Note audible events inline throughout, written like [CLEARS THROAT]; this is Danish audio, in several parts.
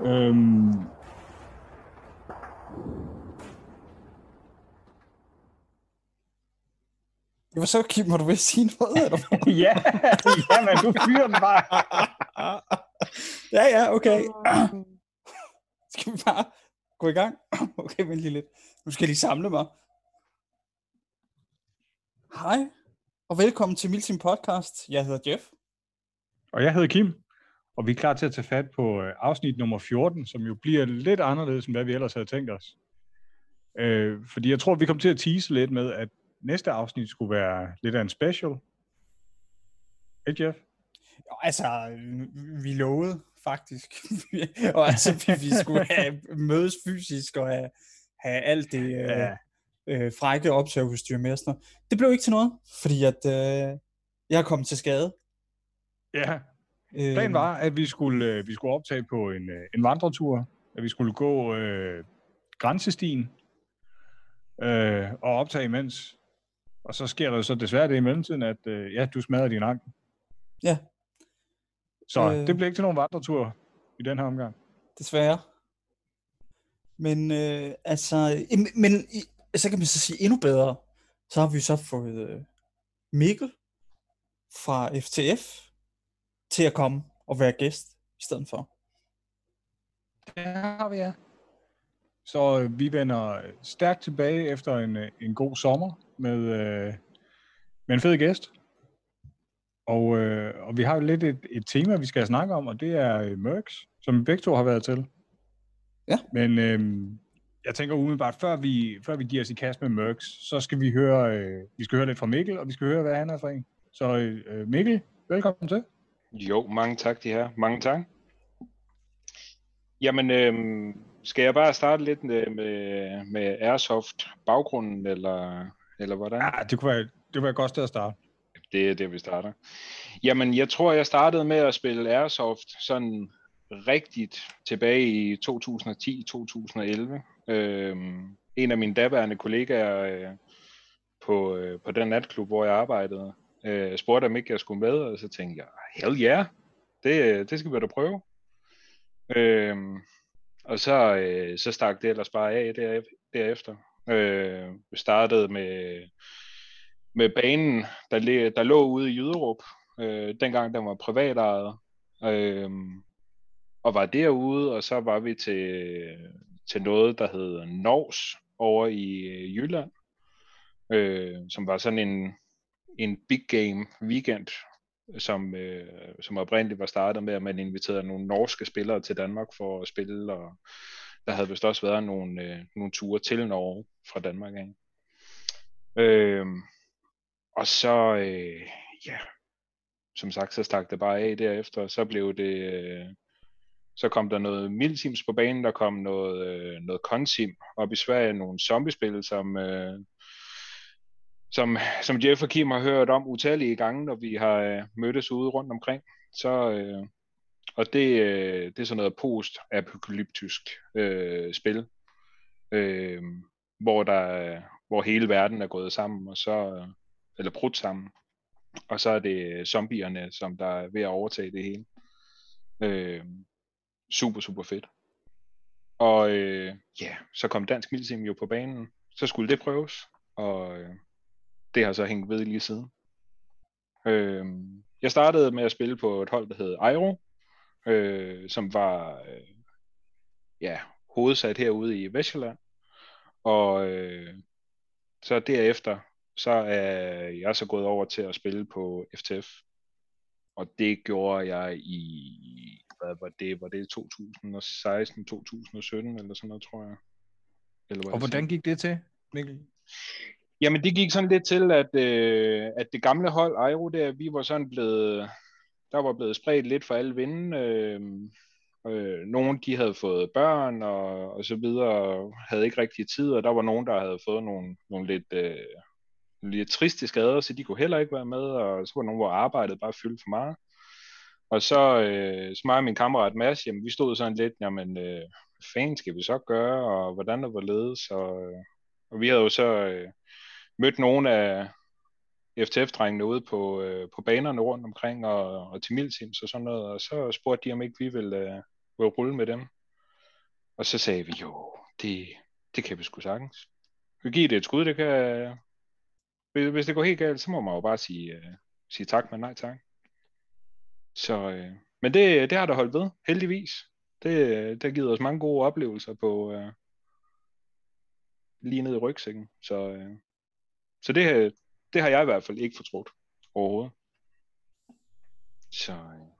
Øhm, Det var så, Kim, må du vil sige noget? Eller? [LAUGHS] ja, ja, men du fyrer den bare. ja, ja, okay. [CLEARS THROAT] Skal vi bare gå i gang? [CLEARS THROAT] Okay, vent lige lidt. Nu skal jeg lige samle mig. Hej, og velkommen til Milsim Podcast. Jeg hedder Jeff. Og jeg hedder Kim, og vi er klar til at tage fat på øh, afsnit nummer 14, som jo bliver lidt anderledes, end hvad vi ellers havde tænkt os. Øh, fordi jeg tror, vi kommer til at tease lidt med, at næste afsnit skulle være lidt af en special. Ikke, Jeff? Altså, vi lovede faktisk. [LAUGHS] og altså, vi, vi skulle have mødes fysisk og have, have alt det ja. øh, øh, frække optageudstyr med. Det blev ikke til noget, fordi at øh, jeg kommet til skade. Ja, planen var, at vi skulle, øh, vi skulle optage på en, øh, en vandretur, at vi skulle gå øh, grænsestien øh, og optage imens. Og så sker der så desværre det i mellemtiden, at øh, ja, du smadrer din ankel. Ja. Så øh, det blev ikke til nogen vandretur i den her omgang. Desværre. Men øh, altså, men så kan man så sige endnu bedre, så har vi så fået øh, Mikkel fra FTF til at komme og være gæst i stedet for. Det har vi, ja. Så øh, vi vender stærkt tilbage efter en, øh, en god sommer med, øh, med en fed gæst. Og, øh, og vi har jo lidt et, et tema, vi skal snakke om, og det er øh, Mercs, som vi begge to har været til. Ja. Men øh, jeg tænker umiddelbart, før vi, før vi giver os i kast med Mercs, så skal vi høre, øh, vi skal høre lidt fra Mikkel, og vi skal høre, hvad han er for en. Så øh, Mikkel, velkommen til. Jo, mange tak de her. Mange tak. Jamen, øh, skal jeg bare starte lidt med, med, med Airsoft baggrunden, eller, eller hvordan? Ja, det kunne være, det kunne være et godt sted at starte. Det er det, vi starter. Jamen, jeg tror, jeg startede med at spille Airsoft sådan rigtigt tilbage i 2010-2011. Øh, en af mine daværende kollegaer øh, på, øh, på den natklub, hvor jeg arbejdede, øh, spurgte om ikke jeg skulle med, og så tænkte jeg, hell ja, yeah, det, det skal vi da prøve. Øh, og så, øh, så stak det ellers bare af der, derefter. Øh, vi startede med, med banen, der, der lå ude i Jyderup, øh, dengang den var privatejet. Øh, og var derude, og så var vi til, til noget, der hed Nors over i øh, Jylland, øh, som var sådan en, en big game weekend, som, øh, som oprindeligt var startet med, at man inviterede nogle norske spillere til Danmark for at spille, og der havde vist også været nogle, øh, nogle ture til Norge fra Danmark af. Øh, og så, øh, ja, som sagt, så stak det bare af derefter, og så blev det, øh, så kom der noget mildsims på banen, der kom noget, øh, noget Consim op i Sverige, nogle zombiespil, som, øh, som, som Jeff og Kim har hørt om utallige gange, når vi har øh, mødtes ude rundt omkring. Så, øh, og det, øh, det er sådan noget post-apokalyptisk øh, spil, øh, hvor, der, hvor hele verden er gået sammen, og så, øh, eller brudt sammen. Og så er det zombierne, som der er ved at overtage det hele. Øh, super, super fedt. Og øh, ja, så kom Dansk Milsim jo på banen. Så skulle det prøves, og øh, det har så hængt ved lige siden. Øh, jeg startede med at spille på et hold, der hed Airo, øh, som var øh, ja, hovedsat herude i Vestjylland. Og øh, så derefter, så er jeg så gået over til at spille på FTF. Og det gjorde jeg i, hvad var det, var det 2016, 2017 eller sådan noget, tror jeg. Eller og hvordan gik det til, Mikkel? Jamen det gik sådan lidt til, at, øh, at det gamle hold, Airo der, vi var sådan blevet, der var blevet spredt lidt for alle vinde. Øh, øh, nogle de havde fået børn og, og så videre, og havde ikke rigtig tid, og der var nogen, der havde fået nogle, nogle lidt, øh, lidt triste skader, så de kunne heller ikke være med, og så var nogen, hvor arbejdet bare fyldte for meget. Og så, øh, så mig og min kammerat Mads, jamen, vi stod sådan lidt, jamen, øh, hvad fanden skal vi så gøre, og hvordan der var ledes, og, og vi havde jo så øh, mødt nogle af FTF-drengene ude på, øh, på banerne rundt omkring, og, og til Milsims og sådan noget, og så spurgte de, om ikke vi ville, øh, ville rulle med dem. Og så sagde vi, jo, det, det kan vi sgu sagtens. Vi giver det et skud, det kan... Hvis hvis det går helt galt, så må man jo bare sige, øh, sige tak, men nej tak. Så, øh, men det, det har der holdt ved, heldigvis. Det, det har givet os mange gode oplevelser på øh, lige ned i rygsækken. Så, øh, så det, det har jeg i hvert fald ikke fortrudt overhovedet. Så, uh,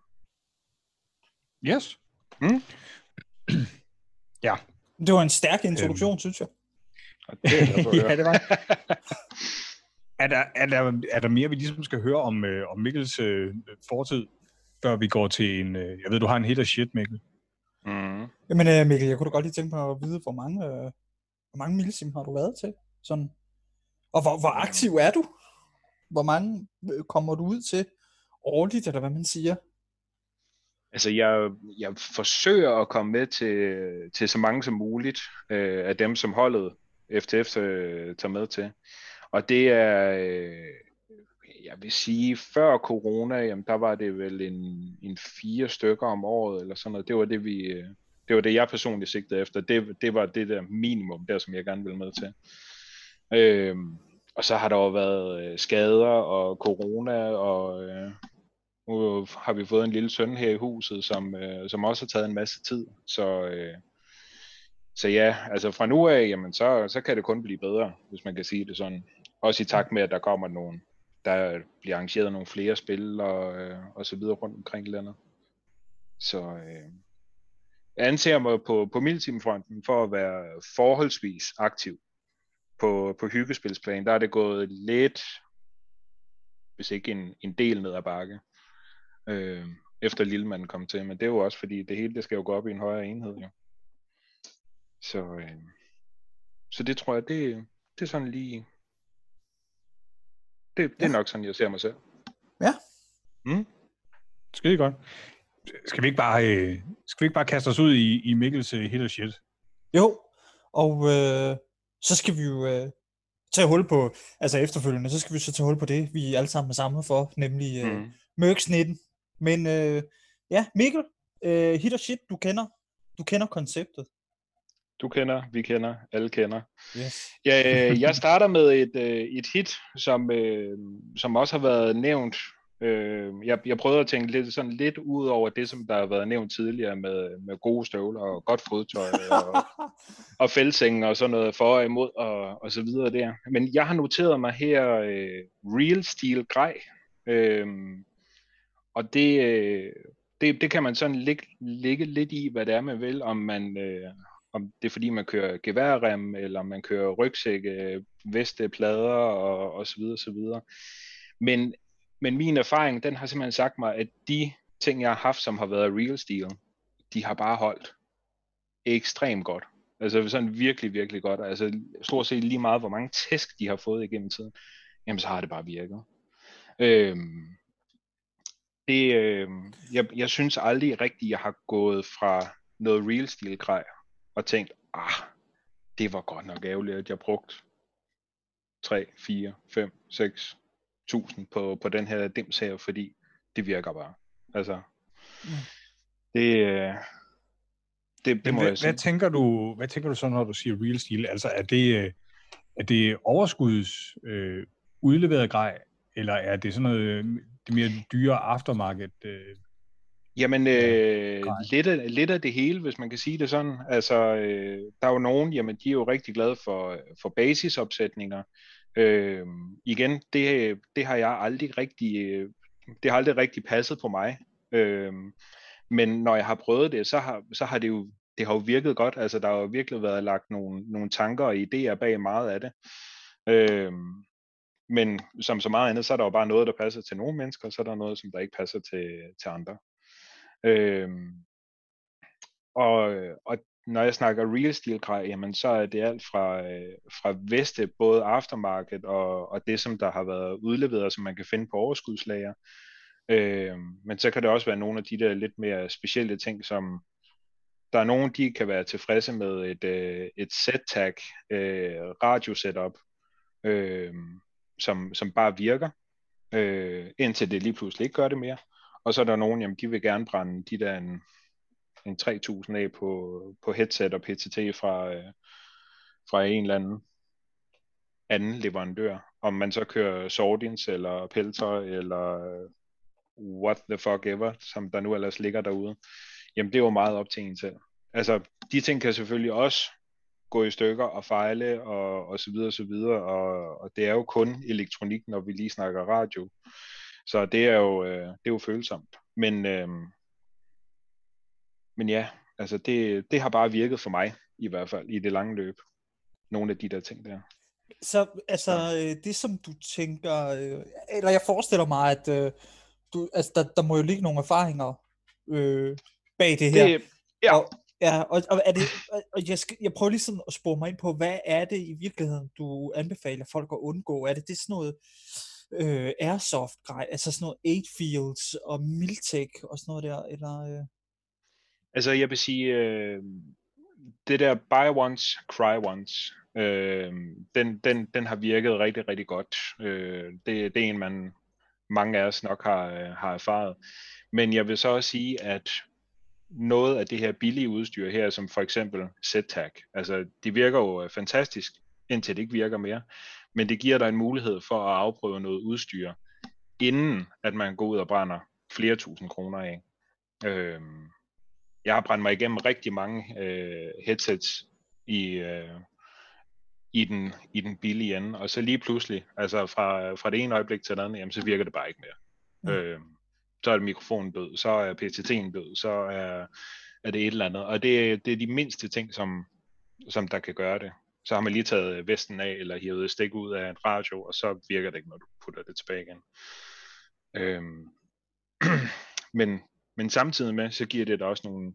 Yes. Mm. [CLEARS THROAT] ja. Det var en stærk introduktion, øhm. synes jeg. og det er [LAUGHS] ja, det var [LAUGHS] er der, er, der, er der mere, vi ligesom skal høre om, øh, om Mikkels øh, fortid, før vi går til en... Øh, jeg ved, du har en hit af shit, Mikkel. mm. Jamen øh, Mikkel, jeg kunne da godt lige tænke mig at vide, hvor mange, øh, hvor mange millisim har du været til? Sådan. Og hvor, hvor aktiv er du? Hvor mange øh, kommer du ud til årligt, eller hvad man siger? Altså, jeg, jeg forsøger at komme med til, til så mange som muligt øh, af dem, som holdet FTF øh, tager med til. Og det er, øh, jeg vil sige, før corona, jamen, der var det vel en, en fire stykker om året, eller sådan noget. Det var det, vi, øh, det var det, jeg personligt sigtede efter. Det, det var det der minimum, der som jeg gerne ville med til. Øh, og så har der jo været øh, skader og corona, og øh, nu har vi fået en lille søn her i huset, som, øh, som også har taget en masse tid. Så, øh, så ja, altså fra nu af, jamen så, så kan det kun blive bedre, hvis man kan sige det sådan. Også i takt med, at der kommer nogen, der bliver arrangeret nogle flere spil og, øh, og så videre rundt omkring landet. Så øh, jeg anser mig på, på Milteam-fronten for at være forholdsvis aktiv på, på hyggespilsplan. Der er det gået lidt, hvis ikke en, en del ned ad bakke, øh, efter Lillemanden kom til. Men det er jo også fordi, det hele det skal jo gå op i en højere enhed. Jo. Så, øh, så det tror jeg, det, det er sådan lige... Det, det er Ja. nok sådan, jeg ser mig selv. Ja. Mm? Skide godt. Skal vi ikke bare, øh, skal vi ikke bare kaste os ud i, i Mikkels øh, hit og shit? Jo, og øh, så skal vi jo øh, tage hul på, altså efterfølgende, så skal vi så tage hul på det, vi alle sammen er samlet for, nemlig øh, mm. Mercs 19. Men øh, ja, Mikkel, øh, hit og shit, du kender, du kender konceptet. Du kender, vi kender, alle kender. Yes. Ja, øh, jeg [LAUGHS] starter med et, øh, et hit, som, øh, som også har været nævnt. Øh, jeg, jeg prøvede at tænke lidt, sådan lidt ud over det, som der har været nævnt tidligere med, med gode støvler og godt fodtøj og, [LAUGHS] og fældseng og sådan noget for og imod og, og så videre der. Men jeg har noteret mig her øh, Real Steel Grej. Øh, og det, øh, det, det kan man sådan ligge, ligge lidt i, hvad det er, man vil, om man... Øh, om det er fordi, man kører geværrem, eller man kører rygsække, veste, plader og, og så videre, så videre. Men, men min erfaring, den har simpelthen sagt mig, at de ting, jeg har haft, som har været real steel, de har bare holdt ekstremt godt. Altså sådan virkelig, virkelig godt. Altså stort set lige meget, hvor mange tæsk de har fået igennem tiden. Jamen så har det bare virket. Øhm, det, øh, jeg, jeg synes aldrig rigtigt, jeg har gået fra noget real steel grej og tænkt, ah, det var godt nok ærgerligt, at jeg brugte 3, 4, 5, 6 tusind på, på den her dims her, fordi det virker bare. Altså, Mm. det, øh, det, det må hvad, jeg sige. hvad, tænker du, hvad tænker du så, når du siger real steel? Altså, er det, øh, er det overskuds øh, udleveret grej, eller er det sådan noget øh, det mere dyre aftermarket? Øh, Jamen, øh, lidt, af, lidt af det hele, hvis man kan sige det sådan. Altså, øh, der er jo nogen, jamen, de er jo rigtig glade for, for basisopsætninger. Øh, igen, det, det har jeg aldrig rigtig, det har aldrig rigtig passet på mig. Øh, men når jeg har prøvet det, så har, så har det jo det har jo virket godt. Altså, der har jo virkelig været lagt nogle, nogle tanker og idéer bag meget af det. Øh, men som så meget andet, så er der jo bare noget, der passer til nogle mennesker, og så er der noget, som der ikke passer til, til andre. Øh, og, og når jeg snakker real steel grej, jamen så er det alt fra, øh, fra veste, både aftermarket og, og det, som der har været udleveret, som man kan finde på overskudslager. Øh, men så kan det også være nogle af de der lidt mere specielle ting, som der er nogen, de kan være tilfredse med et, øh, et set-tag, øh, radio setup, øh, som, som bare virker, øh, indtil det lige pludselig ikke gør det mere. Og så er der nogen, jamen de vil gerne brænde de der en, en 3000 af på, på headset og PTT fra, øh, fra en eller anden anden leverandør. Om man så kører Sordins eller Pelter eller øh, what the fuck ever, som der nu ellers ligger derude, jamen det er jo meget op til en selv. Altså, de ting kan selvfølgelig også gå i stykker og fejle og, og så videre og så videre, og, og det er jo kun elektronik, når vi lige snakker radio. Så det er jo, øh, det er jo følsomt. Men, øh, men ja, altså det, det har bare virket for mig, i hvert fald i det lange løb. Nogle af de der ting der. Så altså, øh, det som du tænker, øh, eller jeg forestiller mig, at øh, du, altså, der, der må jo ligge nogle erfaringer øh, bag det her. Det, ja. Og, ja, og, og, er det, og jeg, skal, jeg prøver lige sådan at spore mig ind på, hvad er det i virkeligheden, du anbefaler folk at undgå? Er det det sådan noget øh, airsoft grej, altså sådan noget 8 fields og Miltech og sådan noget der, eller... Øh? Altså jeg vil sige, øh, det der buy once, cry once, øh, den, den, den har virket rigtig, rigtig godt. Øh, det, det er en, man mange af os nok har, øh, har erfaret. Men jeg vil så også sige, at noget af det her billige udstyr her, som for eksempel Z-Tag, altså det virker jo øh, fantastisk, indtil det ikke virker mere, men det giver dig en mulighed for at afprøve noget udstyr, inden at man går ud og brænder flere tusind kroner af. Øh, jeg har brændt mig igennem rigtig mange øh, headsets i, øh, i, den, i den billige ende, og så lige pludselig, altså fra, fra det ene øjeblik til det andet, jamen, så virker det bare ikke mere. Mm. Øh, så er det mikrofonen død, så er PTT'en død, så er, er det et eller andet. Og det, det er de mindste ting, som, som der kan gøre det. Så har man lige taget vesten af, eller hivet stik ud af en radio, og så virker det ikke, når du putter det tilbage igen. Øhm, [CLEARS THROAT] men, men samtidig med, så giver det da også nogle,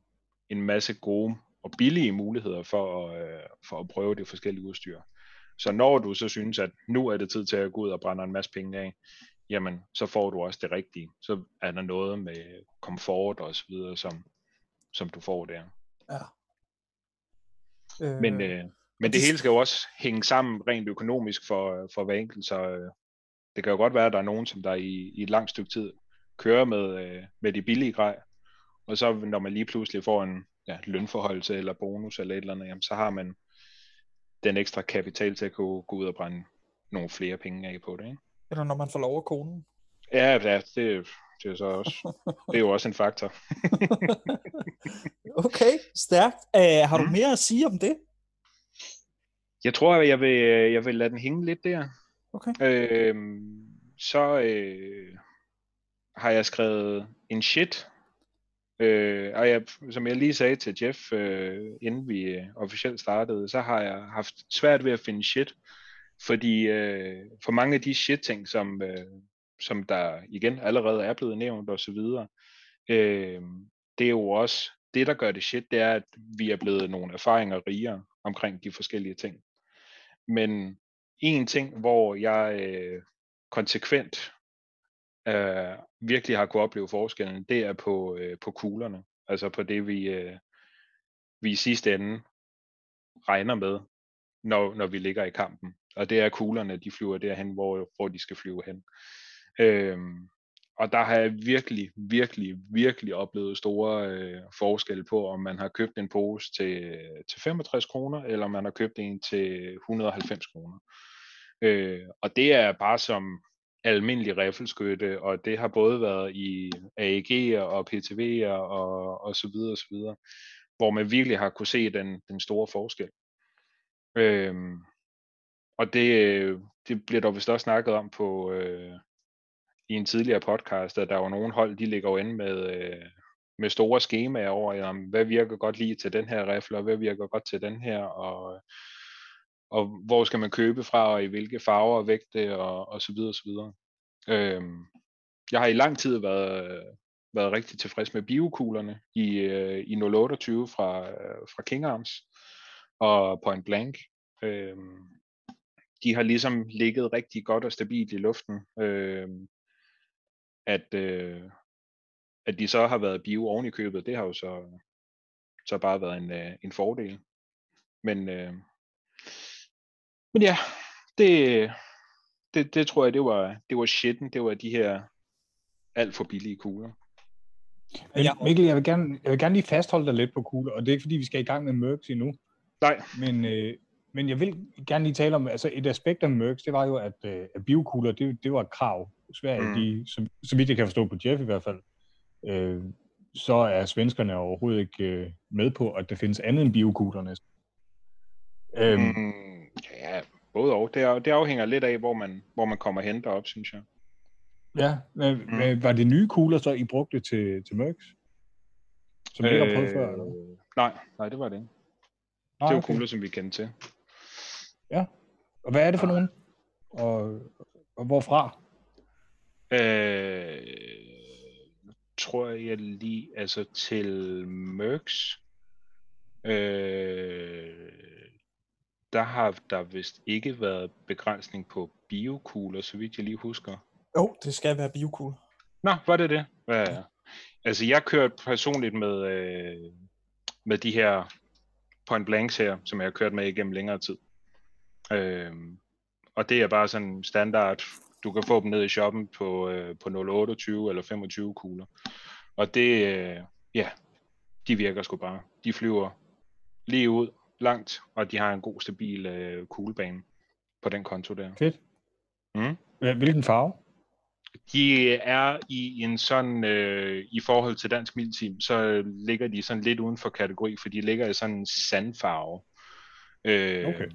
en masse gode og billige muligheder for at, øh, for at prøve det forskellige udstyr. Så når du så synes, at nu er det tid til at gå ud og brænde en masse penge af, jamen så får du også det rigtige. Så er der noget med komfort og så videre, som, som du får der. Ja. Øh, men øh, men det hele skal jo også hænge sammen rent økonomisk for, for hver enkelt, så øh, det kan jo godt være, at der er nogen, som der i, i et langt stykke tid kører med, øh, med de billige grej, og så når man lige pludselig får en ja, lønforholdelse eller bonus eller et eller andet, jamen, så har man den ekstra kapital til at kunne gå ud og brænde nogle flere penge af på det. Ikke? Eller når man får lov af konen. Ja, ja det, det er så også, det er jo også en faktor. [LAUGHS] okay, stærkt. Uh, har du mm. mere at sige om det? Jeg tror, jeg vil, jeg vil lade den hænge lidt der. Okay. Øh, så øh, har jeg skrevet en shit. Øh, og jeg, som jeg lige sagde til Jeff, øh, inden vi øh, officielt startede, så har jeg haft svært ved at finde shit. Fordi øh, for mange af de shit-ting, som, øh, som der igen allerede er blevet nævnt osv., øh, det er jo også, det der gør det shit, det er, at vi er blevet nogle erfaringer rigere omkring de forskellige ting. Men en ting, hvor jeg øh, konsekvent øh, virkelig har kunne opleve forskellen, det er på, øh, på kuglerne. Altså på det, vi, øh, vi i sidste ende regner med, når, når vi ligger i kampen. Og det er kuglerne, de flyver derhen, hvor, hvor de skal flyve hen. Øhm, og der har jeg virkelig, virkelig, virkelig oplevet store øh, forskelle på, om man har købt en pose til, til 65 kroner, eller om man har købt en til 190 kroner. Øh, og det er bare som almindelig riffelskytte, og det har både været i AEG'er og PTV'er og, og så videre og så videre, hvor man virkelig har kunne se den, den store forskel. Øhm, og det, det bliver der vist også snakket om på, øh, i en tidligere podcast, at der var nogle hold, de ligger jo inde med, øh, med store skemaer over, jamen, hvad virker godt lige til den her rifle, og hvad virker godt til den her, og, og hvor skal man købe fra, og i hvilke farver og vægte, og, og så videre, og så videre. Øhm, jeg har i lang tid været, været rigtig tilfreds med biokuglerne i, øh, i 028 fra, øh, fra King Arms og Point Blank. Øhm, de har ligesom ligget rigtig godt og stabilt i luften. Øhm, at, øh, at de så har været bio oven i købet, det har jo så, så bare været en, øh, en fordel. Men, øh, men ja, det, det, det tror jeg, det var, det var shitten, det var de her alt for billige kugler. Men Jeg- Mikkel, jeg vil, gerne, jeg vil gerne lige fastholde dig lidt på kugler, og det er ikke fordi, vi skal i gang med Mercs endnu. Nej. Men, øh, men jeg vil gerne lige tale om, altså et aspekt af Mercs, det var jo, at, øh, at biokugler, det, det var et krav. Sverige, Mm. mm. de, så, så vidt jeg kan forstå på Jeff i hvert fald, øh, så er svenskerne overhovedet ikke øh, med på, at der findes andet end biokugler næsten. Øhm, mm. Ja, både og. Det, er, det afhænger lidt af, hvor man, hvor man kommer hen derop, synes jeg. Ja, men, Mm. mm. var det nye kugler, så I brugte til, til Mercs? Som I ikke har prøvet før, eller? Øh, Nej, nej, det var det ikke. Nej, Det var okay. kugler, som vi kendte til. Og hvad er det for nogen? Og, og hvorfra? Øh, tror jeg lige, altså til Mercs, øh, der har der vist ikke været begrænsning på biokugler, så vidt jeg lige husker. Jo, oh, det skal være biokugle. Nå, var det det? Ja. Altså, jeg kørte personligt med, øh, med de her point blanks her, som jeg har kørt med igennem længere tid. Øh, og det er bare sådan standard. Du kan få dem ned i shoppen på, øh, på 028 eller 25 kugler. Og det, øh, ja, de virker sgu bare. De flyver lige ud, langt, og de har en god, stabil øh, kuglebane på den konto der. Fedt. Mm. Hvil- Hvilken farve? De er i en sådan, øh, i forhold til dansk milteam, så ligger de sådan lidt uden for kategori, for de ligger i sådan en sandfarve. Øh, Okay.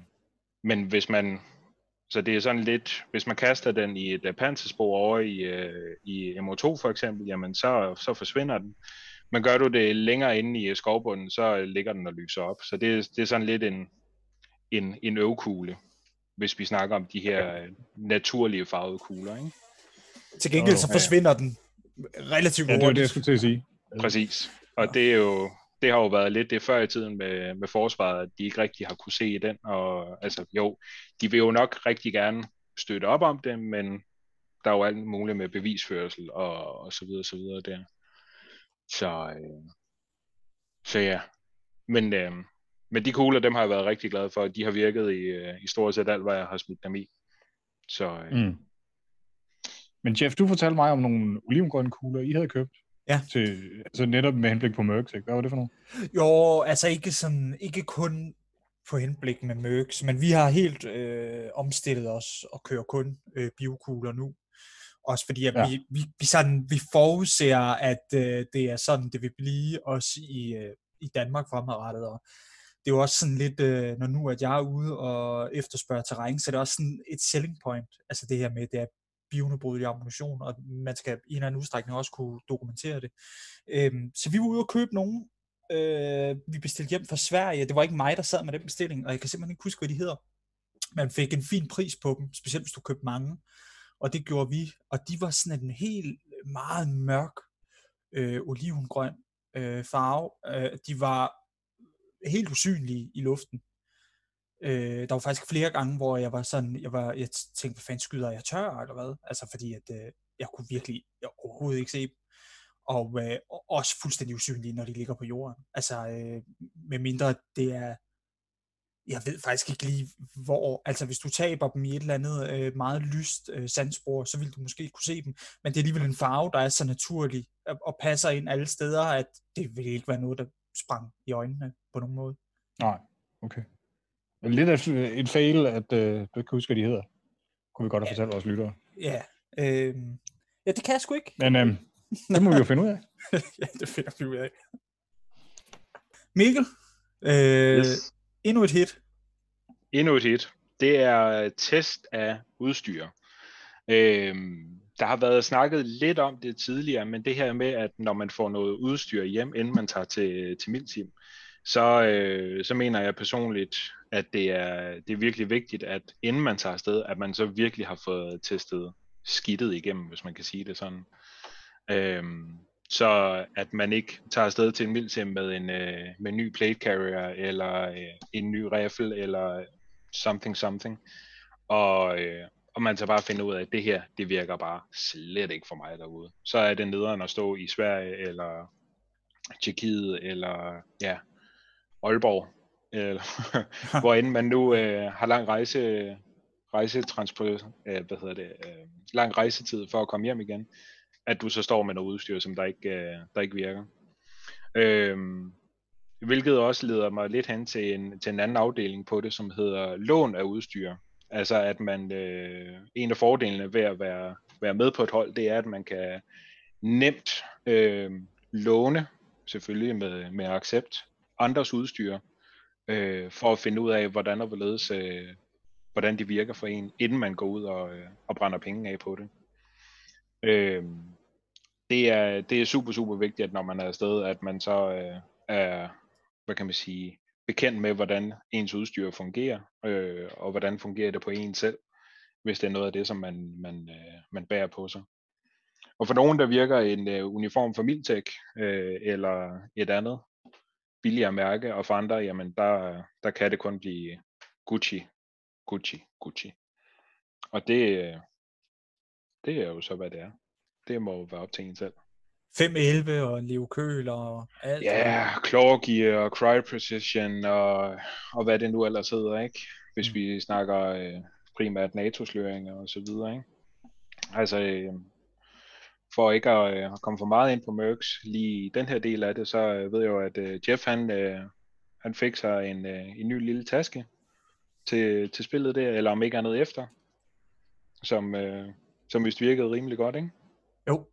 Men hvis man, så det er sådan lidt, hvis man kaster den i et uh, panserspor over i, øh, i MO2 for eksempel, jamen så, så forsvinder den. Men gør du det længere inde i øh, skovbunden, så ligger den og lyser op. Så det, det er sådan lidt en, en, en øvkugle, hvis vi snakker om de her øh, naturlige farvede kugler. Ikke? Til gengæld så ja. forsvinder den relativt Ja, det var det, jeg hurtigt. skulle til at sige. Præcis. Og det er jo det har jo været lidt det før i tiden med, med forsvaret, at de ikke rigtig har kunne se den. Og altså jo, de vil jo nok rigtig gerne støtte op om det, men der er jo alt muligt med bevisførsel og, og så videre, så videre der. Så, øh, så ja. Men, øh, men de kugler, dem har jeg været rigtig glad for. De har virket i, øh, i stort set alt, hvad jeg har smidt dem i. Så øh, Mm. Men Jeff, du fortalte mig om nogle olivengrønne kugler, I havde købt. Ja. Til, altså netop med henblik på Mercs, ikke? Hvad var det for nogle? Jo, altså ikke sådan, ikke kun på henblik med Mercs, men vi har helt øh, omstillet os og kører kun øh, biokugler nu. Også fordi, at Ja. vi, vi, vi, sådan, vi forudser, at øh, det er sådan, det vil blive også i, øh, i Danmark fremadrettet. Og det er jo også sådan lidt, øh, når nu at jeg er ude og efterspørger terræn, så er det også sådan et selling point. Altså det her med, det er bionedbrydelig ammunition, og man skal i en eller anden udstrækning også kunne dokumentere det. Øhm, så vi var ude og købe nogen, øh, vi bestilte hjem fra Sverige. Det var ikke mig, der sad med den bestilling, og jeg kan simpelthen ikke huske, hvad de hedder. Man fik en fin pris på dem, specielt hvis du købte mange. Og det gjorde vi, og de var sådan en helt øh, meget mørk øh, olivengrøn øh, farve. Øh, de var helt usynlige i luften. Øh, der var faktisk flere gange, hvor jeg var sådan, jeg, var, jeg tænkte, hvad fanden skyder jeg tør, eller hvad? Altså fordi, at øh, jeg kunne virkelig jeg overhovedet ikke se dem. Og øh, også fuldstændig usynlige, når de ligger på jorden. Altså, øh, med mindre det er, jeg ved faktisk ikke lige hvor, altså hvis du taber dem i et eller andet øh, meget lyst øh, sandspor, så vil du måske kunne se dem, men det er alligevel en farve, der er så naturlig og, og passer ind alle steder, at det vil ikke være noget, der sprang i øjnene på nogen måde. Nej, okay. Lidt af et fail, at øh, du ikke kan huske, hvad de hedder. Kunne vi godt have Ja. fortalt vores lyttere. Ja, øh, ja det kan jeg sgu ikke. Men øh, det må vi jo finde ud af. [LAUGHS] ja, det finder vi ud af. Mikkel, øh, yes endnu et hit. Endnu et hit. Det er øh, test af udstyr. Øhm, der har været snakket lidt om det tidligere, men det her med, at når man får noget udstyr hjem, inden man tager til, til Milteam, så, øh, så mener jeg personligt, at det er, det er virkelig vigtigt, at inden man tager afsted, at man så virkelig har fået testet skidtet igennem, hvis man kan sige det sådan. Øhm, så at man ikke tager afsted til en Milteam med en, øh, med en ny plate carrier, eller øh, en ny rifle, eller something something, og, øh, og man så bare finder ud af, at det her, det virker bare slet ikke for mig derude. Så er det nederen at stå i Sverige, eller Tjekkiet, eller ja, Aalborg, eller [LAUGHS] hvor end man nu øh, har lang rejse, rejsetransport, øh, hvad hedder det, øh, lang rejsetid for at komme hjem igen, at du så står med noget udstyr, som der ikke, øh, der ikke virker. Øhm, hvilket også leder mig lidt hen til en, til en anden afdeling på det, som hedder lån af udstyr. Altså at man, øh, en af fordelene ved at være, være med på et hold, det er, at man kan nemt øh, låne, selvfølgelig med, med accept, andres udstyr, øh, for at finde ud af, hvordan og hvorledes, øh, hvordan de virker for en, inden man går ud og, øh, og brænder penge af på det. Øh, det, er, det er super, super vigtigt, at når man er afsted, at man så øh, er, hvad kan man sige, bekendt med, hvordan ens udstyr fungerer, øh, og hvordan fungerer det på en selv, hvis det er noget af det, som man, man, øh, man bærer på sig. Og for nogen, der virker en øh, uniform for Miltech, øh, eller et andet billigere mærke, og for andre, jamen der, der kan det kun blive Gucci, Gucci, Gucci. Og det, øh, det er jo så, hvad det er. Det må jo være op til en selv. 5.11 og Leo Køl og alt. Ja, yeah, Claw og Cry Precision og, og hvad det nu ellers hedder, ikke? Hvis mm. vi snakker øh, primært NATO-sløringer og så videre, ikke? Altså, øh, for ikke at, øh, komme for meget ind på Mercs lige i den her del af det, så øh, ved jeg jo, at øh, Jeff han, øh, han fik sig en, øh, en ny lille taske til, til spillet der, eller om ikke andet efter, som, øh, som vist virkede rimelig godt, ikke? Jo.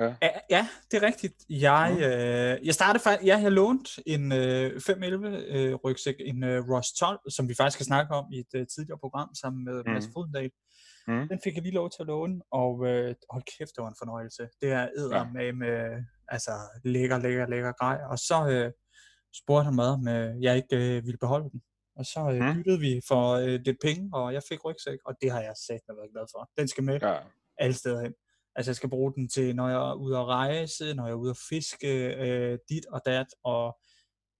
Ja, ja det er rigtigt. Jeg, mm. øh, jeg startede faktisk, ja, jeg lånte en øh, 511 øh, rygsæk, en øh, Ross 12, som vi faktisk skal snakke om i et øh, tidligere program sammen med mm. Mads Fodendal. Mm. Den fik jeg lige lov til at låne, og øh, hold kæft, det var en fornøjelse. Det er æder ja. med, med, altså lækker, lækker, lækker grej. Og så øh, spurgte han mig, om øh, jeg ikke øh, ville beholde den. Og så øh, mm. byttede vi for øh, lidt penge, og jeg fik rygsæk, og det har jeg sat mig været glad for. Den skal med ja. alle steder hen. Altså jeg skal bruge den til, når jeg er ude at rejse, når jeg er ude at fiske, øh, dit og dat, og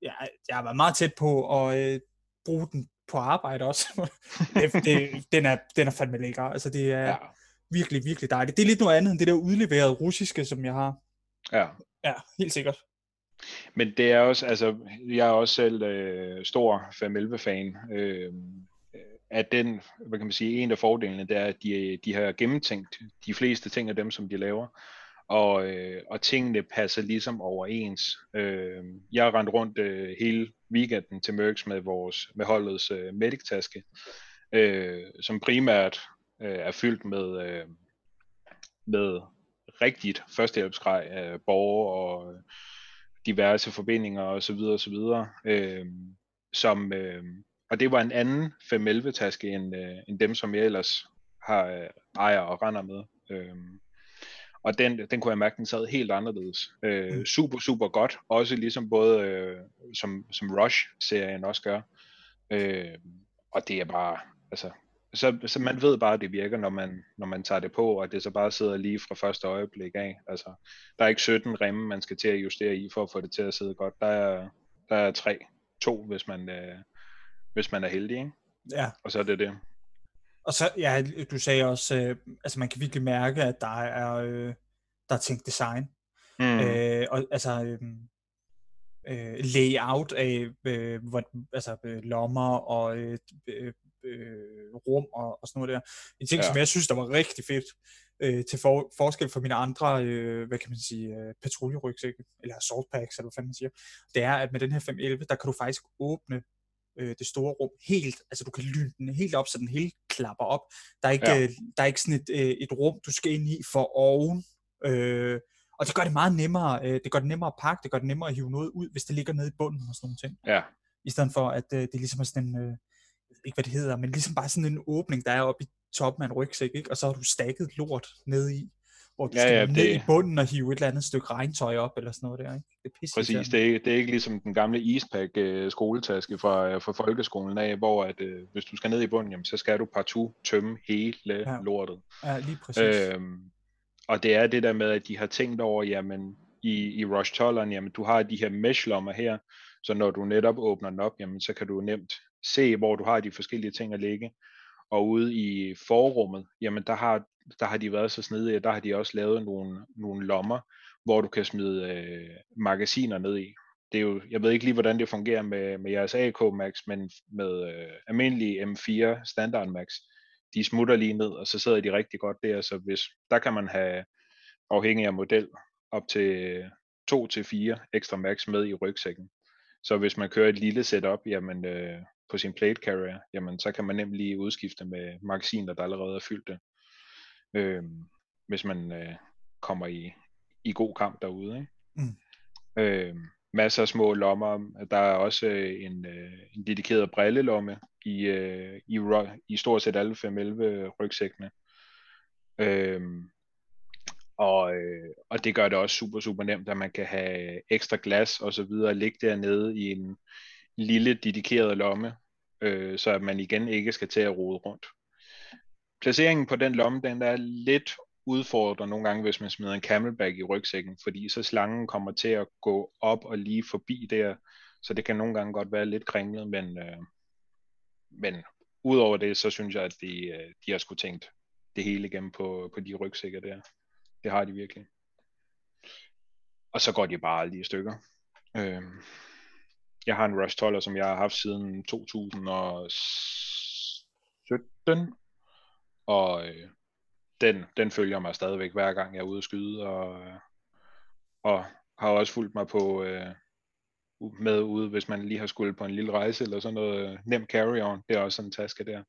ja, jeg har været meget tæt på at øh, bruge den på arbejde også. [LAUGHS] det, det, den, er, den er fandme lækker. Altså det er ja. virkelig, virkelig dejligt. Det er lidt noget andet end det der udleverede russiske, som jeg har. Ja. Ja, helt sikkert. Men det er også, altså, jeg er også selv øh, stor 511-fan. Øh, at den, hvad kan man sige, en af fordelene, det er, at de, de har gennemtænkt de fleste ting af dem, som de laver og, øh, og tingene passer ligesom overens. Øh, jeg har rendt rundt øh, hele weekenden til Mercs med vores med holdets øh, medic-taske, øh, som primært øh, er fyldt med, øh, med rigtigt førstehjælpsgrej af borgere og øh, diverse forbindinger osv. osv. Øh, som, øh, og det var en anden 511-taske end, øh, end dem, som jeg ellers har øh, ejer og render med. Øh, og den, den kunne jeg mærke, den sad helt anderledes. Øh, mm. Super, super godt. Også ligesom både øh, som, som Rush-serien også gør. Øh, og det er bare, altså, så, så man ved bare, at det virker, når man, når man tager det på, og det så bare sidder lige fra første øjeblik af. Altså, der er ikke 17 remme, man skal til at justere i, for at få det til at sidde godt. Der er, der er tre, to, hvis man, øh, hvis man er heldig, ikke? Ja. Og så er det det. Og så, ja, du sagde også, øh, altså man kan virkelig mærke, at der er, øh, der er tænkt design. Mm. Øh, og altså, øh, øh, layout af øh, hvor, altså, øh, lommer og øh, øh, øh, rum og, og sådan noget der. En ting, ja. som jeg synes, der var rigtig fedt, øh, til for, forskel fra mine andre, øh, hvad kan man sige, øh, patruljerygsække, eller assault packs, eller hvad fanden man siger, det er, at med den her 511, der kan du faktisk åbne øh, det store rum helt, altså du kan lyne den helt op, så den helt klapper op. Der er ikke, ja. øh, der er ikke sådan et, øh, et rum, du skal ind i for oven. Øh, og det gør det meget nemmere, øh, det gør det nemmere at pakke, det gør det nemmere at hive noget ud, hvis det ligger nede i bunden og sådan nogle ting. Ja. I stedet for, at øh, det ligesom er sådan en, øh, ikke hvad det hedder, men ligesom bare sådan en åbning, der er oppe i toppen af en rygsæk, ikke? og så har du stakket lort nede i hvor du ja, skal ja, ned det... i bunden og hive et eller andet stykke regntøj op, eller sådan noget der, ikke? Det er pisse Præcis, det er, det er ikke ligesom den gamle Eastpak uh, skoletaske fra, øh, fra folkeskolen af, hvor at, uh, hvis du skal ned i bunden, jamen, så skal du partout tømme hele ja. lortet. Ja, lige præcis. Øhm, og det er det der med, at de har tænkt over, jamen, i, i Rush 12'eren, jamen, du har de her mesh-lommer her, så når du netop åbner den op, jamen, så kan du nemt se, hvor du har de forskellige ting at ligge. Og ude i forrummet, jamen der har, der har de været så snedige, der har de også lavet nogle, nogle lommer, hvor du kan smide øh, magasiner ned i. Det er jo, jeg ved ikke lige, hvordan det fungerer med, med jeres AK Max, men med øh, almindelige M4 Standard Max, de smutter lige ned, og så sidder de rigtig godt der, så hvis, der kan man have afhængig af model, op til 2 til fire ekstra max med i rygsækken. Så hvis man kører et lille setup jamen, øh, på sin plate carrier, jamen, så kan man nemt lige udskifte med magasiner, der allerede er fyldt det. Øh, hvis man øh, kommer i, i god kamp derude. Ikke? Mm. Øh, masser af små lommer. Der er også øh, en, øh, en dedikeret brillelomme i, øh, i, i stort set alle 511 rygsækkene. Øh, og, øh, og det gør det også super, super nemt, at man kan have ekstra glas og så videre ligge dernede i en lille dedikeret lomme, øh, så at man igen ikke skal til at rode rundt. Placeringen på den lomme, den er lidt udfordrer nogle gange, hvis man smider en camelback i rygsækken, fordi så slangen kommer til at gå op og lige forbi der, så det kan nogle gange godt være lidt kringlet, men, øh, men udover det, så synes jeg, at de, øh, de har sgu tænkt det hele igennem på, på de rygsækker der. Det har de virkelig. Og så går de bare lige i stykker. Øh, jeg har en Rush 12, som jeg har haft siden 2017, og øh, den, den følger mig stadigvæk hver gang jeg er ude at skyde, og, øh, og har også fulgt mig på øh, med ude, hvis man lige har skulle på en lille rejse, eller sådan noget nem carry-on, det er også sådan en taske der.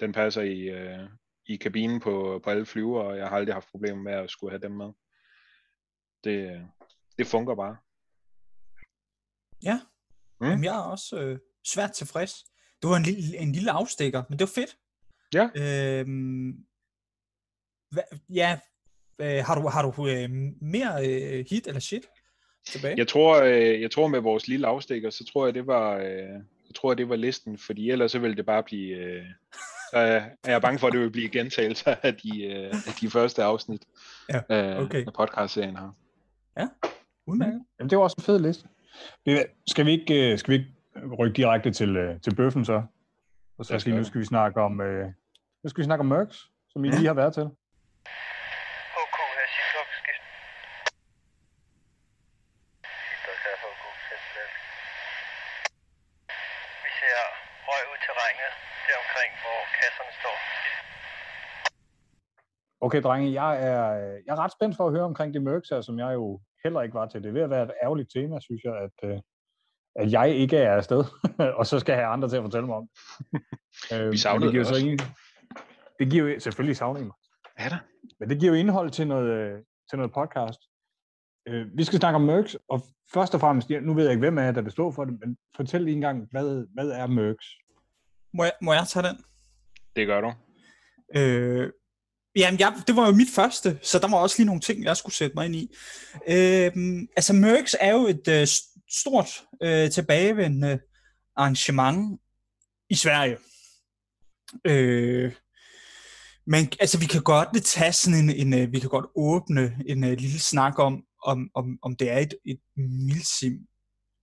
Den passer i, øh, i kabinen på, på alle flyver, og jeg har aldrig haft problemer med at skulle have dem med. Det, øh, det fungerer bare. Ja, mm. Jamen, jeg er også øh, svært tilfreds. Det var en lille, en lille afstikker, men det var fedt. Ja. Øhm, hva, ja, øh, har du, har du øh, mere øh, hit eller shit tilbage? Jeg tror, øh, jeg tror med vores lille afstikker, så tror jeg, det var, øh, jeg tror, det var listen, fordi ellers så ville det bare blive, øh, så er jeg bange for, at det vil blive gentagelser af de, øh, af de første afsnit ja, okay. af podcast-serien her. Ja, udmærket. Jamen, det var også en fed liste. Skal vi ikke, øh, skal vi ikke rykke direkte til, øh, til bøffen så? Og så skal, nu skal vi snakke om, øh, nu skal vi snakke om Mercs, som I lige har været til. Okay, drenge, jeg er, jeg er ret spændt for at høre omkring de mørks her, som jeg jo heller ikke var til. Det er ved at være et ærgerligt tema, synes jeg, at, øh, at jeg ikke er afsted, [LAUGHS] og så skal jeg have andre til at fortælle mig om. Øh, [LAUGHS] Vi savnede det, giver det også. Ingen, det giver jo selvfølgelig savning mig. Er der? Men det giver jo indhold til noget, øh, til noget podcast. Vi skal snakke om Mercs, og først og fremmest, nu ved jeg ikke, hvem er der vil stå for det, men fortæl lige en gang, hvad, hvad er Mercs? Må jeg, må jeg tage den? Det gør du. Øh, Jamen, jeg, det var jo mit første, så der var også lige nogle ting, jeg skulle sætte mig ind i. Øhm, altså, Merckx er jo et øh, stort øh, tilbagevendende arrangement i Sverige. Øh, men altså, vi kan godt tage sådan en, en øh, vi kan godt åbne en uh, lille snak om, om, om, om det er et, et milsim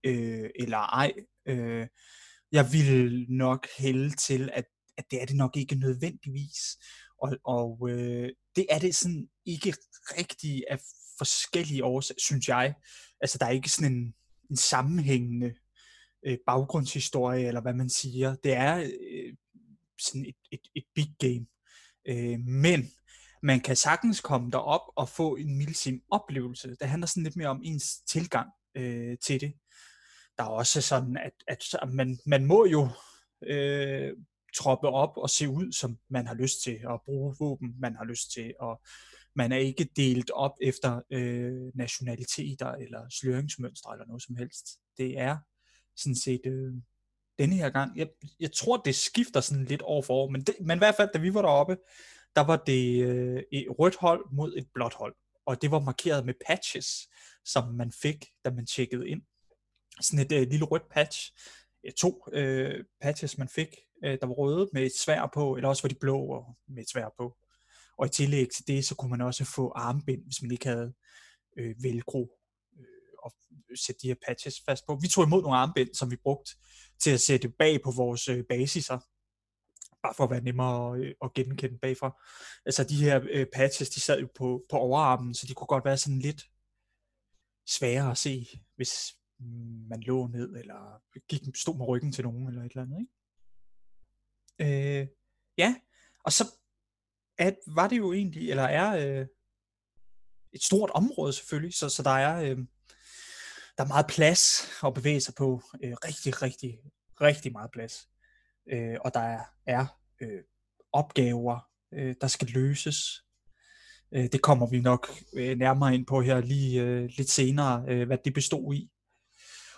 øh, eller ej. Øh, jeg vil nok hælde til, at, at det er det nok ikke nødvendigvis. Og, og øh, det er det sådan ikke rigtigt af forskellige årsager, synes jeg. Altså, der er ikke sådan en, en sammenhængende øh, baggrundshistorie, eller hvad man siger. Det er øh, sådan et, et, et big game. Øh, men man kan sagtens komme derop og få en milsim oplevelse. Det handler sådan lidt mere om ens tilgang øh, til det. Der er også sådan, at, at man, man må jo øh, troppe op og se ud, som man har lyst til, og bruge våben, man har lyst til, og man er ikke delt op efter øh, nationaliteter eller sløringsmønstre eller noget som helst. Det er sådan set øh, denne her gang. Jeg, jeg tror, det skifter sådan lidt år for år, men, det, men i hvert fald, da vi var deroppe, der var det øh, et rødt hold mod et blåt hold, og det var markeret med patches, som man fik, da man tjekkede ind. Sådan et øh, lille rødt patch, to øh, patches, man fik, øh, der var røde med et svær på, eller også var de blå og med et svær på. Og i tillæg til det, så kunne man også få armbind, hvis man ikke havde øh, velcro øh, og sætte de her patches fast på. Vi tog imod nogle armbind, som vi brugte til at sætte bag på vores øh, basiser, bare for at være nemmere at, at genkende bagfra. Altså de her øh, patches, de sad jo på, på overarmen, så de kunne godt være sådan lidt sværere at se, hvis man lå ned, eller gik, stod med ryggen til nogen, eller et eller andet, ikke? Øh, ja, og så at, var det jo egentlig, eller er, øh, et stort område selvfølgelig, så, så der er øh, der er meget plads at bevæge sig på. Øh, rigtig, rigtig, rigtig meget plads. Øh, og der er, er øh, opgaver, øh, der skal løses. Øh, det kommer vi nok øh, nærmere ind på her lige øh, lidt senere, øh, hvad det bestod i.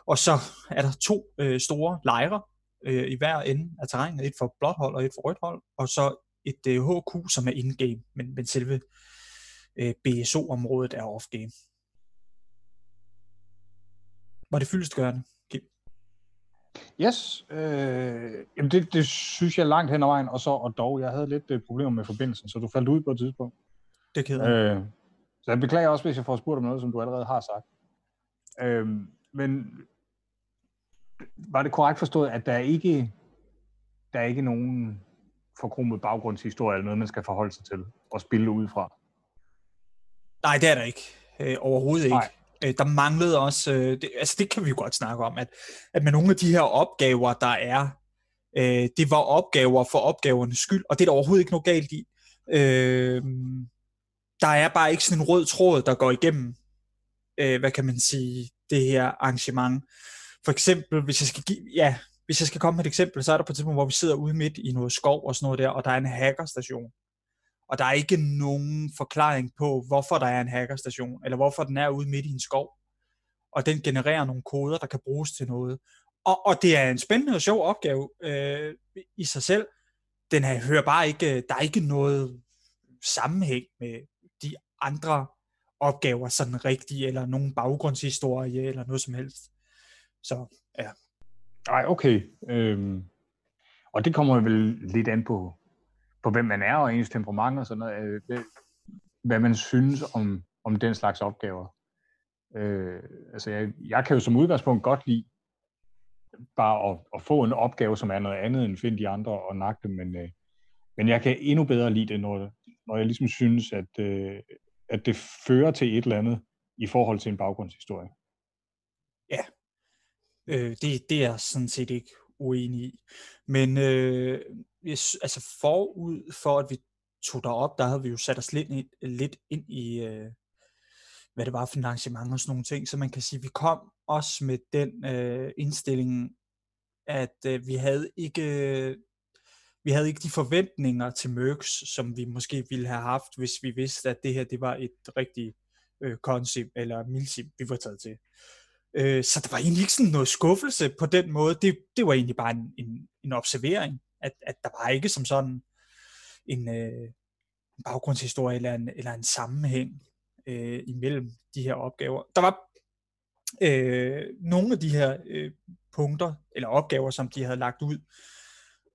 Og så er der to øh, store lejre øh, i hver ende af terrænet. Et for blåt hold og et for rødt hold. Og så et øh, HQ, som er in-game, men, men selve øh, BSO-området er off-game. Var det fyldestgørende, Kim? Yes, øh, jamen det, det synes jeg langt hen ad vejen, og så og dog, jeg havde lidt øh, problemer med forbindelsen, så du faldt ud på et tidspunkt. Det er ked øh, Så jeg beklager også, hvis jeg får spurgt om noget, som du allerede har sagt. Øh, men var det korrekt forstået, at der er ikke der er ikke nogen forkromet baggrundshistorie eller noget, man skal forholde sig til og spille ud fra? Nej, det er der ikke. Øh, overhovedet ikke. Nej. Øh, der manglede også, øh, det, altså det kan vi jo godt snakke om, at, at med nogle af de her opgaver, der er, øh, det var opgaver for opgavernes skyld, og det er der overhovedet ikke noget galt i. Øh, der er bare ikke sådan en rød tråd, der går igennem, øh, hvad kan man sige, det her arrangement. For eksempel, hvis jeg skal give, ja, hvis jeg skal komme med et eksempel, så er der på et tidspunkt, hvor vi sidder ude midt i noget skov og sådan noget der, og der er en hackerstation. Og der er ikke nogen forklaring på, hvorfor der er en hackerstation, eller hvorfor den er ude midt i en skov. Og den genererer nogle koder, der kan bruges til noget. Og, og det er en spændende og sjov opgave øh, i sig selv. Den her, hører bare ikke, der er ikke noget sammenhæng med de andre opgaver sådan rigtigt, eller nogen baggrundshistorie, eller noget som helst. Så ja. Ej, okay. Øhm, og det kommer vel lidt an på, på hvem man er, og ens temperament og sådan noget. Øh, hvad man synes om, om den slags opgaver. Øh, altså jeg, jeg kan jo som udgangspunkt godt lide bare at, at få en opgave, som er noget andet end finde de andre og nakke dem, men, øh, men jeg kan endnu bedre lide det, når, når jeg ligesom synes, at, øh, at det fører til et eller andet i forhold til en baggrundshistorie. Øh, det, det er jeg sådan set ikke uenig i. Men øh, altså forud for, at vi tog derop, der havde vi jo sat os lidt, ind, lidt ind i, øh, hvad det var for en arrangement og sådan nogle ting. Så man kan sige, at vi kom også med den øh, indstilling, at øh, vi havde ikke vi havde ikke de forventninger til Mercs, som vi måske ville have haft, hvis vi vidste, at det her det var et rigtigt øh, koncept eller milsim, vi var taget til. Øh, så der var egentlig ikke sådan noget skuffelse på den måde. Det, det var egentlig bare en, en, en observering, at, at der var ikke som sådan en, øh, en baggrundshistorie eller en, eller en sammenhæng øh, imellem de her opgaver. Der var øh, nogle af de her øh, punkter eller opgaver, som de havde lagt ud,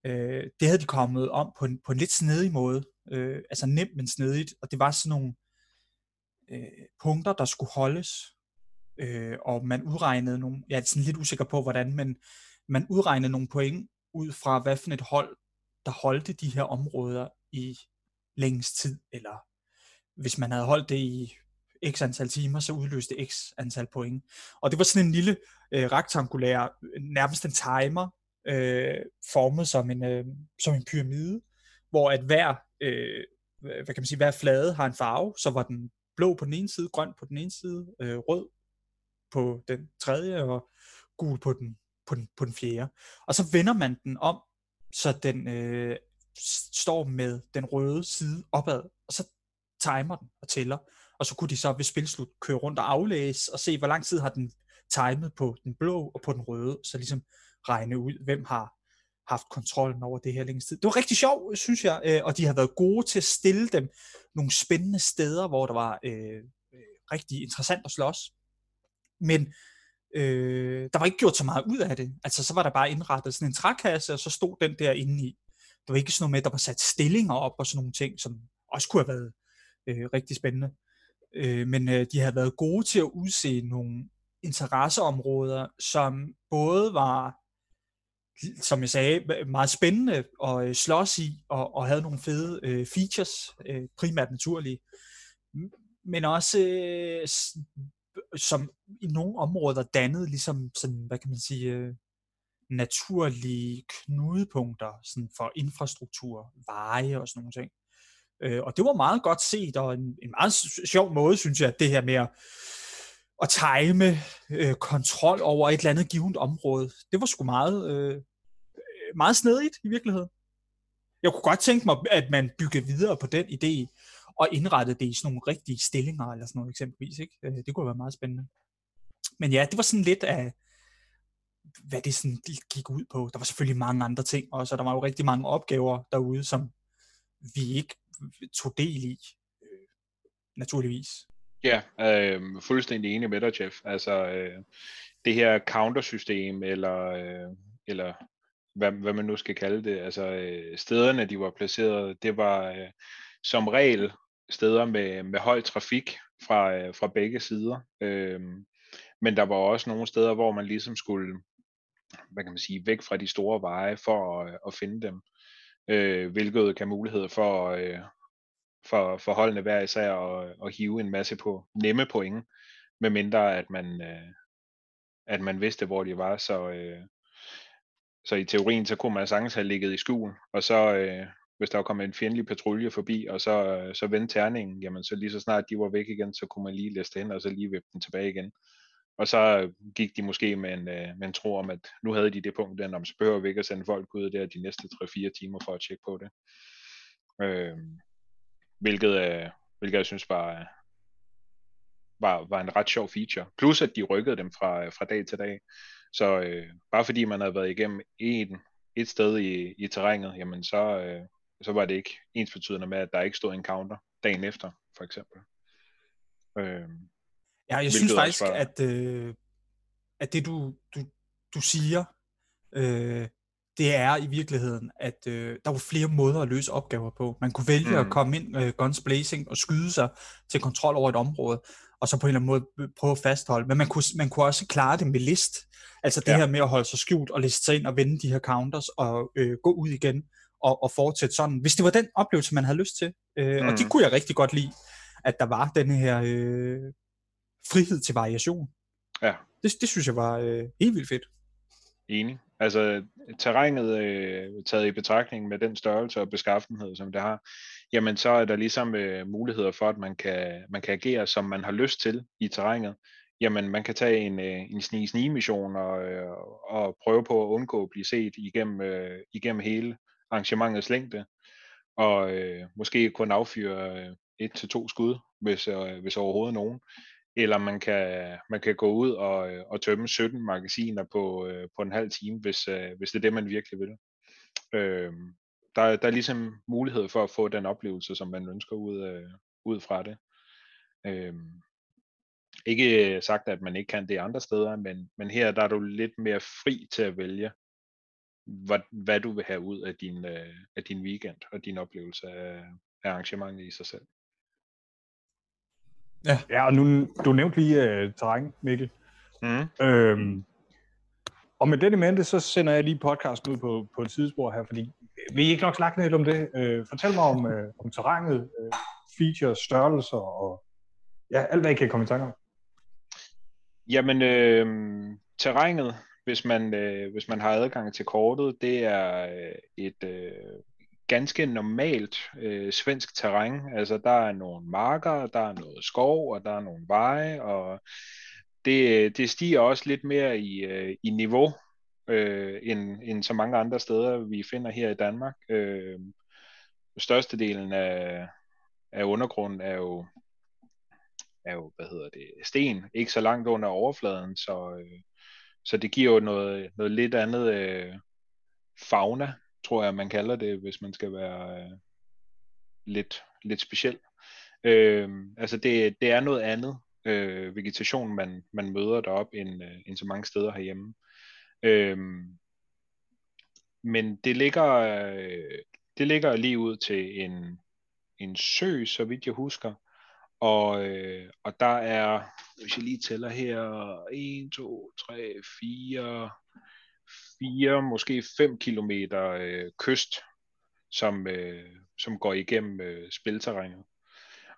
øh, det havde de kommet om på en, på en lidt snedig måde. Øh, altså nemt, men snedigt. Og det var sådan nogle øh, punkter, der skulle holdes. Øh, og man udregnede nogle, jeg er sådan lidt usikker på hvordan, men man udregnede nogle point ud fra, hvad for et hold, der holdte de her områder i længst tid, eller hvis man havde holdt det i x antal timer, så udløste x antal point. Og det var sådan en lille øh, rektangulær, nærmest en timer, øh, formet som en, øh, som en pyramide, hvor at hver, øh, hvad kan man sige, hver flade har en farve, så var den blå på den ene side, grøn på den ene side, øh, rød på den tredje, og gul på den, på den, på den fjerde. Og så vender man den om, så den øh, står med den røde side opad, og så timer den og tæller. Og så kunne de så ved spilslut køre rundt og aflæse, og se, hvor lang tid har den timet på den blå og på den røde, så ligesom regne ud, hvem har haft kontrollen over det her længst tid. Det var rigtig sjovt, synes jeg, øh, og de har været gode til at stille dem nogle spændende steder, hvor der var øh, øh rigtig interessant at slås. Men øh, der var ikke gjort så meget ud af det. Altså, så var der bare indrettet sådan en trækasse, og så stod den der inde i. Der var ikke sådan noget med, at der var sat stillinger op og sådan nogle ting, som også kunne have været øh, rigtig spændende. Øh, men øh, de har været gode til at udse nogle interesseområder, som både var som jeg sagde, meget spændende at øh, slås i, og, og havde nogle fede øh, features, øh, primært naturlige, men også øh, som i nogle områder dannet ligesom sådan, hvad kan man sige, øh, naturlige knudepunkter sådan for infrastruktur, veje og sådan nogle ting. Øh, og det var meget godt set, og en, en meget sjov måde, synes jeg, at det her med at, at time øh, kontrol over et eller andet givet område. Det var sgu meget, øh, meget snedigt i virkeligheden. Jeg kunne godt tænke mig, at man byggede videre på den idé, og indrettede det i sådan nogle rigtige stillinger, eller sådan noget eksempelvis. Ikke? Øh, det kunne være meget spændende. Men ja, det var sådan lidt af, hvad det sådan gik ud på. Der var selvfølgelig mange andre ting også, og der var jo rigtig mange opgaver derude, som vi ikke tog del i, øh, naturligvis. Ja, øh, fuldstændig enig med dig, Jeff. Altså, øh, det her countersystem, eller, øh, eller hvad, hvad man nu skal kalde det, altså øh, stederne, de var placeret, det var øh, som regel steder med, med høj trafik fra, øh, fra begge sider. Øh, men der var også nogle steder, hvor man ligesom skulle, hvad kan man sige, væk fra de store veje for at, øh, at finde dem. Øh, hvilket kan mulighed for, øh, for, for holdene hver især at, at hive en masse på nemme point, medmindre at man, øh, at man vidste, hvor de var. Så, øh, så i teorien, så kunne man sagtens have ligget i skjul, og så, øh, hvis der var kommet en fjendtlig patrulje forbi, og så, øh, så vendte terningen, jamen så lige så snart de var væk igen, så kunne man lige læse hen, og så lige vippe den tilbage igen. Og så gik de måske med en, øh, med en tro om, at nu havde de det punkt der, om så behøver vi ikke at sende folk ud der de næste 3-4 timer for at tjekke på det. Øh, hvilket, øh, hvilket jeg synes var, var, var en ret sjov feature. Plus at de rykkede dem fra, øh, fra dag til dag. Så øh, bare fordi man havde været igennem en, et sted i, i terrænet, jamen så, øh, så var det ikke ens betydende med, at der ikke stod en counter dagen efter, for eksempel. Øh, ja, jeg synes faktisk, var... at, øh, at det du, du, du siger, øh, det er i virkeligheden, at øh, der var flere måder at løse opgaver på. Man kunne vælge mm. at komme ind øh, guns blazing og skyde sig til kontrol over et område, og så på en eller anden måde prøve at fastholde. Men man kunne, man kunne også klare det med list. Altså det ja. her med at holde sig skjult og liste sig ind og vende de her counters og øh, gå ud igen og, og fortsætte sådan. Hvis det var den oplevelse, man havde lyst til. Øh, mm. Og det kunne jeg rigtig godt lide, at der var den her øh, frihed til variation. Ja. Det, det synes jeg var øh, helt vildt fedt. Enig. Altså terrænet øh, taget i betragtning med den størrelse og beskaffenhed, som det har, jamen så er der ligesom øh, muligheder for, at man kan, man kan agere, som man har lyst til i terrænet. Jamen man kan tage en, øh, en sni mission og, øh, og prøve på at undgå at blive set igennem, øh, igennem hele arrangementets længde, og øh, måske kun affyre øh, et til to skud, hvis, øh, hvis overhovedet nogen eller man kan, man kan gå ud og, øh, og tømme 17 magasiner på, øh, på en halv time, hvis, øh, hvis det er det, man virkelig vil. Øh, der, der er ligesom mulighed for at få den oplevelse, som man ønsker ud, øh, ud fra det. Øh, ikke sagt, at man ikke kan det andre steder, men, men her der er du lidt mere fri til at vælge, hvad, hvad du vil have ud af din, øh, af din weekend og din oplevelse af, af arrangementet i sig selv. Ja, ja og nu, du nævnte lige uh, terræn, Mikkel. Mm. Øhm, og med det i mente, så sender jeg lige podcasten ud på, på et tidsspor her, fordi vi ikke nok snakke lidt om det. Uh, fortæl mig om, uh, om terrænet, uh, features, størrelser og ja, alt hvad I kan komme i tanke om. Jamen, øh, terrænet, hvis man, øh, hvis man har adgang til kortet, det er et, øh, ganske normalt øh, svensk terræn. Altså der er nogle marker, der er noget skov, og der er nogle veje, og det, det stiger også lidt mere i, øh, i niveau øh, end, end så mange andre steder, vi finder her i Danmark. Øh, størstedelen af, af undergrunden er jo, er jo, hvad hedder det, sten, ikke så langt under overfladen, så, øh, så det giver jo noget, noget lidt andet øh, fauna tror jeg, man kalder det, hvis man skal være øh, lidt, lidt speciel. Øh, altså det, det er noget andet øh, vegetation, man, man møder derop end, øh, end så mange steder herhjemme. Øh, men det ligger, øh, det ligger lige ud til en, en sø, så vidt jeg husker. Og, øh, og der er, hvis jeg lige tæller her, 1, 2, 3, 4, fire, måske 5 kilometer øh, kyst, som, øh, som går igennem øh, spilterrænet.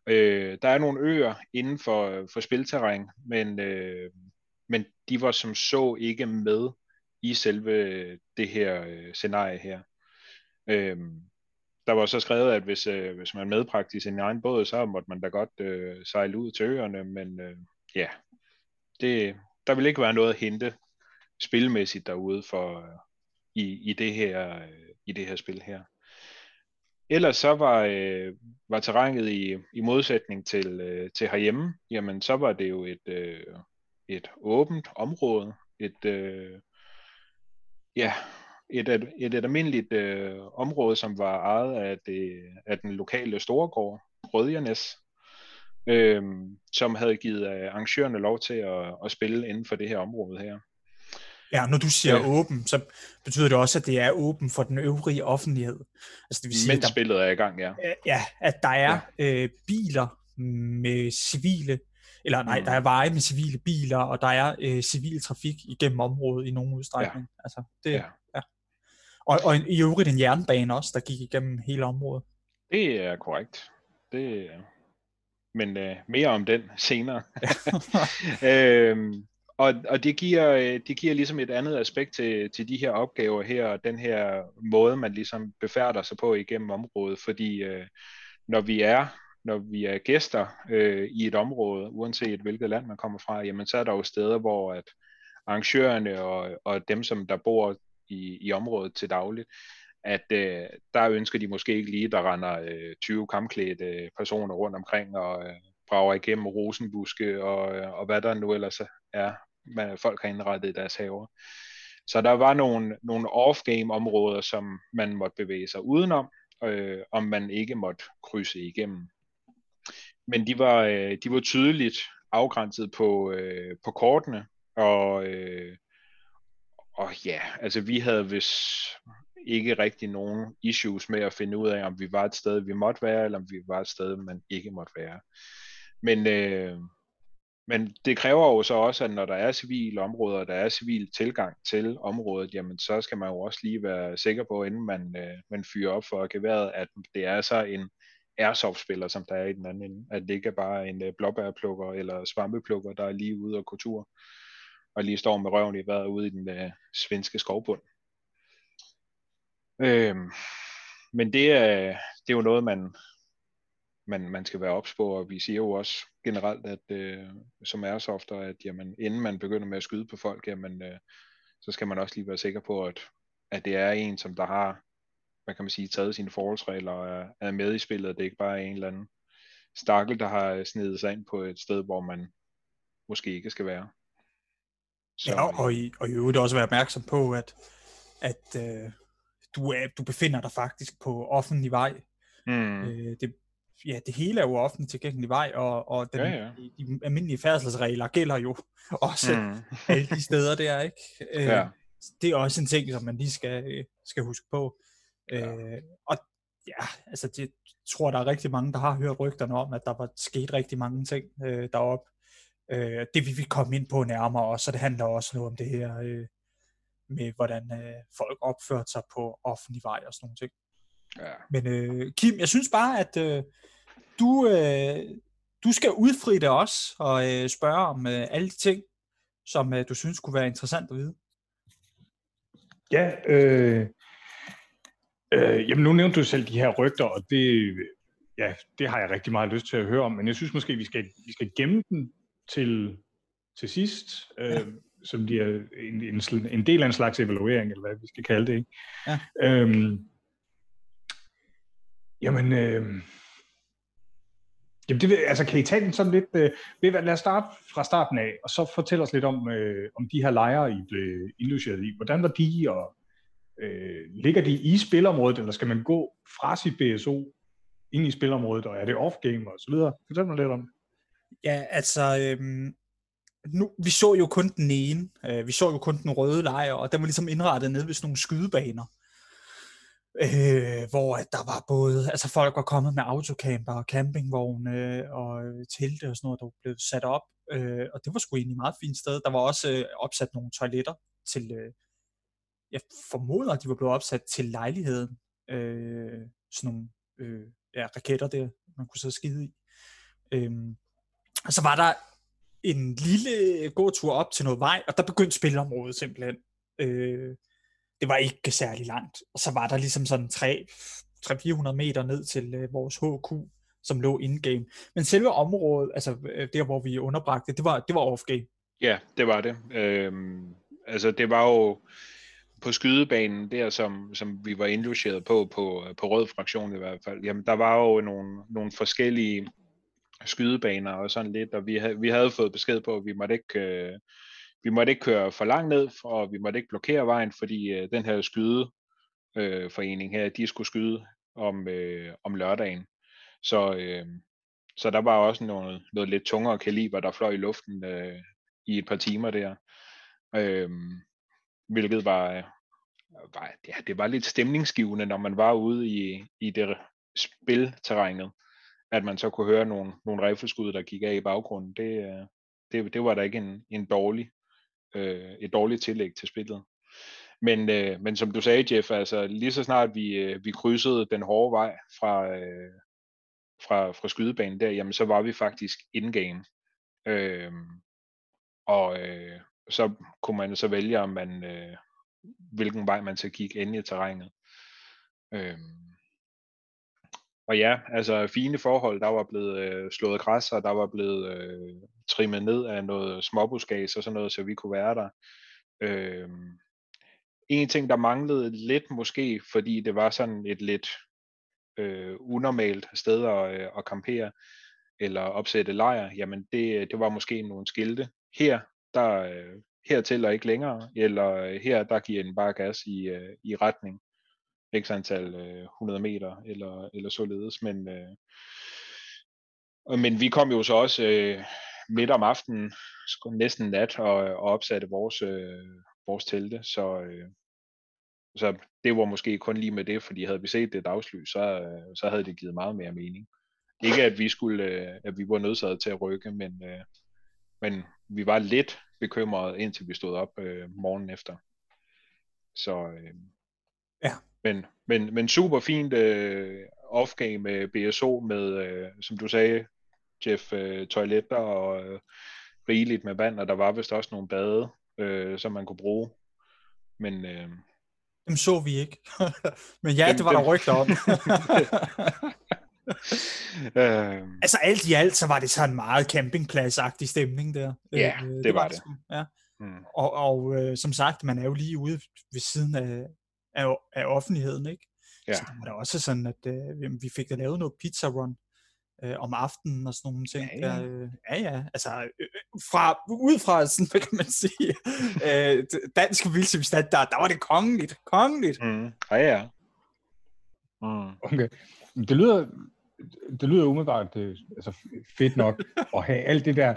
Øh, der er nogle øer inden for, øh, for spilterræn, men, øh, men de var som så ikke med i selve øh, det her øh, scenarie her. Øh, der var så skrevet, at hvis, øh, hvis man medbragte sin egen båd, så måtte man da godt øh, sejle ud til øerne, men øh, ja, det, der vil ikke være noget at hente spilmæssigt derude for øh, i, i, det her, øh, i det her spil her. Ellers så var, øh, var terrænet i, i modsætning til, øh, til herhjemme, jamen så var det jo et, øh, et åbent område, et, øh, ja, et, et, et, et almindeligt øh, område, som var ejet af, det, af den lokale storegård, Rødjernes, øh, som havde givet øh, arrangørerne lov til at, at spille inden for det her område her. Ja, når du siger ja. åben, så betyder det også, at det er åben for den øvrige offentlighed. Altså, det vil sige, Mens der, spillet er i gang, ja. Ja, at der er ja. øh, biler med civile, eller nej, mm. der er veje med civile biler, og der er øh, civil trafik igennem området i nogen udstrækning. Ja. Altså, det, ja. ja. Og, og i øvrigt en jernbane også, der gik igennem hele området. Det er korrekt. Det, men øh, mere om den senere. [LAUGHS] øhm, og, og det, giver, øh, det giver ligesom et andet aspekt til, til de her opgaver her, og den her måde, man ligesom befærder sig på igennem området, fordi øh, når vi er når vi er gæster øh, i et område, uanset hvilket land man kommer fra, jamen så er der jo steder, hvor at arrangørerne og, og dem, som der bor i, i området til dagligt, at øh, der ønsker de måske ikke lige, der render øh, 20 kampklædte øh, personer rundt omkring og øh, brager igennem rosenbuske og, øh, og hvad der nu ellers er, hvad folk har indrettet i deres haver. Så der var nogle, nogle off-game områder, som man måtte bevæge sig udenom, øh, om man ikke måtte krydse igennem. Men de var, øh, de var tydeligt afgrænset på, øh, på kortene, og, øh, og ja, altså vi havde vist ikke rigtig nogen issues med at finde ud af, om vi var et sted, vi måtte være, eller om vi var et sted, man ikke måtte være. Men, øh, men det kræver jo så også, at når der er civile områder, der er civil tilgang til området, jamen så skal man jo også lige være sikker på, inden man, øh, man fyrer op for geværet, at det er så en airsoft-spiller, som der er i den anden ende. At det ikke er bare en øh, blåbærplukker eller svampeplukker, der er lige ude og kultur, og lige står med røven i vejret ude i den øh, svenske skovbund. Øhm, men det er, det er jo noget, man, man, man skal være ops på, og vi siger jo også generelt, at øh, som airsofter, at jamen, inden man begynder med at skyde på folk, jamen, øh, så skal man også lige være sikker på, at, at det er en, som der har, hvad kan man sige, taget sine forholdsregler og er, er med i spillet, at det ikke bare er en eller anden stakkel, der har snedet sig ind på et sted, hvor man måske ikke skal være. Så, ja, og i, og i øvrigt også være opmærksom på, at, at øh, du, er, du befinder dig faktisk på offentlig vej. Mm. Øh, det, ja, det hele er jo offentligt tilgængelig vej, og, og den, ja, ja. De, de almindelige færdselsregler gælder jo [LAUGHS] også mm. [LAUGHS] alle de steder der, ikke? Øh, ja. Det er også en ting, som man lige skal, skal huske på. Ja. Øh, og ja, altså det tror, der er rigtig mange, der har hørt rygterne om, at der var sket rigtig mange ting øh, deroppe. Øh, det vil vi komme ind på nærmere også, så det handler også noget om det her øh, med, hvordan øh, folk opførte sig på offentlig vej og sådan nogle ting. Ja. Men øh, Kim, jeg synes bare, at øh, du, øh, du skal udfri det også og øh, spørge om øh, alle de ting, som øh, du synes kunne være interessant at vide. Ja, øh, øh, jamen nu nævnte du selv de her rygter, og det, ja, det har jeg rigtig meget lyst til at høre om, men jeg synes måske, vi skal, vi skal gemme den til, til sidst, øh, ja. som de er en, en, en del af en slags evaluering, eller hvad vi skal kalde det. Ikke? Ja. Øhm, jamen, øh, jamen det, altså, kan I tage den sådan lidt, øh, lad os starte fra starten af, og så fortælle os lidt om, øh, om de her lejre, I blev indlogeret i. Hvordan var de, og øh, ligger de i spilområdet, eller skal man gå fra sit BSO ind i spilområdet, og er det off-game og så videre? Fortæl mig lidt om det. Ja, altså, øhm, nu, vi så jo kun den ene. Øh, vi så jo kun den røde lejr, og den var ligesom indrettet ned ved sådan nogle skydebaner. Øh, hvor at der var både, altså folk var kommet med autocamper og campingvogne og øh, telte og sådan noget, der blev sat op. Øh, og det var sgu egentlig et meget fint sted. Der var også øh, opsat nogle toiletter til, øh, jeg formoder, at de var blevet opsat til lejligheden. Øh, sådan nogle øh, ja, raketter der, man kunne så skide i. Øh, og så var der en lille gåtur op til noget vej, og der begyndte spilområdet simpelthen. Øh, det var ikke særlig langt. Og så var der ligesom sådan 300-400 meter ned til øh, vores HQ, som lå in-game. Men selve området, altså øh, der hvor vi underbragte, det var, det var off-game. Ja, det var det. Øhm, altså det var jo på skydebanen der, som, som vi var indlogeret på, på, øh, på rød fraktion i hvert fald, jamen der var jo nogle, nogle forskellige skydebaner og sådan lidt, og vi havde, vi havde fået besked på, at vi måtte ikke, øh, vi måtte ikke køre for langt ned, og vi måtte ikke blokere vejen, fordi øh, den her skyde øh, forening her, de skulle skyde om, øh, om lørdagen. Så, øh, så der var også noget, noget lidt tungere kaliber, der fløj i luften øh, i et par timer der. Øh, hvilket var, var, ja, det var lidt stemningsgivende, når man var ude i, i det spilterrænet, at man så kunne høre nogle, nogle rifleskud, der gik af i baggrunden. Det, øh, det, det var da ikke en, en dårlig, øh, et dårligt tillæg til spillet. Men, øh, men som du sagde, Jeff, altså lige så snart vi, øh, vi krydsede den hårde vej fra, øh, fra, fra skydebanen der, jamen så var vi faktisk in-game. Øh, og øh, så kunne man så vælge, om man, øh, hvilken vej man skal kigge ind i terrænet. Øh, og ja, altså fine forhold, der var blevet øh, slået græs, og der var blevet øh, trimmet ned af noget småbuskage og sådan noget, så vi kunne være der. Øh, en ting, der manglede lidt måske, fordi det var sådan et lidt øh, unormalt sted at, øh, at campere eller opsætte lejr, jamen det, det var måske nogle skilte. Her, der øh, hertil og ikke længere, eller øh, her, der giver den bare gas i, øh, i retning x antal øh, 100 meter, eller, eller således, men, øh, men vi kom jo så også øh, midt om aftenen, næsten nat, og, og opsatte vores, øh, vores telte, så, øh, så det var måske kun lige med det, fordi havde vi set det dagslys, så, øh, så havde det givet meget mere mening. Ikke at vi skulle, øh, at vi var nødsaget til at rykke, men, øh, men vi var lidt bekymrede, indtil vi stod op øh, morgen efter. Så øh, ja. Men, men, men super fint øh, off-game med BSO med, øh, som du sagde, Jeff, øh, toiletter og øh, rigeligt med vand, og der var vist også nogle bade, øh, som man kunne bruge. Men, øh, dem så vi ikke. [LAUGHS] Men ja, dem, det var dem... der rygter om. [LAUGHS] [LAUGHS] øhm... Altså alt i alt, så var det sådan en meget campingpladsagtig stemning der. Ja, øh, det, det var det. det. Ja. Mm. Og, og øh, som sagt, man er jo lige ude ved siden af, af, af offentligheden, ikke? Ja. Så det var da også sådan, at øh, vi fik da lavet noget pizza run øh, om aftenen og sådan nogle ting. Ja, ja. Der, øh, ja, ja. Altså, øh, øh, fra, ud fra, sådan, [LAUGHS] hvad kan man sige, øh, dansk vildsimstand, der var det kongeligt. Kongeligt. Mm. Ja, ja. Mm. Okay. Det lyder, det lyder umiddelbart det, altså fedt nok [LAUGHS] at have alt det der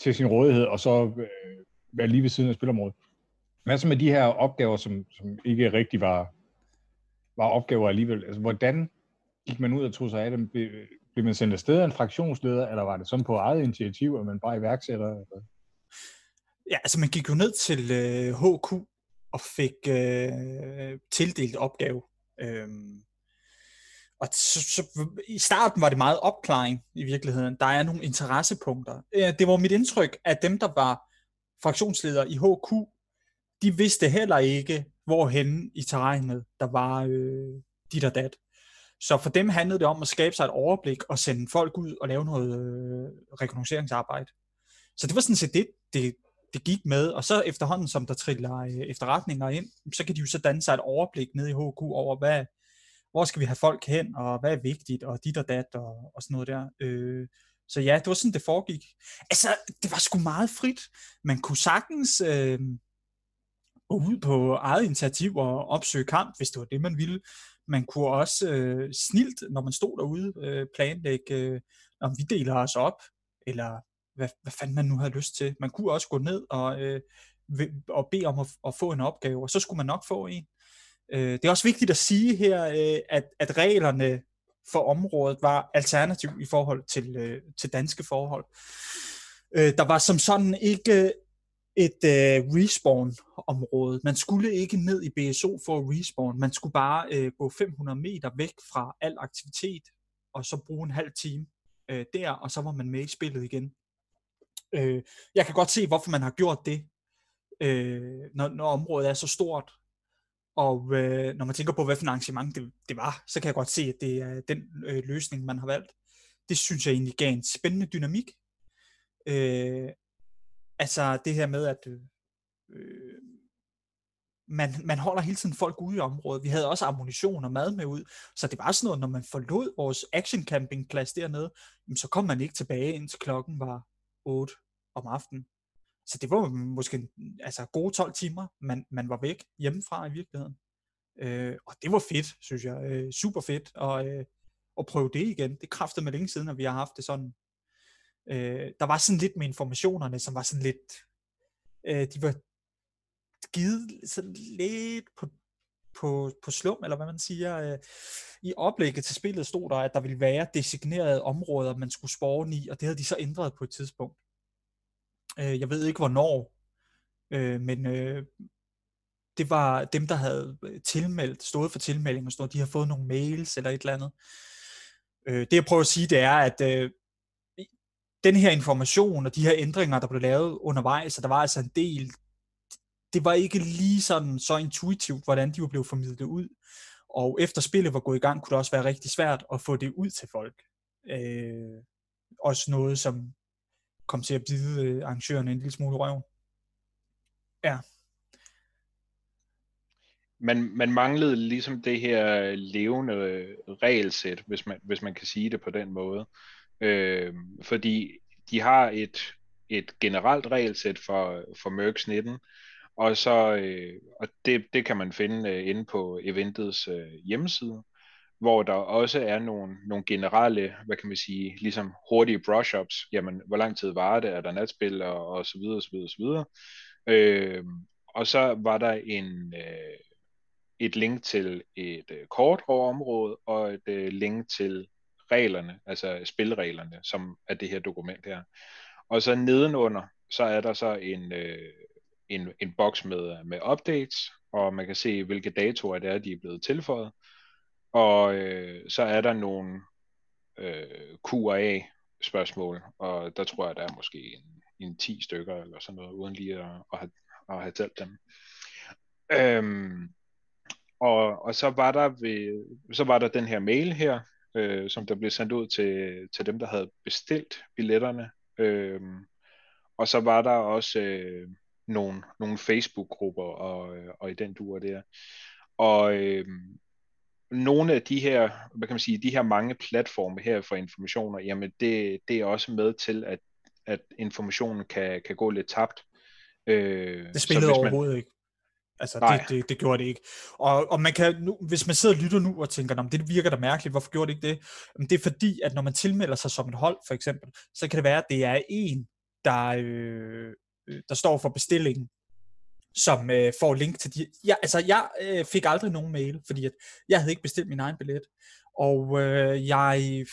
til sin rådighed, og så øh, være lige ved siden af spilområdet. Hvad så med de her opgaver, som, som ikke rigtig var, var opgaver alligevel? Altså, hvordan gik man ud og tog sig af dem? Blev man sendt afsted af en fraktionsleder, eller var det sådan på eget initiativ, at man bare iværksætter? Eller? Ja, altså man gik jo ned til øh, HQ og fik øh, tildelt opgave. Øhm, og så, så, i starten var det meget opklaring i virkeligheden. Der er nogle interessepunkter. Øh, det var mit indtryk, at dem, der var fraktionsledere i HQ, de vidste heller ikke, hvorhen i terrænet der var øh, dit og dat. Så for dem handlede det om at skabe sig et overblik og sende folk ud og lave noget øh, rekognosceringsarbejde. Så det var sådan set det, det, det gik med, og så efterhånden, som der triller øh, efterretninger ind, så kan de jo så danne sig et overblik ned i HQ over, hvad, hvor skal vi have folk hen, og hvad er vigtigt, og dit og dat, og, og sådan noget der. Øh, så ja, det var sådan, det foregik. Altså, det var sgu meget frit. Man kunne sagtens øh, gå ud på eget initiativ og opsøge kamp, hvis det var det, man ville. Man kunne også øh, snilt, når man stod derude, øh, planlægge, øh, om vi deler os op, eller hvad, hvad fanden man nu havde lyst til. Man kunne også gå ned og, øh, og bede om at, at få en opgave, og så skulle man nok få en. Øh, det er også vigtigt at sige her, øh, at, at reglerne for området var alternativ i forhold til, øh, til danske forhold. Øh, der var som sådan ikke et øh, respawn-område. Man skulle ikke ned i BSO for at respawn. Man skulle bare øh, gå 500 meter væk fra al aktivitet, og så bruge en halv time øh, der, og så var man med i spillet igen. Øh, jeg kan godt se, hvorfor man har gjort det, øh, når, når området er så stort. Og øh, når man tænker på, hvad for en arrangement det, det var, så kan jeg godt se, at det er den øh, løsning, man har valgt. Det synes jeg egentlig gav en spændende dynamik. Øh, altså det her med, at øh, man, man holder hele tiden folk ude i området. Vi havde også ammunition og mad med ud, så det var sådan noget, når man forlod vores action campingplads dernede, så kom man ikke tilbage, indtil klokken var 8 om aftenen. Så det var måske altså gode 12 timer, man, man var væk hjemmefra i virkeligheden. Øh, og det var fedt, synes jeg. Øh, super fedt at, øh, at prøve det igen. Det kræftede mig længe siden, at vi har haft det sådan. Øh, der var sådan lidt med informationerne, som var sådan lidt... Øh, de var givet sådan lidt på, på, på slum, eller hvad man siger. Øh, I oplægget til spillet stod der, at der ville være designerede områder, man skulle spore i, og det havde de så ændret på et tidspunkt. Øh, jeg ved ikke hvornår, øh, men øh, det var dem, der havde tilmeldt, stået for tilmelding og stået, de har fået nogle mails eller et eller andet. Øh, det jeg prøver at sige, det er, at øh, den her information og de her ændringer, der blev lavet undervejs, så der var altså en del, det var ikke lige sådan så intuitivt, hvordan de var blevet formidlet ud. Og efter spillet var gået i gang, kunne det også være rigtig svært at få det ud til folk. Øh, også noget, som kom til at bide øh, arrangørerne en lille smule røv. Ja. Man, man manglede ligesom det her levende regelsæt, hvis man, hvis man kan sige det på den måde. Øh, fordi de har et, et generelt regelsæt for, for Mercs 19, og så øh, og det, det kan man finde øh, inde på eventets øh, hjemmeside hvor der også er nogle, nogle generelle, hvad kan man sige, ligesom hurtige brush-ups, jamen, hvor lang tid var det, er der natspil, og, og så videre, og så videre, og så videre. Øh, og så var der en, øh, et link til et øh, kort over området, og et øh, link til reglerne, altså spilreglerne, som er det her dokument her. Og så nedenunder, så er der så en, øh, en, en boks med, med updates, og man kan se, hvilke datoer det er, de er blevet tilføjet. Og øh, så er der nogle øh, Q&A spørgsmål, og der tror jeg, der er måske en, en 10 stykker eller sådan noget, uden lige at, at, have, at have talt dem. Øhm, og, og så var der ved, så var der den her mail her, øh, som der blev sendt ud til, til dem, der havde bestilt billetterne. Øhm, og så var der også øh, nogle, nogle Facebook-grupper og, og i den duer der. Og øh, nogle af de her, hvad kan man sige, de her mange platforme her for informationer, jamen det, det er også med til, at, at informationen kan, kan gå lidt tabt. Øh, det spillede man, overhovedet ikke. Altså, det, det, det gjorde det ikke. Og, og man kan nu, hvis man sidder og lytter nu og tænker, det virker da mærkeligt, hvorfor gjorde det ikke det? Men det er fordi, at når man tilmelder sig som et hold, for eksempel, så kan det være, at det er en, der, øh, der står for bestillingen, som øh, får link til de... Ja, altså, jeg øh, fik aldrig nogen mail, fordi at jeg havde ikke bestilt min egen billet. Og øh, jeg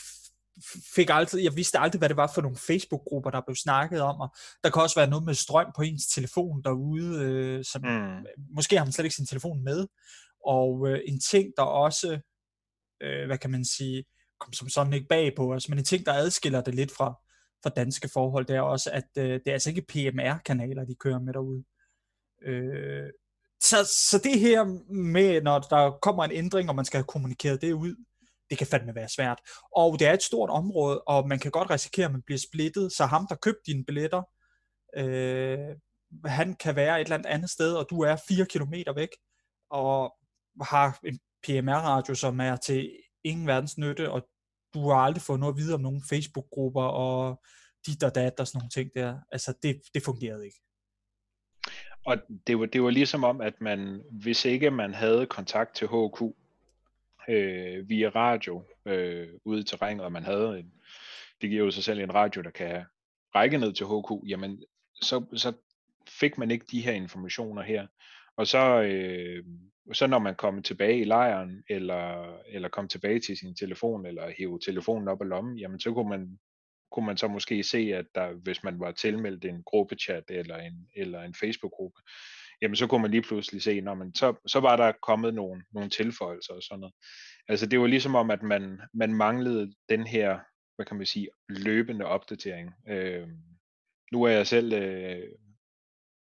fik altid, jeg vidste aldrig, hvad det var for nogle Facebook-grupper, der blev snakket om, og der kan også være noget med strøm på ens telefon derude, øh, som mm. måske har man slet ikke sin telefon med, og øh, en ting, der også, øh, hvad kan man sige, kom som sådan ikke bag på os, men en ting, der adskiller det lidt fra, fra danske forhold, det er også, at øh, det er altså ikke PMR-kanaler, de kører med derude. Øh, så, så det her med, når der kommer en ændring, og man skal have kommunikeret det ud, det kan fandme være svært. Og det er et stort område, og man kan godt risikere, at man bliver splittet, så ham, der købte dine billetter, øh, han kan være et eller andet sted, og du er 4 kilometer væk, og har en PMR-radio, som er til ingen verdens nytte, og du har aldrig fået noget at vide om nogle Facebook-grupper, og dit og dat og sådan nogle ting der. Altså, det, det fungerede ikke. Og det var, det var ligesom om, at man, hvis ikke man havde kontakt til HQ øh, via radio øh, ude i terrænet, og man havde en, det giver jo sig selv en radio, der kan række ned til HQ, jamen så, så fik man ikke de her informationer her. Og så, øh, så når man kom tilbage i lejren, eller, eller kom tilbage til sin telefon, eller hæve telefonen op af lommen, jamen så kunne man kunne man så måske se, at der, hvis man var tilmeldt en gruppechat eller en, eller en Facebook-gruppe, jamen så kunne man lige pludselig se, når man, så, så var der kommet nogle, nogle tilføjelser og sådan noget. Altså det var ligesom om, at man, man manglede den her, hvad kan man sige, løbende opdatering. Øh, nu er jeg selv øh,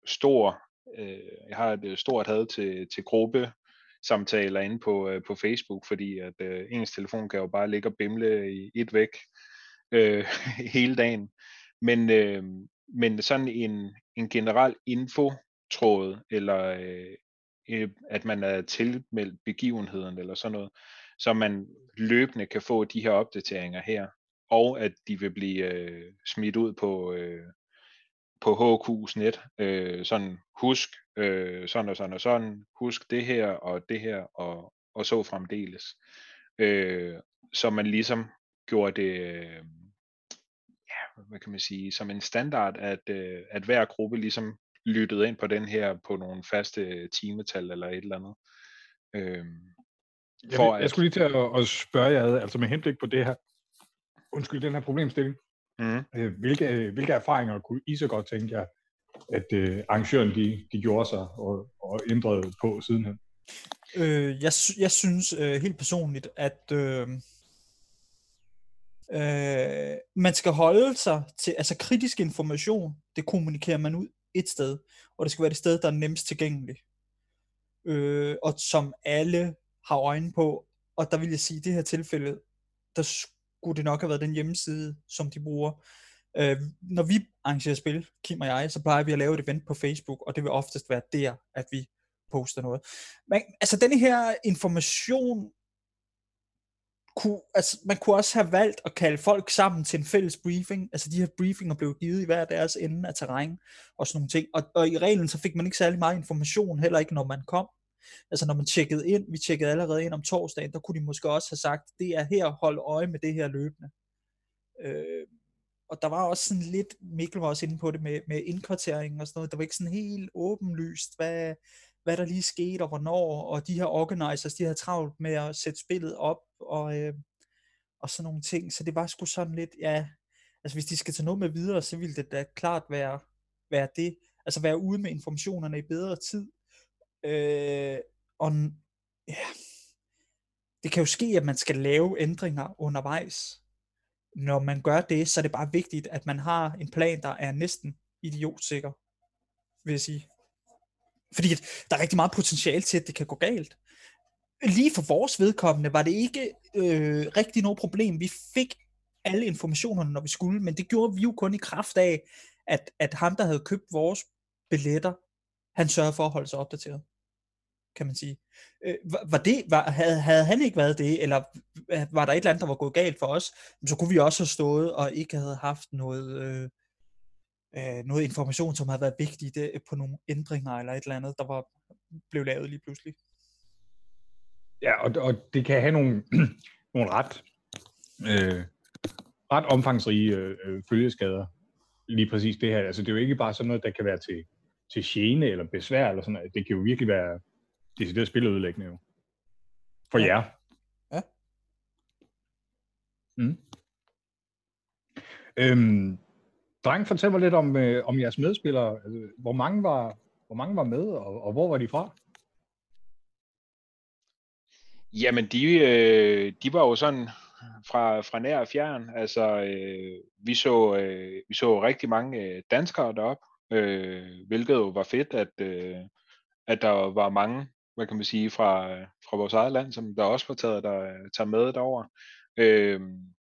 stor, øh, jeg har et øh, stort had til, til gruppe samtaler inde på, øh, på Facebook, fordi at øh, ens telefon kan jo bare ligge og bimle i et væk øh, [LAUGHS] hele dagen. Men, øh, men sådan en, en generel tråd, eller øh, øh, at man er tilmeldt begivenheden, eller sådan noget, så man løbende kan få de her opdateringer her, og at de vil blive øh, smidt ud på, øh, på HQ's net, øh, sådan husk øh, sådan og sådan og sådan, husk det her og det her og, og så fremdeles. Øh, så man ligesom gjorde det, øh, ja, hvad kan man sige, som en standard, at, øh, at hver gruppe ligesom lyttede ind på den her på nogle faste timetal eller et eller andet. Øh, for jeg, jeg skulle lige til at, at spørge jer, altså med henblik på det her, undskyld, den her problemstilling, mm. hvilke, hvilke erfaringer kunne I så godt tænke jer, at uh, arrangøren de, de gjorde sig og, og ændrede på sidenhen? Øh, jeg, jeg synes øh, helt personligt, at øh, øh, man skal holde sig til, altså kritisk information, det kommunikerer man ud et sted, og det skal være det sted, der er nemmest tilgængeligt, øh, og som alle har øjne på, og der vil jeg sige, i det her tilfælde, der skulle det nok have været den hjemmeside, som de bruger. Øh, når vi arrangerer spil, Kim og jeg, så plejer vi at lave et event på Facebook, og det vil oftest være der, at vi poster noget. Men altså denne her information, kunne, altså, man kunne også have valgt at kalde folk sammen til en fælles briefing. Altså de her briefinger blev givet i hver deres ende af terræn og sådan nogle ting. Og, og i reglen så fik man ikke særlig meget information, heller ikke når man kom. Altså når man tjekkede ind, vi tjekkede allerede ind om torsdagen, der kunne de måske også have sagt, det er her, hold øje med det her løbende. Øh, og der var også sådan lidt, Mikkel var også inde på det med, med indkvartering og sådan noget, der var ikke sådan helt åbenlyst, hvad, hvad der lige skete og hvornår, og de her organizers, de havde travlt med at sætte spillet op, og, øh, og sådan nogle ting, så det var sgu sådan lidt, ja, altså hvis de skal tage noget med videre, så ville det da klart være, være det, altså være ude med informationerne i bedre tid, Øh, og ja, det kan jo ske, at man skal lave ændringer undervejs. Når man gør det, så er det bare vigtigt, at man har en plan, der er næsten idiotsikker, vil jeg sige. Fordi der er rigtig meget potentiale til, at det kan gå galt. Lige for vores vedkommende var det ikke øh, rigtig noget problem. Vi fik alle informationerne, når vi skulle, men det gjorde vi jo kun i kraft af, at, at ham, der havde købt vores billetter, han sørgede for at holde sig opdateret kan man sige. Øh, var det, var, havde, havde han ikke været det, eller var der et eller andet, der var gået galt for os, så kunne vi også have stået og ikke havde haft noget, øh, øh, noget information, som havde været vigtigt det, på nogle ændringer eller et eller andet, der var blev lavet lige pludselig. Ja, og, og det kan have nogle, [CLEARS THROAT] nogle ret, øh, ret omfangsrige øh, følgeskader, lige præcis det her. Altså det er jo ikke bare sådan noget, der kan være til, til gene eller besvær eller sådan noget. Det kan jo virkelig være decideret spiludlæggende jo. For ja. jer. Ja. Mm. Øhm, dreng, fortæl mig lidt om, øh, om jeres medspillere. Altså, hvor, mange var, hvor mange var med, og, og hvor var de fra? Jamen, de, øh, de var jo sådan fra, fra nær og fjern. Altså, øh, vi, så, øh, vi så rigtig mange øh, danskere deroppe, øh, hvilket jo var fedt, at, øh, at der var mange hvad kan man sige, fra, fra vores eget land, som der også var taget, der tager med derover. Øh,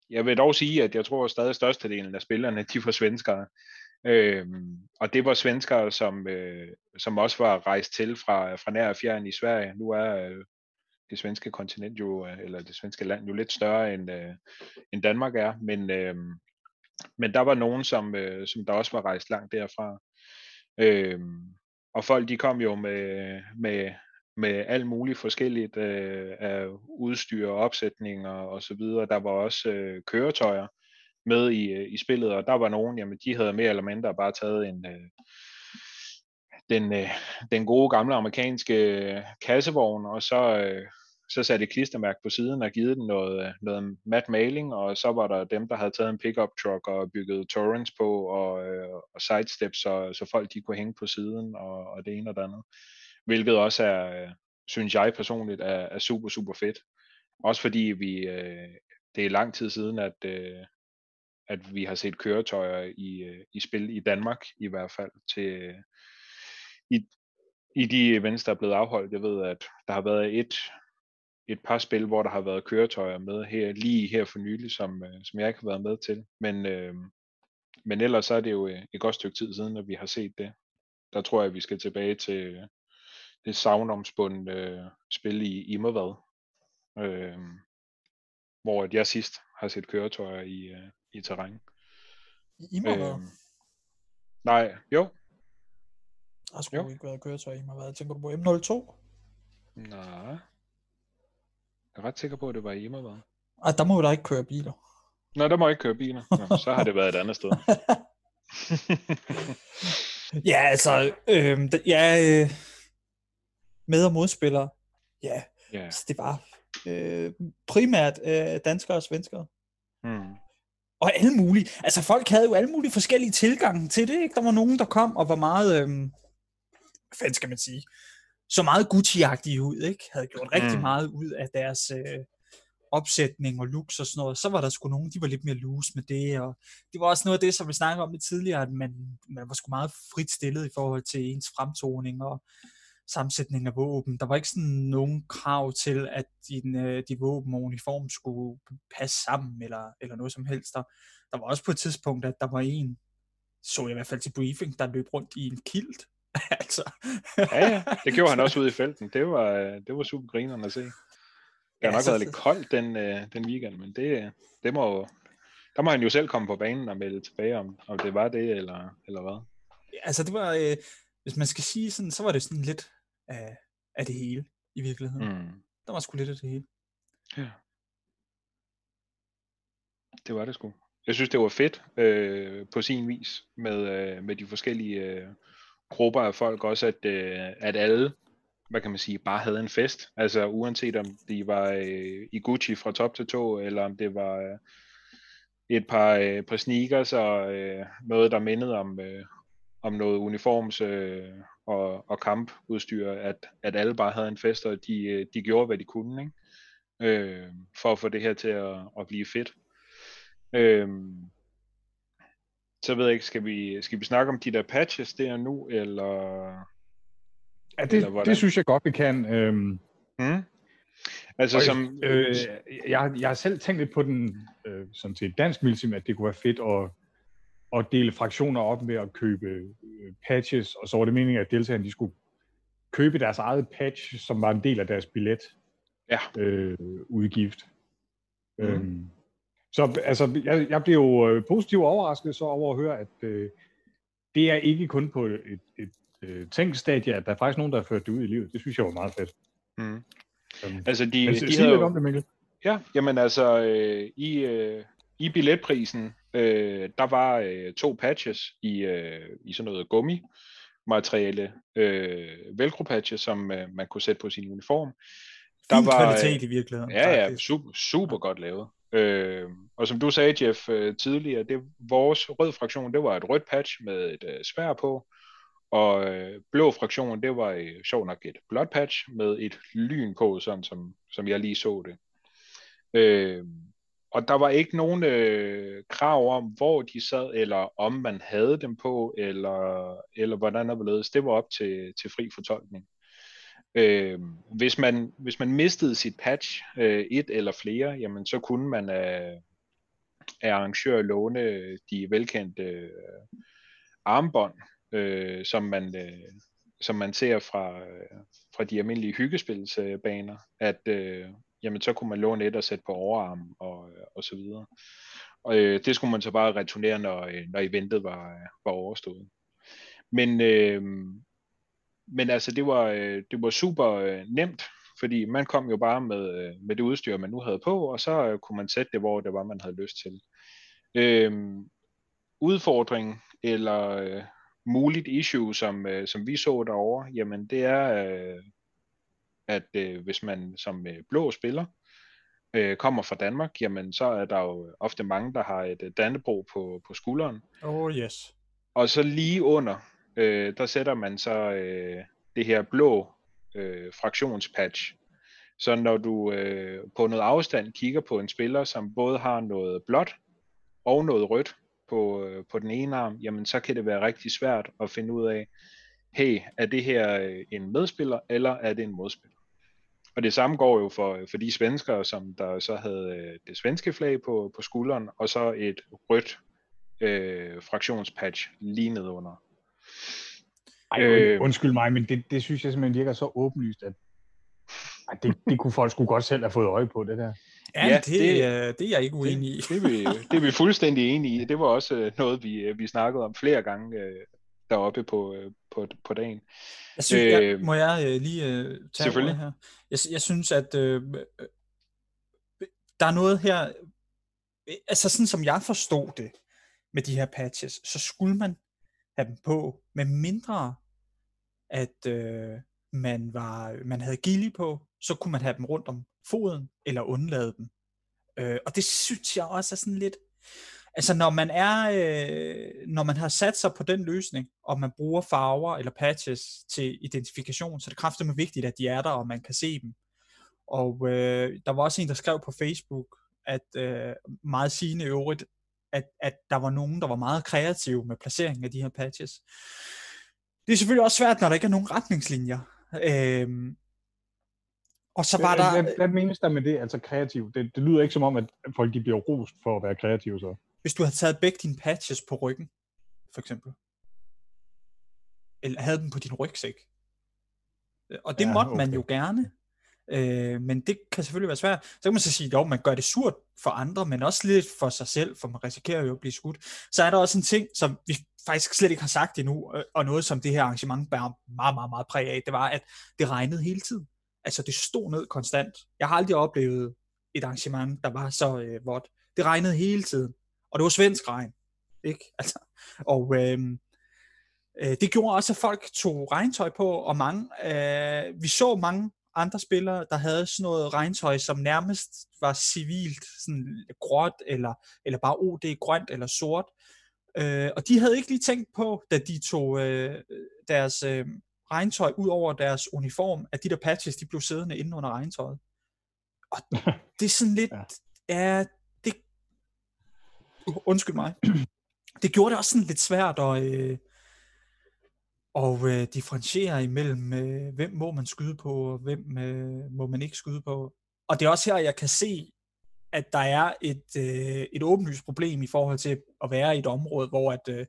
jeg vil dog sige, at jeg tror at stadig størstedelen af spillerne, de var svenskere. Øhm, og det var svenskere, som, øh, som også var rejst til fra, fra nær og fjern i Sverige. Nu er øh, det svenske kontinent jo, øh, eller det svenske land jo lidt større end, øh, end Danmark er, men, øh, men der var nogen, som, øh, som der også var rejst langt derfra. Øh, og folk de kom jo med, med, med alt muligt forskelligt øh, af udstyr og opsætninger og så videre. Der var også øh, køretøjer med i, øh, i spillet, og der var nogen, jamen de havde mere eller mindre bare taget en, øh, den, øh, den gode gamle amerikanske øh, kassevogn, og så, øh, så satte et klistermærke på siden og givet den noget, øh, noget mat maling, og så var der dem, der havde taget en pickup truck og bygget torrents på, og, øh, og sidesteps, så, så folk de kunne hænge på siden, og, og det ene og det andet hvilket også er, øh, synes jeg personligt, er, er super, super fedt. Også fordi vi, øh, det er lang tid siden, at, øh, at vi har set køretøjer i, øh, i spil i Danmark i hvert fald til i, i de events, der er blevet afholdt. Jeg ved, at der har været et, et par spil, hvor der har været køretøjer med her, lige her for nylig, som, øh, som jeg ikke har været med til. Men, øh, men ellers så er det jo øh, et godt stykke tid siden, at vi har set det. Der tror jeg, at vi skal tilbage til det savnomspundne øh, spil i Immervad, øh, hvor jeg sidst har set køretøjer i, øh, i terræn. I Immervad? Øh, nej, jo. Der skulle jo. ikke været køretøj i Immervad. Tænker du på M02? Nej. Jeg er ret sikker på, at det var i Immervad. Ej, der må jo da ikke køre biler. Nej, der må ikke køre biler. Nå, [LAUGHS] så har det været et andet sted. [LAUGHS] ja, altså, øh, ja, øh, med- og modspillere, ja, yeah. altså, det var øh, primært øh, danskere og svenskere. Hmm. Og alle mulige, altså folk havde jo alle mulige forskellige tilgange til det, ikke? Der var nogen, der kom og var meget, øh, hvad fanden skal man sige, så meget Gucci-agtige ud, ikke? Havde gjort mm. rigtig meget ud af deres øh, opsætning og looks og sådan noget. Så var der sgu nogen, de var lidt mere loose med det, og det var også noget af det, som vi snakkede om lidt tidligere, at man, man var sgu meget frit stillet i forhold til ens fremtoning og sammensætning af våben. Der var ikke sådan nogen krav til, at din, øh, de våben og uniform skulle passe sammen, eller, eller noget som helst. Der, der var også på et tidspunkt, at der var en, så jeg i hvert fald til briefing, der løb rundt i en kilt. [LAUGHS] altså. ja, ja, det gjorde han [LAUGHS] også ude i felten. Det var, det var super grinerende at se. Det har ja, nok så, været lidt koldt den, øh, den weekend, men det, det må, der må han jo selv komme på banen og melde tilbage, om, om det var det, eller, eller hvad. Altså det var, øh, hvis man skal sige sådan, så var det sådan lidt af, af det hele, i virkeligheden. Mm. Der var sgu lidt af det hele. Ja. Det var det sgu. Jeg synes, det var fedt øh, på sin vis med, øh, med de forskellige øh, grupper af folk også, at, øh, at alle, hvad kan man sige, bare havde en fest. Altså uanset om de var øh, i Gucci fra top til to, eller om det var øh, et par, øh, par sneakers og øh, noget, der mindede om, øh, om noget uniforms øh, og, og kampudstyr, at, at alle bare havde en fest, og de, øh, de gjorde, hvad de kunne, ikke? Øh, for at få det her til at, at blive fedt. Øh, så ved jeg ikke, skal vi, skal vi snakke om de der patches der nu, eller... Ja, det, eller det synes jeg godt, vi kan. Øhm, mm. Altså og, som... Øh, jeg, jeg har selv tænkt lidt på den, øh, sådan til dansk milsim, at det kunne være fedt at, at dele fraktioner op med at købe øh, patches, og så var det meningen, at deltagerne de skulle købe deres eget patch, som var en del af deres billet ja. øh, udgift. Mm. Øhm, så altså, jeg, jeg blev jo øh, positivt overrasket så over at høre, at øh, det er ikke kun på et, et, et øh, tænkstadie, at der er faktisk nogen, der har ført det ud i livet. Det synes jeg var meget fedt. Mm. Um, altså, de, altså, de sig lidt om det, Mikkel. Ja, jamen altså, øh, i, øh, i billetprisen, øh, der var øh, to patches i, øh, i sådan noget gummi materiale, øh, velcro patches, som øh, man kunne sætte på sin uniform. Der fin var, kvalitet i virkeligheden. Ja, ja, super, super godt lavet. Øh, og som du sagde, Jeff, øh, tidligere, det, vores rød fraktion, det var et rødt patch med et øh, svær på, og øh, blå fraktion, det var øh, sjovt nok et blåt patch med et lyn på, sådan som, som jeg lige så det. Øh, og der var ikke nogen øh, krav om, hvor de sad, eller om man havde dem på, eller, eller hvordan der var Det var op til, til fri fortolkning. Øh, hvis, man, hvis man mistede sit patch, øh, et eller flere, jamen så kunne man øh, af, af arrangør låne de velkendte øh, armbånd, øh, som, man, øh, som man ser fra, øh, fra de almindelige hyggespilsbaner, at øh, jamen, så kunne man låne et og sætte på overarm og, øh, og så videre. Og øh, det skulle man så bare returnere, når, øh, når eventet var, var overstået. Men, øh, men altså, det var, øh, det var super øh, nemt, fordi man kom jo bare med, øh, med det udstyr, man nu havde på, og så kunne man sætte det, hvor det var, man havde lyst til. Øhm, udfordring eller øh, muligt issue, som, øh, som vi så derovre, jamen det er, øh, at øh, hvis man som øh, blå spiller øh, kommer fra Danmark, jamen så er der jo ofte mange, der har et øh, Dannebro på, på skulderen. Oh yes. Og så lige under, øh, der sætter man så øh, det her blå øh, fraktionspatch. Så når du øh, på noget afstand kigger på en spiller, som både har noget blåt og noget rødt på, øh, på den ene arm, jamen så kan det være rigtig svært at finde ud af, hey, er det her øh, en medspiller, eller er det en modspiller? Og det samme går jo for, øh, for de svenskere, som der så havde øh, det svenske flag på, på skulderen, og så et rødt øh, fraktionspatch lige nedunder. Ej, øh, undskyld mig, men det, det synes jeg simpelthen virker så åbenlyst, at ej, det, det kunne folk sgu godt selv have fået øje på, det der. Ja, ja det, det, øh, det er jeg ikke uenig i. Det, det, er vi, det er vi fuldstændig enige i. Det var også øh, noget, vi, øh, vi snakkede om flere gange øh, deroppe på, øh, på, på dagen. Jeg synes, øh, jeg, må jeg øh, lige øh, tage ordet her? Jeg, jeg synes, at øh, der er noget her, altså sådan som jeg forstod det med de her patches, så skulle man have dem på, med mindre at øh, man, var, man havde gilly på, så kunne man have dem rundt om foden, eller undlade dem. Øh, og det synes jeg også er sådan lidt, altså når man er, øh, når man har sat sig på den løsning, og man bruger farver eller patches til identifikation, så det kraftigt vigtigt, at de er der, og man kan se dem. Og øh, der var også en, der skrev på Facebook, at øh, meget sigende øvrigt, at, at der var nogen, der var meget kreative med placeringen af de her patches. Det er selvfølgelig også svært, når der ikke er nogen retningslinjer. Øhm, og så var der... Hvad, hvad menes der med det, altså kreativ? Det, det lyder ikke som om, at folk de bliver rost for at være kreative så. Hvis du havde taget begge dine patches på ryggen, for eksempel. Eller havde dem på din rygsæk. Og det ja, måtte okay. man jo gerne. Øh, men det kan selvfølgelig være svært. Så kan man så sige, at man gør det surt for andre, men også lidt for sig selv, for man risikerer jo at blive skudt. Så er der også en ting, som vi faktisk slet ikke har sagt endnu, øh, og noget som det her arrangement bærer meget, meget, meget præg af, det var, at det regnede hele tiden. Altså det stod ned konstant. Jeg har aldrig oplevet et arrangement, der var så øh, vådt. Det regnede hele tiden, og det var svensk regn. Ikke? [LAUGHS] Altså, og øh, øh, det gjorde også, at folk tog regntøj på, og mange, øh, vi så mange andre spillere, der havde sådan noget regntøj, som nærmest var civilt, sådan gråt, eller, eller bare OD grønt eller sort. Øh, og de havde ikke lige tænkt på, da de tog øh, deres øh, regntøj ud over deres uniform, at de der patches, de blev siddende inde under regntøjet. Og [LAUGHS] det er sådan lidt, ja, det, undskyld mig, det gjorde det også sådan lidt svært at, øh, og øh, differentiere imellem, øh, hvem må man skyde på, og hvem øh, må man ikke skyde på. Og det er også her, jeg kan se, at der er et, øh, et åbenlyst problem i forhold til at være i et område, hvor at, øh,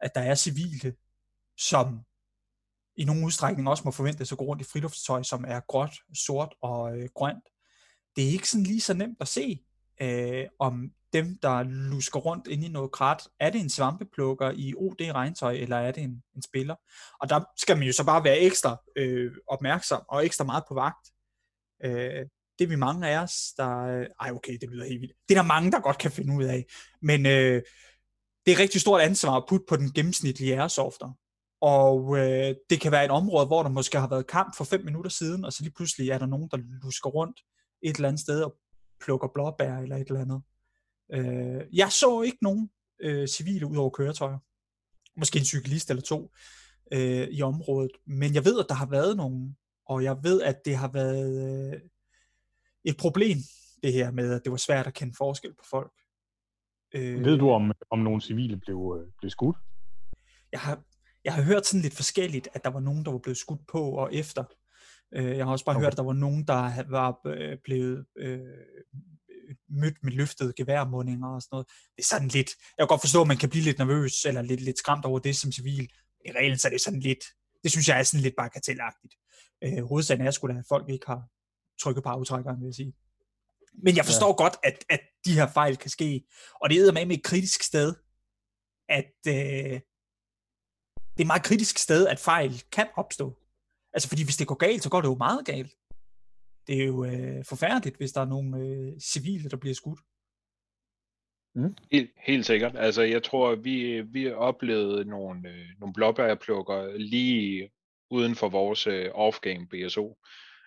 at der er civile, som i nogle udstrækning også må forvente at gå rundt i friluftstøj, som er gråt, sort og øh, grønt. Det er ikke sådan lige så nemt at se, øh, om dem, der lusker rundt inde i noget krat, er det en svampeplukker i OD-regntøj, eller er det en, en spiller? Og der skal man jo så bare være ekstra øh, opmærksom, og ekstra meget på vagt. Øh, det er vi mange af os, der... Øh, ej, okay, det lyder helt vildt. Det er der mange, der godt kan finde ud af. Men øh, det er et rigtig stort ansvar at putte på den gennemsnitlige airsofter. Og øh, det kan være et område, hvor der måske har været kamp for fem minutter siden, og så lige pludselig er der nogen, der lusker rundt et eller andet sted og plukker blåbær eller et eller andet. Øh, jeg så ikke nogen øh, civile ud over køretøjer. Måske en cyklist eller to øh, i området. Men jeg ved, at der har været nogen, og jeg ved, at det har været øh, et problem, det her med, at det var svært at kende forskel på folk. Øh, ved du, om, om nogle civile blev, øh, blev skudt? Jeg har, jeg har hørt sådan lidt forskelligt, at der var nogen, der var blevet skudt på og efter. Øh, jeg har også bare okay. hørt, at der var nogen, der var øh, blevet øh, mødt med løftede geværmundinger og sådan noget. Det er sådan lidt, jeg kan godt forstå, at man kan blive lidt nervøs, eller lidt, lidt skræmt over det som civil. I reglen så er det sådan lidt, det synes jeg er sådan lidt bagatelagtigt. Øh, hovedsagen er sgu da, at folk ikke har trykket på aftrækkeren, vil jeg sige. Men jeg forstår ja. godt, at, at de her fejl kan ske. Og det er med et kritisk sted, at øh, det er et meget kritisk sted, at fejl kan opstå. Altså fordi hvis det går galt, så går det jo meget galt det er jo øh, forfærdeligt, hvis der er nogle øh, civile, der bliver skudt. Mm. Helt, helt sikkert. Altså, jeg tror, vi, vi oplevede nogle, øh, nogle blåbærplukker lige uden for vores øh, off-game BSO,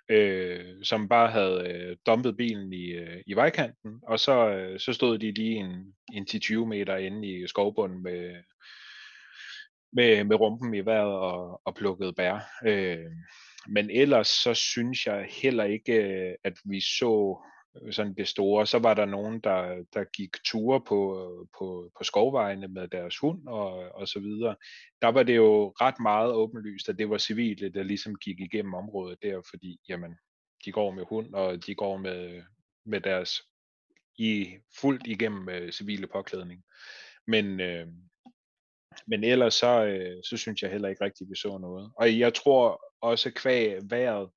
øh, som bare havde øh, dumpet bilen i, øh, i vejkanten, og så, øh, så stod de lige en, en 10-20 meter inde i skovbunden med, med, med rumpen i vejret og, og plukkede bær. Øh, men ellers så synes jeg heller ikke, øh, at vi så øh, sådan det store. Så var der nogen, der, der gik ture på, øh, på, på skovvejene med deres hund og, og så videre. Der var det jo ret meget åbenlyst, at det var civile, der ligesom gik igennem området der, fordi jamen, de går med hund, og de går med, med deres i fuldt igennem øh, civile påklædning. Men, øh, men ellers så, øh, så synes jeg heller ikke rigtigt, vi så noget. Og jeg tror også kvæg vejret,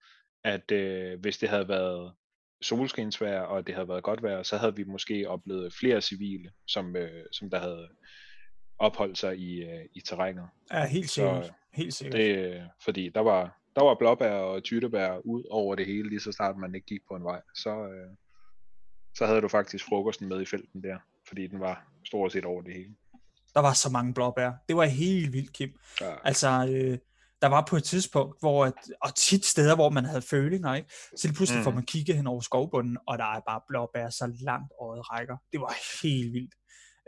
at øh, hvis det havde været solskinsvejr, og det havde været godt vejr, så havde vi måske oplevet flere civile, som, øh, som der havde opholdt sig i, øh, i terrænet. Ja, helt sikkert. Så, helt sikkert. Det, fordi der var, der var blåbær og tyttebær ud over det hele, lige så snart man ikke gik på en vej. Så, øh, så havde du faktisk frokosten med i felten der, fordi den var stort set over det hele. Der var så mange blåbær. Det var helt vildt, Kim. Ja. Altså, øh, der var på et tidspunkt, hvor, at, og tit steder, hvor man havde følinger, ikke? så lige pludselig mm. får man kigget hen over skovbunden, og der er bare blåbær så langt øjet rækker. Det var helt vildt.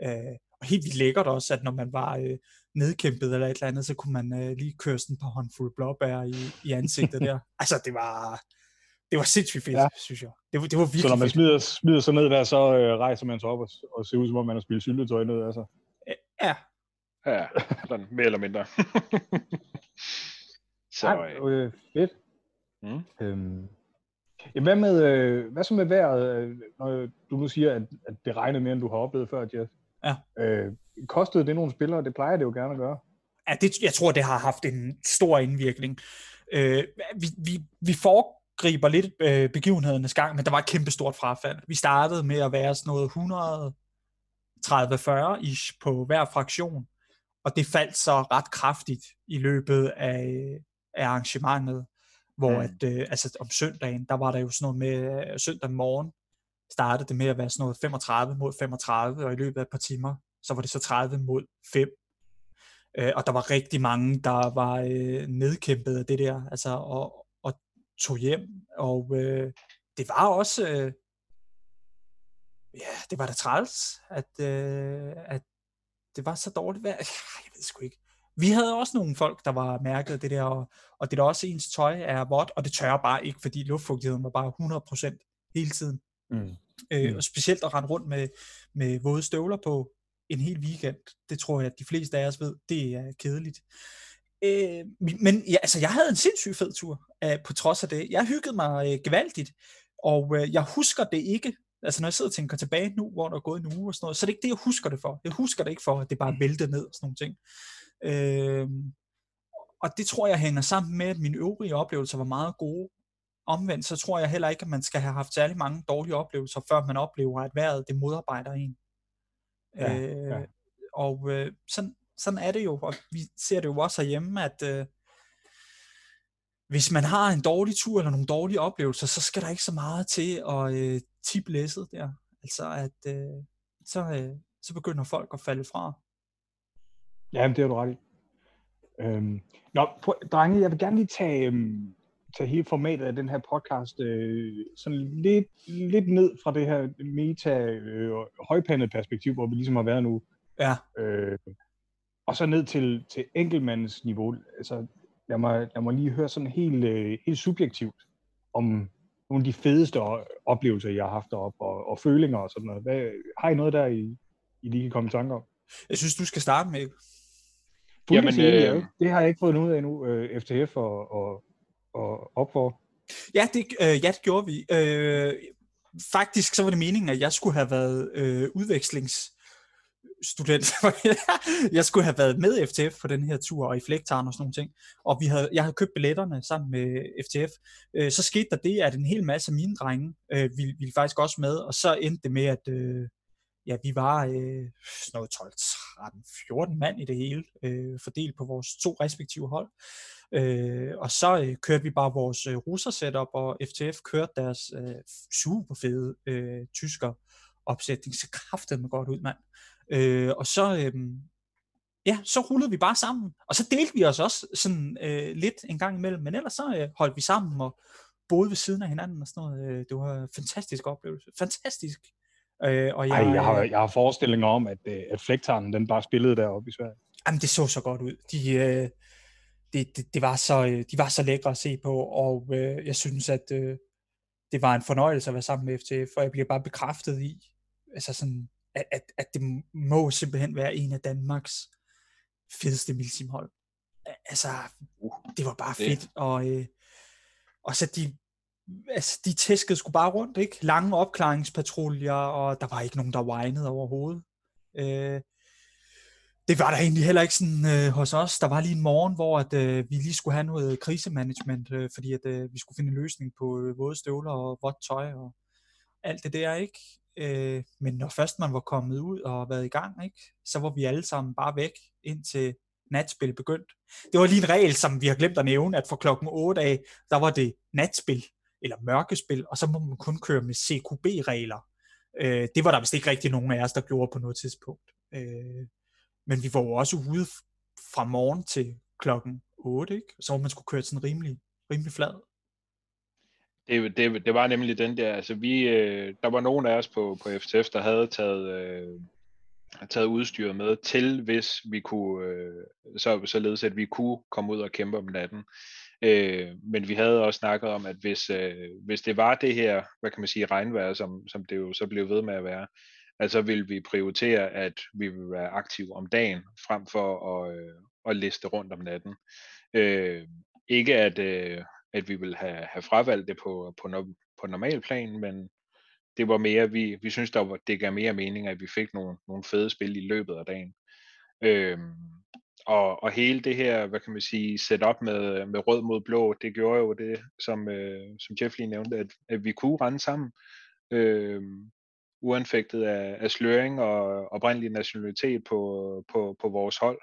Øh, og helt vildt lækkert også, at når man var øh, nedkæmpet eller et eller andet, så kunne man øh, lige køre sådan på håndfuld blåbær i, i ansigtet der. [LAUGHS] Altså, det var, det var sindssygt fedt, ja. synes jeg. Det, var, det var virkelig Så når man smider, smider sig ned der, så øh, rejser man sig op og, og ser ud, som om man har spillet syltetøj ned, altså. Ja. Ja, sådan mere eller mindre. [LAUGHS] så, Ej, øh, fedt. Mm. Øhm, ja, hvad, med, øh, hvad så med vejret, øh, når du nu siger, at, at det regnede mere, end du har oplevet før, Jeff? Ja. Øh, kostede det nogle spillere? Det plejer det jo gerne at gøre. Ja, det, jeg tror, det har haft en stor indvirkning. Øh, vi, vi, vi foregriber lidt øh, begivenhedernes gang, men der var et kæmpe stort frafald. Vi startede med at være sådan noget 130-40 på hver fraktion, og det faldt så ret kraftigt i løbet af, af arrangementet, hvor mm. at, øh, altså om søndagen, der var der jo sådan noget med, øh, søndag morgen startede det med at være sådan noget 35 mod 35, og i løbet af et par timer, så var det så 30 mod 5. Øh, og der var rigtig mange, der var øh, nedkæmpet af det der, altså og, og tog hjem, og øh, det var også, øh, ja, det var da træls, at, øh, at det var så dårligt vejr. [LAUGHS] Jeg ved sgu ikke. Vi havde også nogle folk, der var mærket af det der, og, og det er også ens tøj er vådt, og det tør bare ikke, fordi luftfugtigheden var bare 100% hele tiden. Mm. Øh, mm. Og specielt at rende rundt med, med våde støvler på en hel weekend, det tror jeg, at de fleste af os ved, det er kedeligt. Øh, men ja, altså, jeg havde en sindssyg fed tur, øh, på trods af det. Jeg hyggede mig øh, gevaldigt, og øh, jeg husker det ikke Altså når jeg sidder og tænker tilbage nu, hvor der er gået en uge og sådan noget, så er det ikke det, jeg husker det for. Jeg husker det ikke for, at det bare væltede ned og sådan nogle ting. Øh, og det tror jeg hænger sammen med, at mine øvrige oplevelser var meget gode. Omvendt, så tror jeg heller ikke, at man skal have haft særlig mange dårlige oplevelser, før man oplever, at vejret det modarbejder en. Ja, øh, ja. Og øh, sådan, sådan er det jo, og vi ser det jo også herhjemme, at øh, hvis man har en dårlig tur eller nogle dårlige oplevelser, så skal der ikke så meget til at øh, tippe læsset der. Altså at øh, så, øh, så begynder folk at falde fra. Ja, det har du ret i. Øhm, nå, drenge, jeg vil gerne lige tage, øhm, tage hele formatet af den her podcast øh, sådan lidt, lidt ned fra det her meta øh, højpandet perspektiv, hvor vi ligesom har været nu. Ja. Øh, og så ned til, til enkeltmandens niveau. Altså, lad mig, lad mig lige høre sådan helt, øh, helt subjektivt om nogle af de fedeste oplevelser, jeg har haft deroppe, og, og følinger og sådan noget. Hvad, har I noget der, I, I lige kan komme i tanke om? Jeg synes, du skal starte med. Jamen, øh... Det har jeg ikke fået noget af endnu, øh, FTF og, og, og op for. Ja, det, øh, ja, det gjorde vi. Øh, faktisk så var det meningen, at jeg skulle have været øh, udvekslings student. [LAUGHS] jeg skulle have været med FTF på den her tur, og i Flægtaren og sådan nogle ting. Og vi havde, jeg havde købt billetterne sammen med FTF. Øh, så skete der det, at en hel masse af mine drenge øh, ville, ville faktisk også med, og så endte det med, at øh, ja, vi var øh, noget 12, 13, 14 mand i det hele, øh, fordelt på vores to respektive hold. Øh, og så øh, kørte vi bare vores øh, russer setup, og FTF kørte deres øh, super fede øh, tysker opsætning, så kraftede mig godt ud, mand. Øh, og så, øh, ja, så rullede vi bare sammen. Og så delte vi os også sådan øh, lidt en gang imellem, men ellers så øh, holdt vi sammen og boede ved siden af hinanden og sådan noget. Øh, det var en fantastisk oplevelse. Fantastisk. Øh, og jeg, Ej, jeg har, jeg har forestillinger om, at, øh, at flægtaren, den bare spillede deroppe i Sverige. Jamen, det så så godt ud. De, øh, det, det, det var så, øh, de var så lækre at se på, og øh, jeg synes, at øh, det var en fornøjelse at være sammen med FTF, for jeg bliver bare bekræftet i, altså sådan, at, at, at det må simpelthen være en af Danmarks fedeste milsimhold. Altså, uh, det var bare fedt, det. og, øh, og så de, altså, de tæskede sgu bare rundt, ikke? Lange opklaringspatruljer, og der var ikke nogen, der whinede overhovedet. Øh, det var der egentlig heller ikke sådan øh, hos os. Der var lige en morgen, hvor at, øh, vi lige skulle have noget krisemanagement, øh, fordi at øh, vi skulle finde en løsning på øh, våde støvler og vådt tøj og alt det der, ikke? Øh, men når først man var kommet ud og været i gang, ikke? så var vi alle sammen bare væk, indtil natspil begyndte. Det var lige en regel, som vi har glemt at nævne, at fra klokken 8 af, der var det natspil, eller mørkespil, og så må man kun køre med CQB-regler. Øh, det var der vist ikke rigtig nogen af os, der gjorde på noget tidspunkt. Øh, men vi var jo også ude fra morgen til klokken 8, ikke? så man skulle køre sådan rimelig, rimelig flad. Det, det, det var nemlig den der, altså vi, øh, der var nogen af os på, på FTF, der havde taget, øh, taget udstyret med til, hvis vi kunne, øh, så, således at vi kunne komme ud og kæmpe om natten. Øh, men vi havde også snakket om, at hvis, øh, hvis det var det her, hvad kan man sige, regnvejr, som, som det jo så blev ved med at være, altså vil vi prioritere, at vi vil være aktive om dagen, frem for at, øh, at liste rundt om natten. Øh, ikke at, øh, at vi vil have, have fravalgt det på, på, no, på normal plan, men det var mere, vi, vi synes, der var, det gav mere mening, at vi fik nogle, nogle fede spil i løbet af dagen. Øhm, og, og hele det her, hvad kan man sige, setup med, med rød mod blå, det gjorde jo det, som, øh, som Jeff lige nævnte, at, at vi kunne rende sammen. Øh, uanfægtet af, af sløring og oprindelig nationalitet på, på, på vores hold.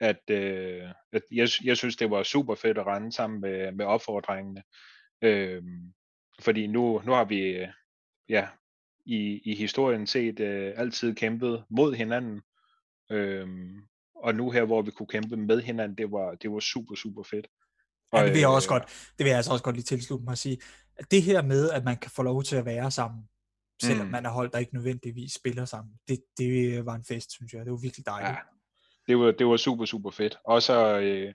At, øh, at jeg, jeg synes, det var super fedt at rende sammen med, med opfordringene. Øh, fordi nu, nu har vi ja, i, i historien set øh, altid kæmpet mod hinanden. Øh, og nu her, hvor vi kunne kæmpe med hinanden, det var, det var super, super fedt. Og, ja, det vil jeg også øh, godt, det vil jeg altså også godt lige tilslutte mig at sige, at det her med, at man kan få lov til at være sammen, selvom mm. man er hold, der ikke nødvendigvis spiller sammen. Det, det var en fest, synes jeg. Det var virkelig dejligt. Ja, det var, det var super, super fedt. Og så øh,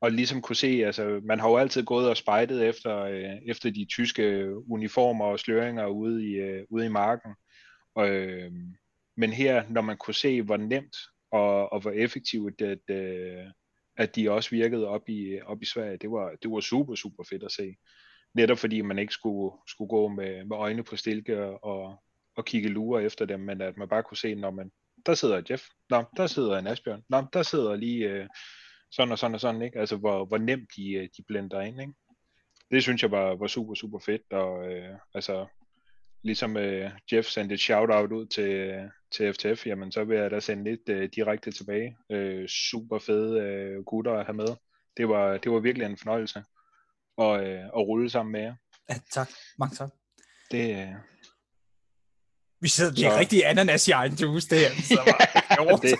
og ligesom kunne se, altså man har jo altid gået og spejdet efter, øh, efter de tyske uniformer og sløringer ude i, øh, ude i marken. Og, øh, men her, når man kunne se, hvor nemt og, og hvor effektivt at, øh, at de også virkede op i, op i Sverige, det var, det var super, super fedt at se netop fordi man ikke skulle, skulle gå med, med øjne på stilke og, og kigge lurer efter dem, men at man bare kunne se, når man, der sidder Jeff, nå, der sidder en Asbjørn, nå, der sidder lige øh, sådan og sådan og sådan, ikke? Altså, hvor, hvor nemt de, øh, de blender ind, ikke? Det synes jeg var, var super, super fedt, og øh, altså, ligesom øh, Jeff sendte et shout-out ud til, til FTF, jamen så vil jeg da sende lidt øh, direkte tilbage. Øh, super fede øh, gutter at have med. Det var, det var virkelig en fornøjelse og, øh, og rulle sammen med jer. Ja, tak. Mange tak. Det, øh... Vi sidder, er så... rigtig ananas i egen juice, det her. Så bare, [LAUGHS] det,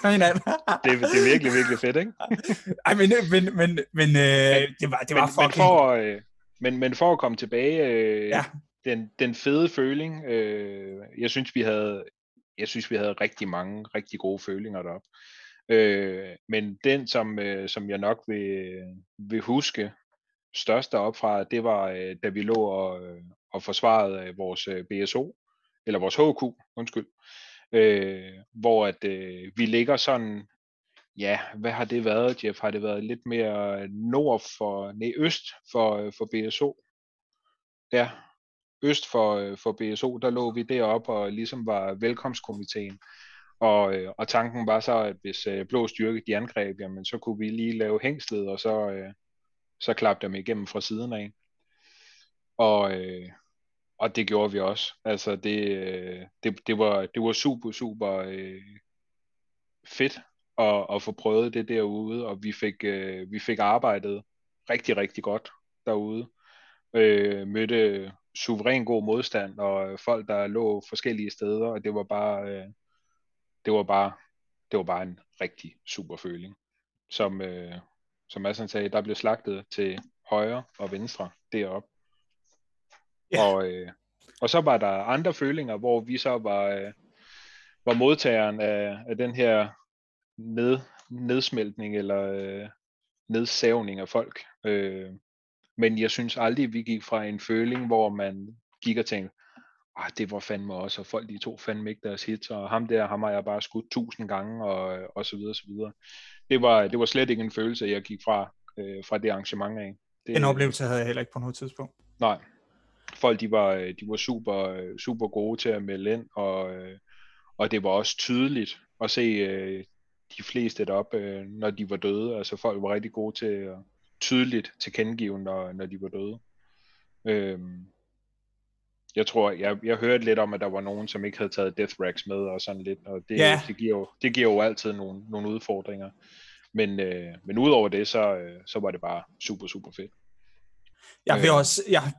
det, det, er virkelig, virkelig fedt, ikke? [LAUGHS] Ej, men, men, men, men øh, det var, det var men, fucking... Men for, øh, men, men for at komme tilbage, øh, ja. den, den fede føling, øh, jeg synes, vi havde, jeg synes, vi havde rigtig mange rigtig gode følinger deroppe. Øh, men den, som, øh, som jeg nok vil, vil huske, største opfra, det var, øh, da vi lå og, øh, og forsvarede øh, vores BSO, eller vores HQ, undskyld, øh, hvor at øh, vi ligger sådan, ja, hvad har det været, Jeff? Har det været lidt mere nord for, nej, øst for, øh, for BSO? Ja, øst for, øh, for BSO, der lå vi deroppe og ligesom var velkomstkomiteen. Og, øh, og tanken var så, at hvis øh, blå styrke de angreb, jamen så kunne vi lige lave hængslet, og så, øh, så klappe dem igennem fra siden af. Og, øh, og det gjorde vi også. Altså det, øh, det, det, var, det var super, super øh, fedt at, at få prøvet det derude, og vi fik, øh, vi fik arbejdet rigtig, rigtig godt derude. Øh, mødte suveræn god modstand, og folk, der lå forskellige steder, og det var bare, øh, det var bare, det var bare en rigtig super føling, som, øh, som Madsen sagde, der blev slagtet til højre og venstre deroppe. Ja. Og, øh, og så var der andre følinger, hvor vi så var, øh, var modtageren af, af den her ned, nedsmeltning eller øh, nedsævning af folk. Øh, men jeg synes aldrig, vi gik fra en føling, hvor man gik og tænkte, ah, det var fandme også, og folk de tog fandme ikke deres hits, og ham der, ham har jeg bare skudt tusind gange, og, og så videre, så videre. Det var, det var slet ikke en følelse, jeg gik fra, øh, fra det arrangement af. Det, en oplevelse havde jeg heller ikke på noget tidspunkt. Nej. Folk, de var, de var super, super gode til at melde ind, og, øh, og det var også tydeligt at se øh, de fleste deroppe, øh, når de var døde. Altså folk var rigtig gode til at tydeligt tilkendegive, når, når de var døde. Øhm, jeg tror, jeg, jeg hørte lidt om, at der var nogen, som ikke havde taget Death Racks med og sådan lidt, og det, Ja. det, giver, jo, det giver jo altid nogle, nogle udfordringer. Men, øh, men udover det, så, øh, så var det bare super, super fedt. Jeg vil Øh. også, jeg,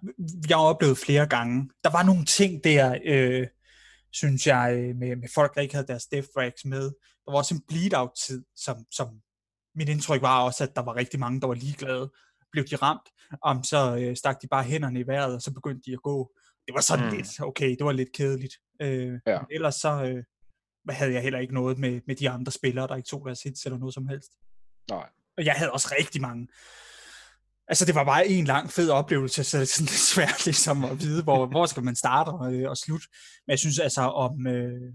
jeg har oplevet flere gange. Der var nogle ting der, øh, synes jeg, øh, med, med folk, der ikke havde deres death racks med. Der var også en bleed-out-tid, som, som mit indtryk var også, at der var rigtig mange, der var ligeglade. Blev de ramt, om så øh, stak de bare hænderne i vejret, og så begyndte de at gå. Det var sådan Mm. lidt, okay, det var lidt kedeligt. Øh, Ja. Ellers så øh, havde jeg heller ikke noget med, med de andre spillere, der ikke tog deres hits eller noget som helst. Nej. Og jeg havde også rigtig mange. Altså, det var bare en lang fed oplevelse, så det er sådan [LAUGHS] lidt svært ligesom at vide, hvor, hvor skal man starte og, øh, og slutte. Men jeg synes altså, om, øh,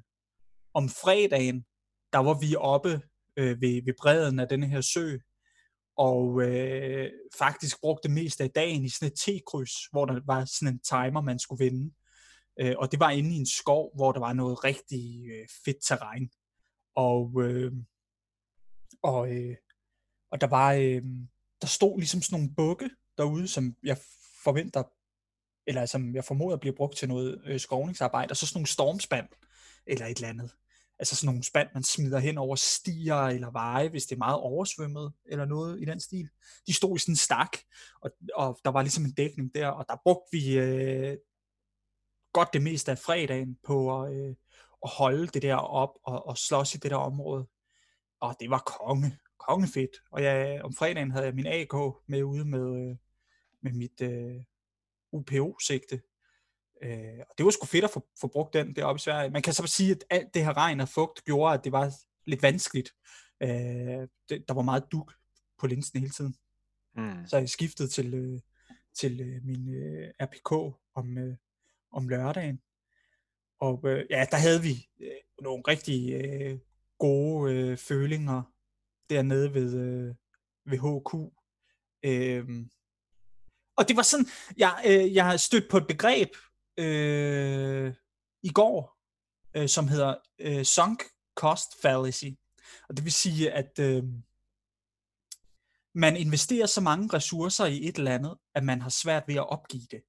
om fredagen, der var vi oppe øh, ved, ved bredden af denne her sø, og øh, faktisk brugte det meste af dagen i sådan et T-kryds, hvor der var sådan en timer, man skulle vinde. Øh, og det var inde i en skov, hvor der var noget rigtig øh, fedt terræn. Og, øh, og, øh, og der var, øh, der stod ligesom sådan nogle bukke derude, som jeg forventer, eller som jeg formoder bliver brugt til noget øh, skovningsarbejde, og så sådan nogle stormspand, eller et eller andet. Altså sådan nogle spand, man smider hen over stier eller veje, hvis det er meget oversvømmet, eller noget i den stil. De stod i sådan en stak, og, og der var ligesom en dækning der, og der brugte vi øh, godt det meste af fredagen på at, øh, at holde det der op og, og slås i det der område. Og det var konge, kongefedt. Og jeg, om fredagen havde jeg min AK med ude med, øh, med mit øh, UPO-sigte. Øh, og det var sgu fedt at få, få brugt den deroppe i Sverige. Man kan så sige, at alt det her regn og fugt gjorde, at det var lidt vanskeligt. Øh, det, der var meget duk på linsen hele tiden. Mm. Så jeg skiftede til, øh, til øh, min øh, RPK om, øh, om lørdagen. Og øh, ja, der havde vi øh, nogle rigtig øh, gode øh, følinger dernede ved, øh, ved HQ. Øh, og det var sådan, jeg, øh, jeg stødt på et begreb øh, i går, øh, som hedder øh, sunk cost fallacy. Og det vil sige, at øh, man investerer så mange ressourcer i et eller andet, at man har svært ved at opgive det.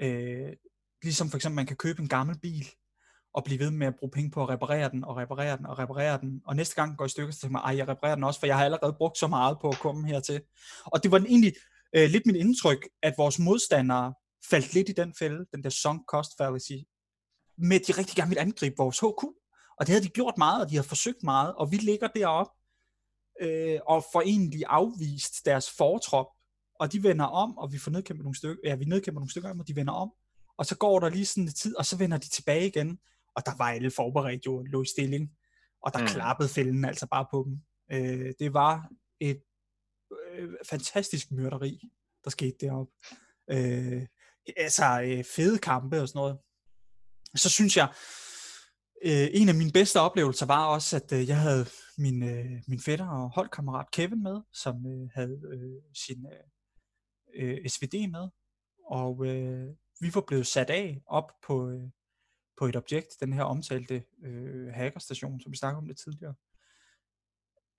Øh, ligesom for eksempel, man kan købe en gammel bil, og blive ved med at bruge penge på at reparere den, og reparere den, og reparere den. Og næste gang går i stykker, så tænker man, ej, jeg reparerer den også, for jeg har allerede brugt så meget på at komme hertil. Og det var den egentlig øh, lidt mit indtryk, at vores modstandere faldt lidt i den fælde, den der sunk cost fallacy, med at de rigtig gerne ville angribe vores HQ. Og det havde de gjort meget, og de havde forsøgt meget, og vi ligger deroppe øh, og får egentlig afvist deres fortrop, og de vender om, og vi får nedkæmpet nogle stykker, ja, vi nedkæmper nogle stykker af og de vender om, og så går der lige sådan lidt tid, og så vender de tilbage igen, og der var alle forberedt jo, lå i stilling, og der Mm. klappede fælden altså bare på dem. Øh, det var et øh, fantastisk myrderi, der skete deroppe. Øh, altså øh, fede kampe og sådan noget. Så synes jeg, øh, en af mine bedste oplevelser var også, at øh, jeg havde min, øh, min fætter og holdkammerat Kevin med, som øh, havde øh, sin øh, øh, SVD med, og øh, vi var blevet sat af op på, øh, på et objekt, den her omtalte øh, hackerstation, som vi snakkede om lidt tidligere.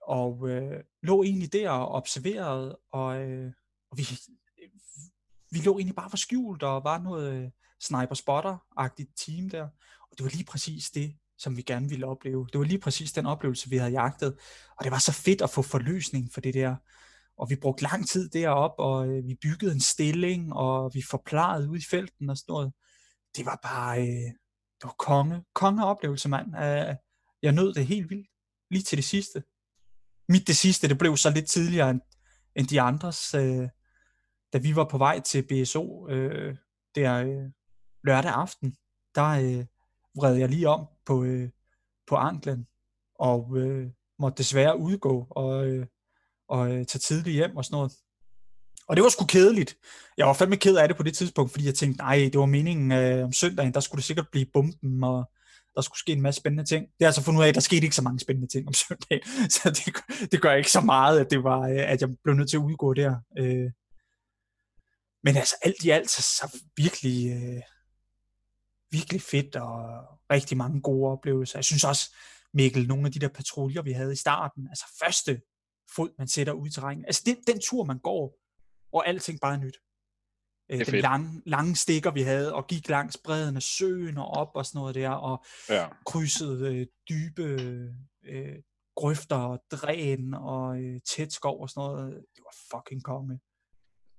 Og øh, lå egentlig der og observerede, og, øh, og vi, vi lå egentlig bare for skjult, og var noget øh, sniper-spotter-agtigt team der. Og det var lige præcis det, som vi gerne ville opleve. Det var lige præcis den oplevelse, vi havde jagtet. Og det var så fedt at få forløsning for det der. Og vi brugte lang tid deroppe, og øh, vi byggede en stilling, og vi forklarede ud i felten og sådan noget. Det var bare, øh, det var konge, kongeoplevelse, mand. Uh, jeg nød det helt vildt, lige til det sidste. Mit det sidste, det blev så lidt tidligere end, end de andres, uh, da vi var på vej til BSO uh, øh, der uh, lørdag aften, der uh, vred jeg lige om på, uh, på anklen, og uh, måtte desværre udgå og, uh, og uh, tage tidligt hjem og sådan noget. Og det var sgu kedeligt. Jeg var fandme ked af det på det tidspunkt, fordi jeg tænkte, nej, det var meningen øh, om søndagen, der skulle det sikkert blive bomben, og der skulle ske en masse spændende ting. Det er altså fundet ud af, at der skete ikke så mange spændende ting om [LAUGHS] søndagen, så det, det gør ikke så meget, at, det var, øh, at jeg blev nødt til at udgå der. Øh. Men altså alt i alt, så, så virkelig, øh, virkelig fedt, og rigtig mange gode oplevelser. Jeg synes også, Mikkel, nogle af de der patruljer, vi havde i starten, altså første fod, man sætter ud i terrænet, altså det, den tur, man går, og alting bare er nyt. Øh, den lange, lange stikker, vi havde, og gik langs bredden af søen og op og sådan noget der, og ja. krydsede øh, dybe øh, grøfter og dræn og øh, tæt skov og sådan noget. Det var fucking konge.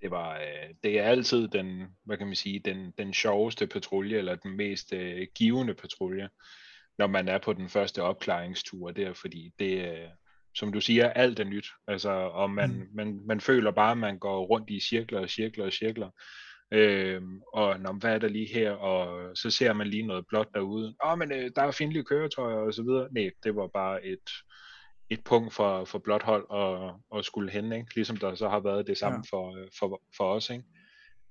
Det var, øh, det er altid den, hvad kan man sige, den, den sjoveste patrulje, eller den mest øh, givende patrulje, når man er på den første opklaringstur der, fordi det, øh, som du siger, alt er nyt. Altså, og man, mm. man, man føler bare, at man går rundt i cirkler og cirkler og cirkler. Øhm, og når, hvad er der lige her? Og så ser man lige noget blåt derude. Åh, oh, men øh, der er fjendtlige køretøjer og så videre. Nej, det var bare et, et punkt for, for blåt hold og, og skulle hen, ikke? ligesom der så har været det samme ja. for, øh, for, for os. Ikke?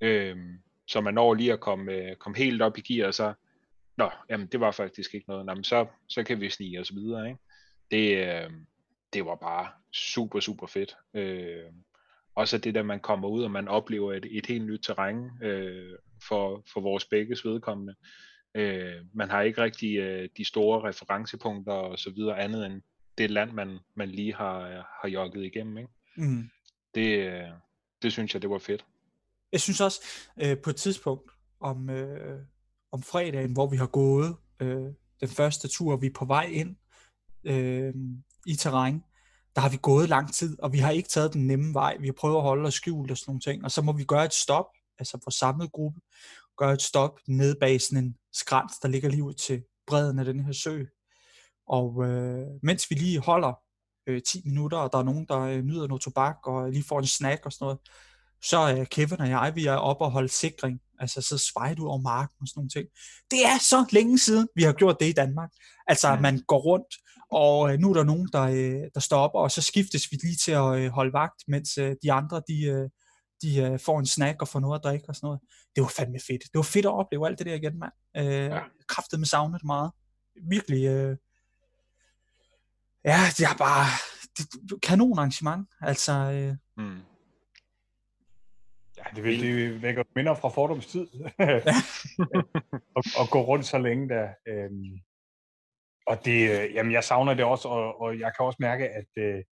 Øhm, så man når lige at komme, øh, komme helt op i gear, og så, nå, jamen det var faktisk ikke noget, Nå, men så, så kan vi snige os videre. Ikke? Det, øh, det var bare super, super fedt. Øh, også det der, man kommer ud, og man oplever et, et helt nyt terræn øh, for, for vores begges vedkommende. Øh, man har ikke rigtig øh, de store referencepunkter og så videre, andet end det land, man, man lige har, har jogget igennem. Ikke? Mm. Det, øh, det synes jeg, det var fedt. Jeg synes også, øh, på et tidspunkt om, øh, om fredagen, hvor vi har gået øh, den første tur, vi er på vej ind, øh, i terræn, der har vi gået lang tid, og vi har ikke taget den nemme vej. Vi har prøvet at holde os skjult og sådan nogle ting, og så må vi gøre et stop, altså for samlet gruppe, gøre et stop ned bag sådan en skrant, der ligger lige ud til bredden af den her sø. Og øh, mens vi lige holder øh, 10 minutter, og der er nogen, der øh, nyder noget tobak, og lige får en snack og sådan noget, så er øh, Kevin og jeg, vi er oppe og holde sikring, altså så spejder du over marken og sådan nogle ting. Det er så længe siden, vi har gjort det i Danmark. Altså, ja. man går rundt, og øh, nu er der nogen, der, øh, der stopper, og så skiftes vi lige til at øh, holde vagt, mens øh, de andre, de, øh, de øh, får en snack og får noget at drikke og sådan noget. Det var fandme fedt. Det var fedt at opleve alt det der igen, mand. Øh, ja. Kræftet med savnet meget. Virkelig. Øh, ja, det er bare det, kanon arrangement. Altså, øh, mm. Ja, det, vil, det vækker minder fra fordoms tid. [LAUGHS] at, at gå rundt så længe der. Øhm, og det, øh, jamen jeg savner det også, og, og jeg kan også mærke, at, øh,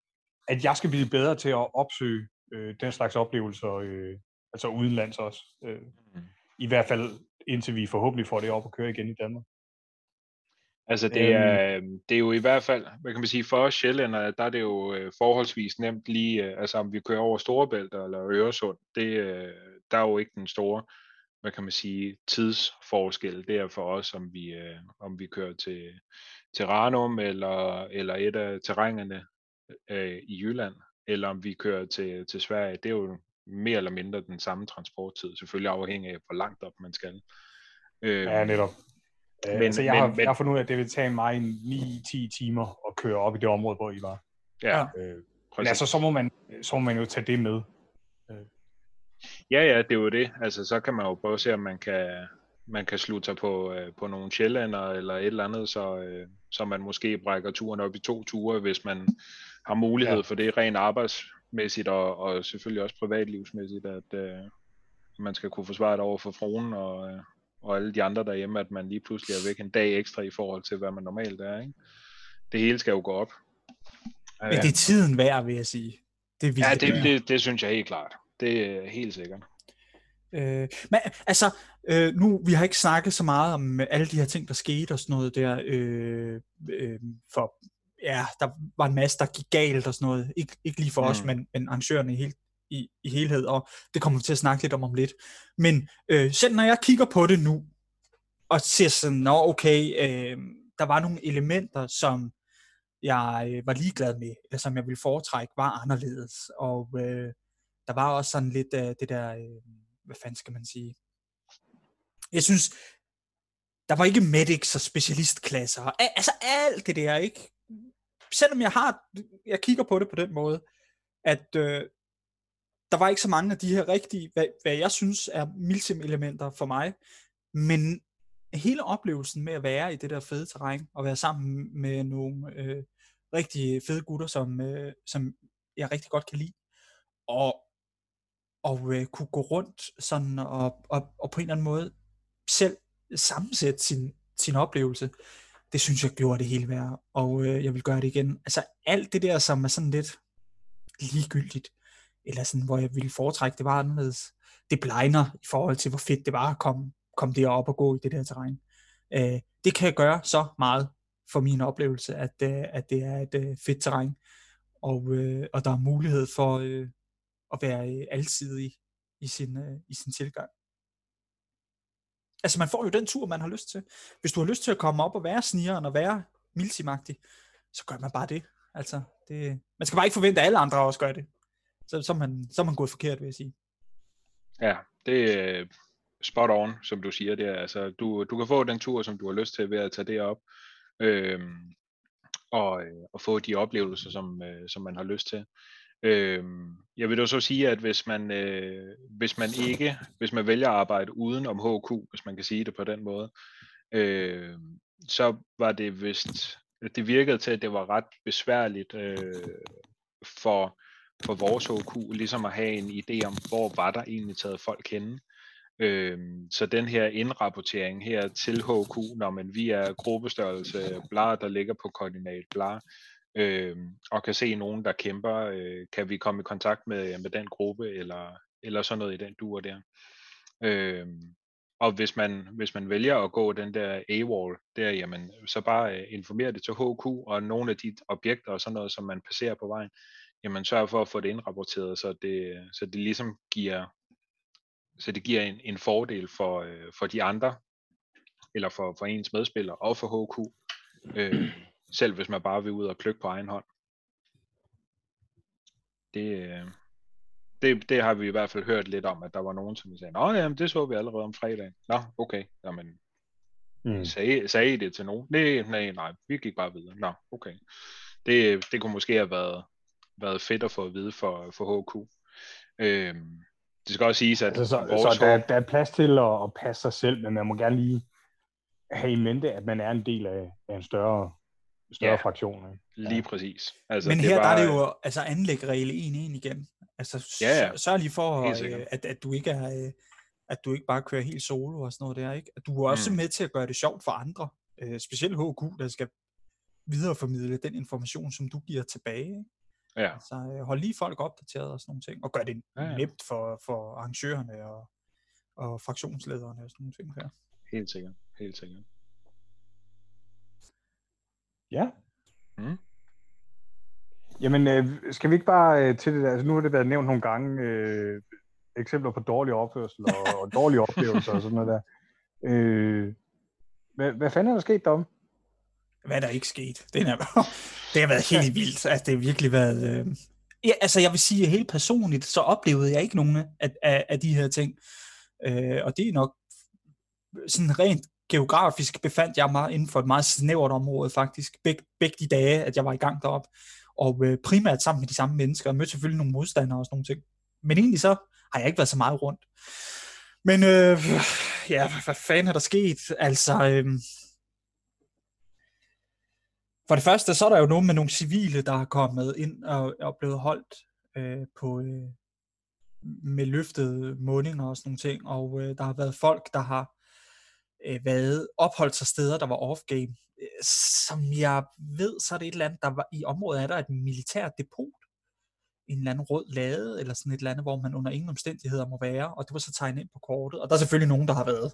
at jeg skal blive bedre til at opsøge øh, den slags oplevelser, øh, altså udenlands også. Øh, mm. I hvert fald indtil vi forhåbentlig får det op at køre igen i Danmark. Altså det er, øhm, det er jo i hvert fald, hvad kan man sige, for os sjællænder, der er det jo øh, forholdsvis nemt lige, øh, altså om vi kører over Storebælt eller Øresund, det, øh, der er jo ikke den store, hvad kan man sige, tidsforskel der for os, om vi, om vi kører til, til Ranum eller, eller et af terrængerne øh, i Jylland, eller om vi kører til, til Sverige. Det er jo mere eller mindre den samme transporttid, selvfølgelig afhængig af, hvor langt op man skal. Øh, ja, netop. Men, altså, jeg, men, har, men, jeg har fundet ud af, at det vil tage mig 9-10 timer at køre op i det område, hvor I var. Ja, øh, men altså, så må, man, så må man jo tage det med. Øh. Ja, ja, det er jo det. Altså, så kan man jo prøve at se, om man kan, man kan slutte sig på, øh, på nogle sjællander eller et eller andet, så, øh, så man måske brækker turen op i to ture, hvis man har mulighed ja. for det rent arbejdsmæssigt og, og selvfølgelig også privatlivsmæssigt, at øh, man skal kunne forsvare det over for fruen og, øh, og alle de andre derhjemme, at man lige pludselig er væk en dag ekstra i forhold til, hvad man normalt er. Ikke? Det hele skal jo gå op. Men det er tiden værd, vil jeg sige. Det er ja, det, det, det synes jeg helt klart. Det er helt sikkert. Øh, men altså, øh, nu, vi har ikke snakket så meget om alle de her ting, der skete og sådan noget der, øh, øh, for ja, der var en masse, der gik galt og sådan noget. Ik- ikke lige for mm. os, men, men arrangørerne helt i, i helhed, og det kommer vi til at snakke lidt om om lidt. Men øh, selv når jeg kigger på det nu, og ser sådan, nå okay, øh, der var nogle elementer, som jeg øh, var ligeglad med, eller som jeg ville foretrække, var anderledes. Og øh, der var også sådan lidt af øh, det der, øh, hvad fanden skal man sige? Jeg synes, der var ikke medics og specialistklasser, og altså alt det der, ikke? Selvom jeg har, jeg kigger på det på den måde, at øh, der var ikke så mange af de her rigtige, hvad, hvad jeg synes er milsim-elementer for mig, men hele oplevelsen med at være i det der fede terræn, og være sammen med nogle øh, rigtig fede gutter, som, øh, som jeg rigtig godt kan lide, og, og øh, kunne gå rundt sådan og, og, og på en eller anden måde selv sammensætte sin, sin oplevelse, det synes jeg gjorde det hele værd, og øh, jeg vil gøre det igen. Altså alt det der, som er sådan lidt ligegyldigt, eller sådan, hvor jeg ville foretrække, det var anderledes. Det blegner i forhold til, hvor fedt det var at komme, komme derop og gå i det der terræn. Øh, det kan gøre så meget for min oplevelse, at, øh, at det er et øh, fedt terræn, og, øh, og der er mulighed for øh, at være øh, alsidig i sin, øh, i sin tilgang. Altså man får jo den tur, man har lyst til. Hvis du har lyst til at komme op og være snigeren og være milsimagtig, så gør man bare det. Altså, det, man skal bare ikke forvente, at alle andre også gør det. Så, så, er, man, så er man gået forkert, vil jeg sige. Ja, det er spot on, som du siger. Det er, altså, du, du kan få den tur, som du har lyst til ved at tage det op. Øhm, og, og få de oplevelser, som, øh, som man har lyst til. Øhm, jeg vil da så sige, at hvis man, øh, hvis man ikke, hvis man vælger at arbejde uden om HQ, hvis man kan sige det på den måde, øh, så var det vist, det virkede til, at det var ret besværligt øh, for, for vores HQ, ligesom at have en idé om, hvor var der egentlig taget folk henne. Øh, så den her indrapportering her til HQ, når man via gruppestørrelse, bla, der ligger på koordinat, bla, øh, og kan se nogen, der kæmper, øh, kan vi komme i kontakt med, øh, med den gruppe, eller, eller sådan noget i den duer der. Øh, og hvis man, hvis man vælger at gå den der A-wall, der, jamen, så bare øh, informer det til HQ og nogle af de objekter og sådan noget, som man passerer på vejen, jamen sørg for at få det indrapporteret, så det, så det ligesom giver, så det giver en, en fordel for, øh, for de andre, eller for, for ens medspillere og for HQ, øh, selv hvis man bare vil ud og plukke på egen hånd. Det, det, det har vi i hvert fald hørt lidt om, at der var nogen, som sagde, Nå, jamen, det så vi allerede om fredagen. Nå, okay, jamen, mm. sagde, sagde I det til nogen? Nej, nej, nej, vi gik bare videre. Nå, okay. Det, det kunne måske have været, været fedt at få at vide for, for HQ. Øhm, det skal også siges, at altså, så, vores så der, der er plads til at, at passe sig selv, men man må gerne lige have i mente, at man er en del af, af en større større ja, fraktion. Ikke? Lige præcis. Altså, Men her var, der er det jo altså anlæg regel 1-1 igen. Altså ja, ja. sørg lige for, øh, at, at, du ikke er, øh, at du ikke bare kører helt solo og sådan noget der. Ikke? At du er også mm. med til at gøre det sjovt for andre. Øh, specielt HQ, der skal videreformidle den information, som du giver tilbage. Ikke? Ja. Altså, hold lige folk opdateret og sådan nogle ting, og gør det ja, ja. nemt for, for arrangørerne og, og fraktionslederne og sådan nogle ting her. Helt sikkert, helt sikkert. Ja. Mm. Jamen, øh, skal vi ikke bare øh, til det der, altså nu har det været nævnt nogle gange, øh, eksempler på dårlig opførsel og, og dårlige oplevelser og sådan noget der. Øh, hvad, hvad fanden er der sket derom? Hvad er der ikke sket? Det, er, det har været helt vildt. Altså, det har virkelig været... Øh... Ja, altså, jeg vil sige, helt personligt, så oplevede jeg ikke nogen af, af, af de her ting. Øh, og det er nok sådan rent geografisk befandt jeg mig inden for et meget snævert område faktisk, Beg, begge de dage, at jeg var i gang deroppe, og øh, primært sammen med de samme mennesker, og mødte selvfølgelig nogle modstandere og sådan nogle ting. Men egentlig så har jeg ikke været så meget rundt. Men øh, ja, hvad fanden er der sket? Altså, øh, for det første, så er der jo nogen med nogle civile, der har kommet ind og, og blevet holdt øh, på, øh, med løftede måninger og sådan nogle ting, og øh, der har været folk, der har øh, været opholdt sig steder, der var off-game. Øh, som jeg ved, så er det et eller andet, der var, i området er der et militært depot, en eller anden rød lade, eller sådan et eller andet, hvor man under ingen omstændigheder må være, og det var så tegnet ind på kortet, og der er selvfølgelig nogen, der har været,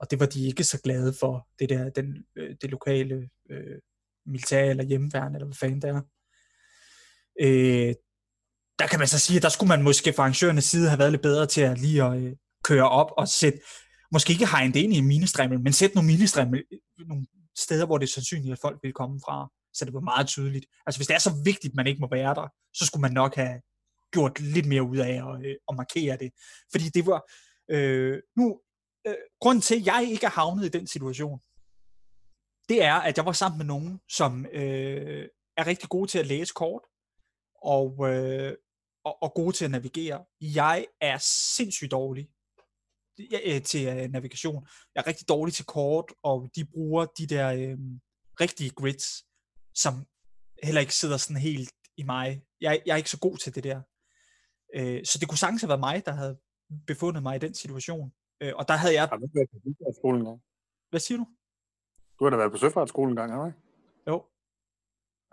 og det var de ikke så glade for, det der, den, øh, det lokale øh, militær eller hjemmeværn, eller hvad fanden det er. Øh, der kan man så sige, at der skulle man måske fra arrangørernes side have været lidt bedre til at lige at øh, køre op og sætte måske ikke hegne det ind i en minestrimmel, men sæt nogle minestrimmel øh, nogle steder, hvor det er sandsynligt, at folk vil komme fra, så det var meget tydeligt. Altså hvis det er så vigtigt, at man ikke må være der, så skulle man nok have gjort lidt mere ud af at, øh, at markere det. Fordi det var, øh, nu, øh, grunden til, at jeg ikke er havnet i den situation, det er, at jeg var sammen med nogen, som øh, er rigtig gode til at læse kort, og øh, og, og gode til at navigere. Jeg er sindssygt dårlig øh, til uh, navigation. Jeg er rigtig dårlig til kort, og de bruger de der øh, rigtige grids, som heller ikke sidder sådan helt i mig. Jeg, jeg er ikke så god til det der. Øh, så det kunne sagtens have været mig, der havde befundet mig i den situation. Øh, og der havde jeg... Har du været på søfartsskolen engang? Hvad siger du? Du har da været på søfartsskolen engang, har du ikke? Jo.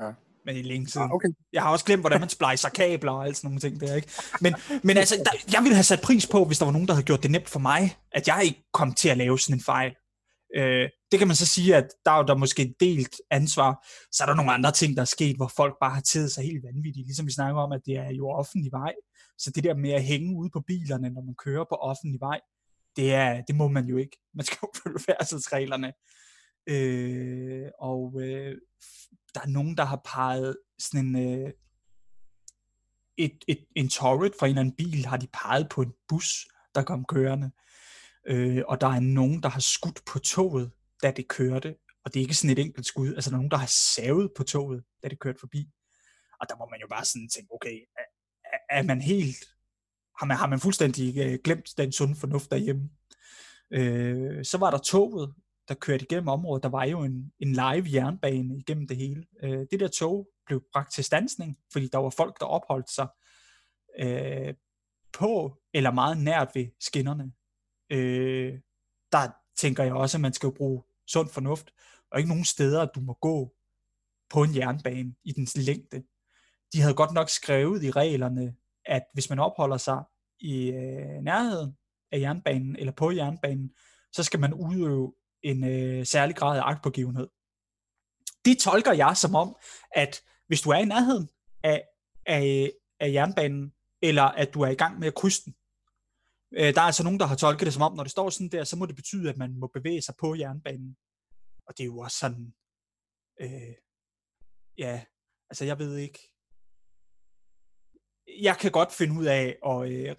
Ja. Men i længe siden. Ah, okay. Jeg har også glemt, hvordan man splicer kabler og alt sådan nogle ting der, ikke? Men, men altså, der, jeg ville have sat pris på, hvis der var nogen, der havde gjort det nemt for mig, at jeg ikke kom til at lave sådan en fejl. Øh, det kan man så sige, at der er der måske et delt ansvar. Så er der nogle andre ting, der er sket, hvor folk bare har taget sig helt vanvittigt. Ligesom vi snakker om, at det er jo offentlig vej. Så det der med at hænge ude på bilerne, når man kører på offentlig vej, det, er, det må man jo ikke. Man skal jo følge færdselsreglerne. Øh, og øh, der er nogen, der har peget sådan en, øh, et, et, en turret fra en eller anden bil, har de peget på en bus, der kom kørende. Øh, og der er nogen, der har skudt på toget, da det kørte. Og det er ikke sådan et enkelt skud. Altså, der er nogen, der har savet på toget, da det kørte forbi. Og der må man jo bare sådan tænke, okay, er, er man helt... Har man, har man fuldstændig øh, glemt den sunde fornuft derhjemme? Øh, så var der toget, der kørte igennem området. Der var jo en, en live jernbane igennem det hele. Øh, det der tog blev bragt til stansning, fordi der var folk, der opholdt sig øh, på eller meget nært ved skinnerne. Øh, der tænker jeg også, at man skal bruge sund fornuft, og ikke nogen steder, du må gå på en jernbane i dens længde. De havde godt nok skrevet i reglerne, at hvis man opholder sig i øh, nærheden af jernbanen eller på jernbanen, så skal man udøve en øh, særlig grad af agtpågivenhed. Det tolker jeg som om, at hvis du er i nærheden af, af, af jernbanen, eller at du er i gang med at krydse den, øh, der er altså nogen, der har tolket det som om, når det står sådan der, så må det betyde, at man må bevæge sig på jernbanen. Og det er jo også sådan, øh, ja, altså jeg ved ikke, jeg kan godt finde ud af at øh,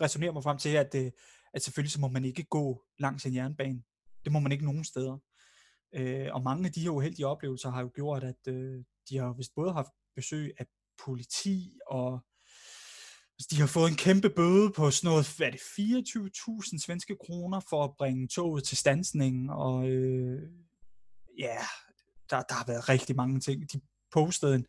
resonere mig frem til, at, øh, at selvfølgelig så må man ikke gå langs en jernbane. Det må man ikke nogen steder. Øh, og mange af de her uheldige oplevelser har jo gjort, at øh, de har vist både haft besøg af politi, og altså, de har fået en kæmpe bøde på sådan noget, hvad er det, 24.000 svenske kroner for at bringe toget til stansning, og øh, ja, der, der har været rigtig mange ting. De postede en,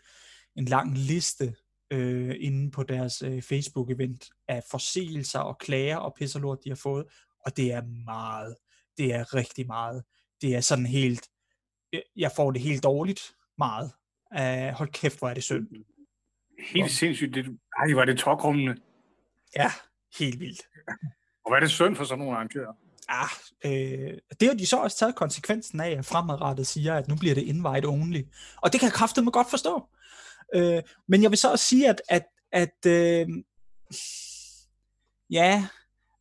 en lang liste øh, inde på deres øh, Facebook-event af forseelser og klager og pisserlort, de har fået, og det er meget det er rigtig meget. Det er sådan helt, jeg får det helt dårligt meget. Uh, hold kæft, hvor er det synd. Helt sindssygt. Det, ej, var det tokrummende. Ja, helt vildt. Og hvad er det synd for sådan nogle arrangører? Ah, øh, det har de så også taget konsekvensen af, at fremadrettet siger, at nu bliver det invite only. Og det kan jeg kraftedeme godt forstå. Øh, men jeg vil så også sige, at, at, at øh, ja,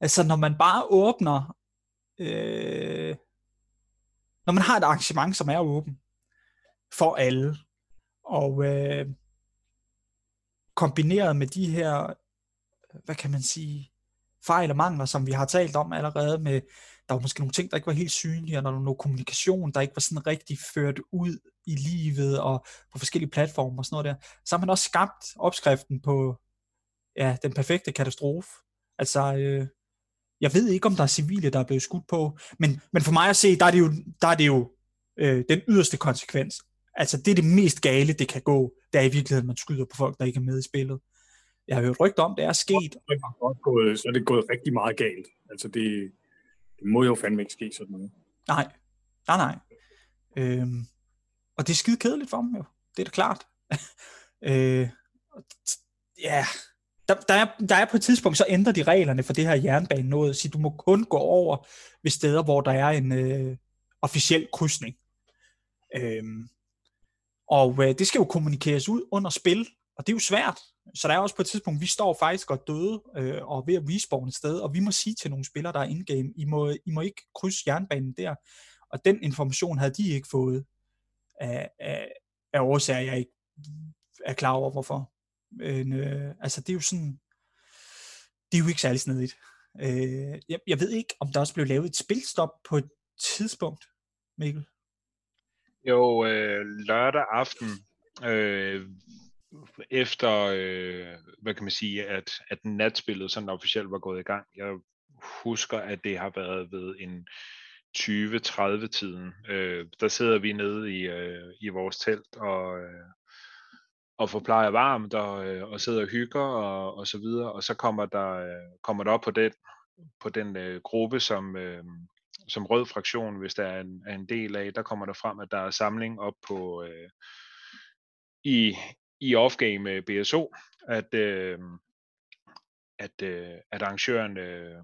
altså når man bare åbner øh, når man har et arrangement, som er åben for alle, og øh, kombineret med de her, hvad kan man sige, fejl og mangler, som vi har talt om allerede med, der var måske nogle ting, der ikke var helt synlige, og der var noget kommunikation, der ikke var sådan rigtig ført ud i livet og på forskellige platformer og sådan noget der, så har man også skabt opskriften på ja, den perfekte katastrofe. Altså, øh, jeg ved ikke, om der er civile, der er blevet skudt på, men, men for mig at se, der er det jo, der er det jo øh, den yderste konsekvens. Altså det er det mest gale, det kan gå, det er i virkeligheden, man skyder på folk, der ikke er med i spillet. Jeg har hørt rygter om, det er sket. Så er det gået rigtig meget galt. Altså det, det må jo fandme ikke ske sådan noget. Nej, nej, nej. Øhm, og det er skide kedeligt for dem jo. Det er da klart. [LAUGHS] øh, ja, der, der, er, der er på et tidspunkt, så ændrer de reglerne for det her jernbane noget, så du må kun gå over ved steder, hvor der er en øh, officiel krydsning. Øhm, og øh, det skal jo kommunikeres ud under spil, og det er jo svært. Så der er også på et tidspunkt, vi står faktisk og døde øh, og ved at respawn et sted, og vi må sige til nogle spillere, der er in-game, I må, I må ikke krydse jernbanen der. Og den information havde de ikke fået af, af, af årsager, jeg ikke er klar over, hvorfor. Men, øh, altså, det er jo sådan, det er jo ikke særlig snedigt. Øh, jeg, jeg ved ikke, om der også blev lavet et spilstop på et tidspunkt, Mikkel? Jo, øh, lørdag aften øh, efter, øh, hvad kan man sige, at, at natspillet sådan officielt var gået i gang. Jeg husker, at det har været ved en 20-30 tiden. Øh, der sidder vi nede i, øh, i vores telt og, øh, og forplejer varmt og, øh, og sidder og hygger og, og så videre. Og så kommer der, øh, kommer der op på den, på den øh, gruppe, som, øh, som rød fraktion, hvis der er en, er en del af, der kommer der frem, at der er samling op på øh, i, i off-game øh, BSO, at, øh, at, øh, at arrangøren øh,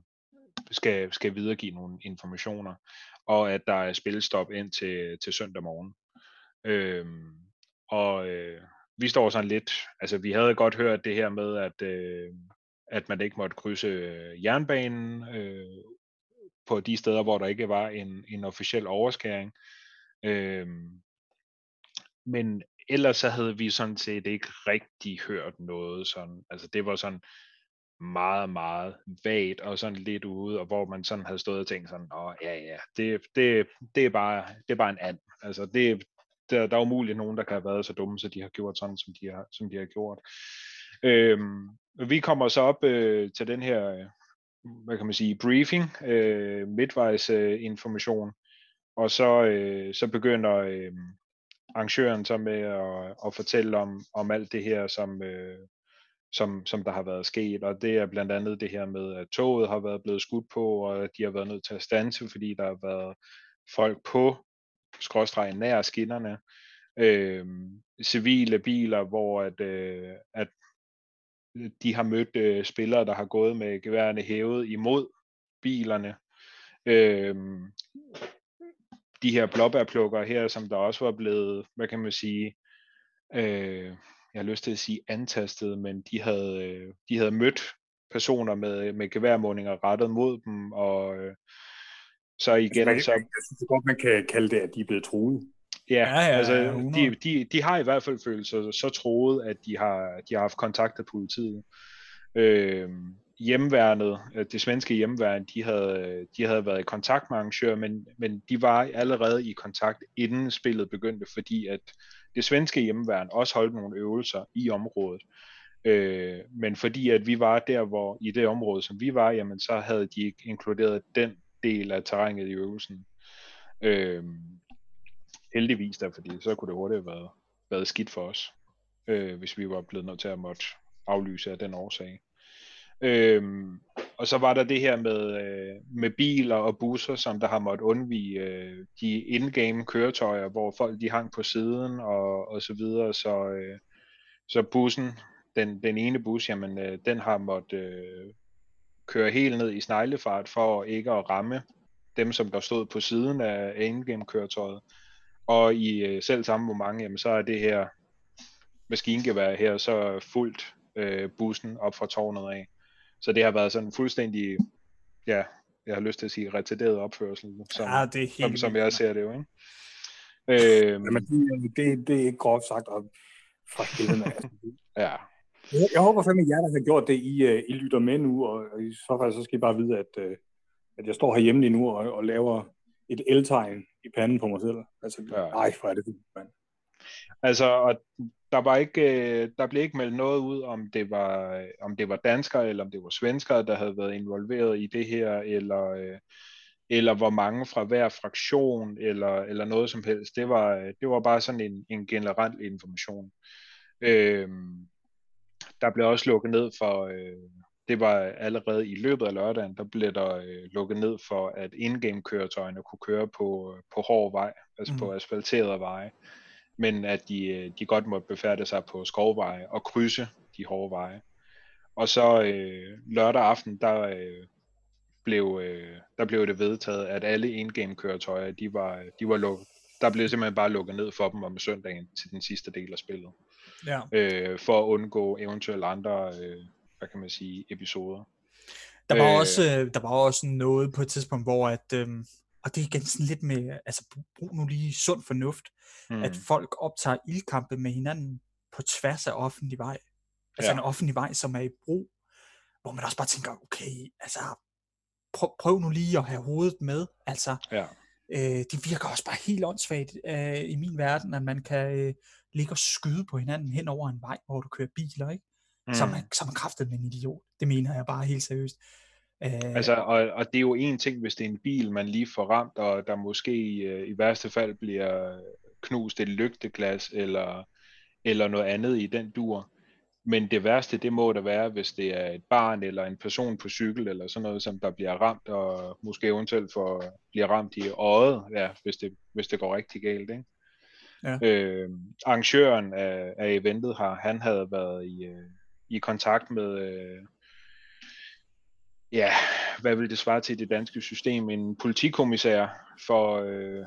skal, skal videregive nogle informationer, og at der er spilstop ind til, til søndag morgen. Øh, og øh, vi står sådan lidt, altså vi havde godt hørt det her med, at, øh, at man ikke måtte krydse øh, jernbanen øh, på de steder, hvor der ikke var en, en officiel overskæring. Øh, men ellers så havde vi sådan set ikke rigtig hørt noget sådan, altså det var sådan meget, meget vagt og sådan lidt ude, og hvor man sådan havde stået og tænkt sådan, åh ja, ja, det, det, det, er, bare, det er bare en and. Altså det, der, der er umuligt nogen, der kan have været så dumme, så de har gjort sådan, som de har, som de har gjort. Øhm, vi kommer så op øh, til den her, hvad kan man sige, briefing, øh, midtvejs øh, information, og så, øh, så begynder øh, arrangøren så med at, at fortælle om, om alt det her, som, øh, som, som der har været sket, og det er blandt andet det her med, at toget har været blevet skudt på, og de har været nødt til at stanse, fordi der har været folk på skråstregen nær skinnerne, øh, civile biler, hvor at, øh, at de har mødt øh, spillere, der har gået med geværene hævet imod bilerne. Øh, de her blåbærplukker her, som der også var blevet, hvad kan man sige, øh, jeg har lyst til at sige antastet, men de havde, øh, de havde mødt personer med, med geværmåninger rettet mod dem, og øh, så igen... Altså, så, jeg synes godt, man kan kalde det, at de er blevet truet. Ja, Ja, ja, altså, 100. de, de, de har i hvert fald følt sig så troet, at de har, de har haft kontakt af politiet. Øh, hjemværnet, det svenske hjemværn, de havde, de havde været i kontakt med arrangører, men, men de var allerede i kontakt, inden spillet begyndte, fordi at det svenske hjemværn også holdt nogle øvelser i området. Øh, men fordi at vi var der, hvor i det område, som vi var, jamen så havde de ikke inkluderet den del af terrænet i øvelsen. Øh, heldigvis der, fordi så kunne det hurtigt have været, været skidt for os, øh, hvis vi var blevet nødt til at måtte aflyse af den årsag. Øhm, og så var der det her med, øh, med biler og busser, som der har måttet undvige øh, de in-game køretøjer, hvor folk de hang på siden og, og så videre. Så, øh, så bussen, den, den ene bus, jamen, øh, den har måttet øh, køre helt ned i sneglefart for ikke at ramme dem, som der stod på siden af in-game køretøjet. Og i øh, selv samme moment, jamen, så er det her maskingevær her så fuldt øh, bussen op fra tårnet af. Så det har været sådan fuldstændig, ja, jeg har lyst til at sige retarderet opførsel, som, Ja, det er helt som, som jeg ser det jo, ikke? Øh, Jamen, det, det, det er ikke groft sagt om fra spillerne. Altså, ja, jeg, jeg håber fandme, at jer, der har gjort det, I, uh, I lytter med nu, og, i så fald så skal I bare vide, at, uh, at jeg står herhjemme lige nu og, og laver et el-tegn i panden på mig selv. Altså, Ja. nej, hvor er det fint, mand. altså, og der var ikke, øh, der blev ikke meldt noget ud, om det var, om det var danskere, eller om det var svenskere, der havde været involveret i det her, eller, øh, eller hvor mange fra hver fraktion, eller, eller noget som helst. Det var, det var bare sådan en, en generel information. Øhm, der blev også lukket ned for, øh, det var allerede i løbet af lørdagen, der blev der øh, lukket ned for, at in-game køretøjerne kunne køre på, på hård vej, altså mm. på asfalterede veje, men at de, øh, de godt måtte befærde sig på skovveje og krydse de hårde veje. Og så øh, lørdag aften, der, øh, blev, øh, der blev det vedtaget, at alle in-game køretøjer, de var, de var lukket. Der blev simpelthen bare lukket ned for dem om søndagen til den sidste del af spillet Ja. øh, for at undgå eventuelle andre, øh, hvad kan man sige, episoder. Der var, Øh. øh... også, øh, der var også noget på et tidspunkt, hvor at, øhm, og det er igen sådan lidt med, altså brug nu lige sund fornuft, mm. at folk optager ildkampe med hinanden på tværs af offentlig vej. Altså ja. en offentlig vej, som er i brug, hvor man også bare tænker, okay, altså prøv, prøv nu lige at have hovedet med, altså Ja. øh, det virker også bare helt åndssvagt øh, i min verden, at man kan øh, ligge og skyde på hinanden hen over en vej, hvor du kører biler, ikke? Mm. Så, er så er kraftet med en idiot. Det mener jeg bare helt seriøst. Øh, altså, og, og det er jo en ting, hvis det er en bil, man lige får ramt, og der måske øh, i værste fald bliver knust et lygteglas, eller, eller noget andet i den dur. Men det værste, det må da være, hvis det er et barn eller en person på cykel eller sådan noget, som der bliver ramt, og måske eventuelt for, bliver ramt i øjet, ja, hvis, det, hvis det går rigtig galt. Ikke? Ja. Øh, arrangøren af, af eventet har, han havde været i, øh, i kontakt med, øh, ja, hvad vil det svare til det danske system, en politikommissær for, øh,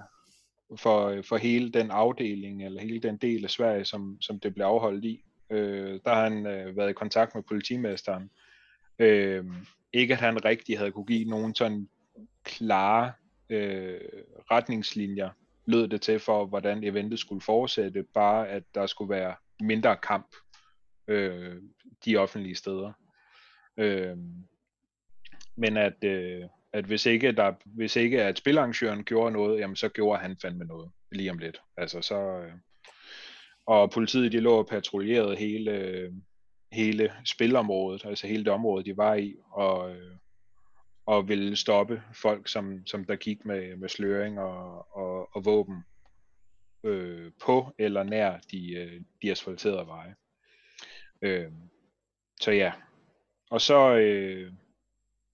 for, for hele den afdeling, eller hele den del af Sverige, som, som det blev afholdt i. Øh, der har han øh, været i kontakt med politimesteren. Øh, ikke at han rigtig havde kunne give nogen sådan klare øh, retningslinjer, lød det til for, hvordan eventet skulle fortsætte, bare at der skulle være mindre kamp øh, de offentlige steder. Øh, men at, øh, at hvis ikke, der, hvis ikke at spilarrangøren gjorde noget, jamen så gjorde han fandme noget lige om lidt. Altså så, øh, og politiet de lå og patruljerede hele, øh, hele spilområdet, altså hele det område, de var i, og, øh, og ville stoppe folk, som, som der gik med, med sløring og, og, og våben øh, på eller nær de, øh, de asfalterede veje. Øh, så ja, og så, øh,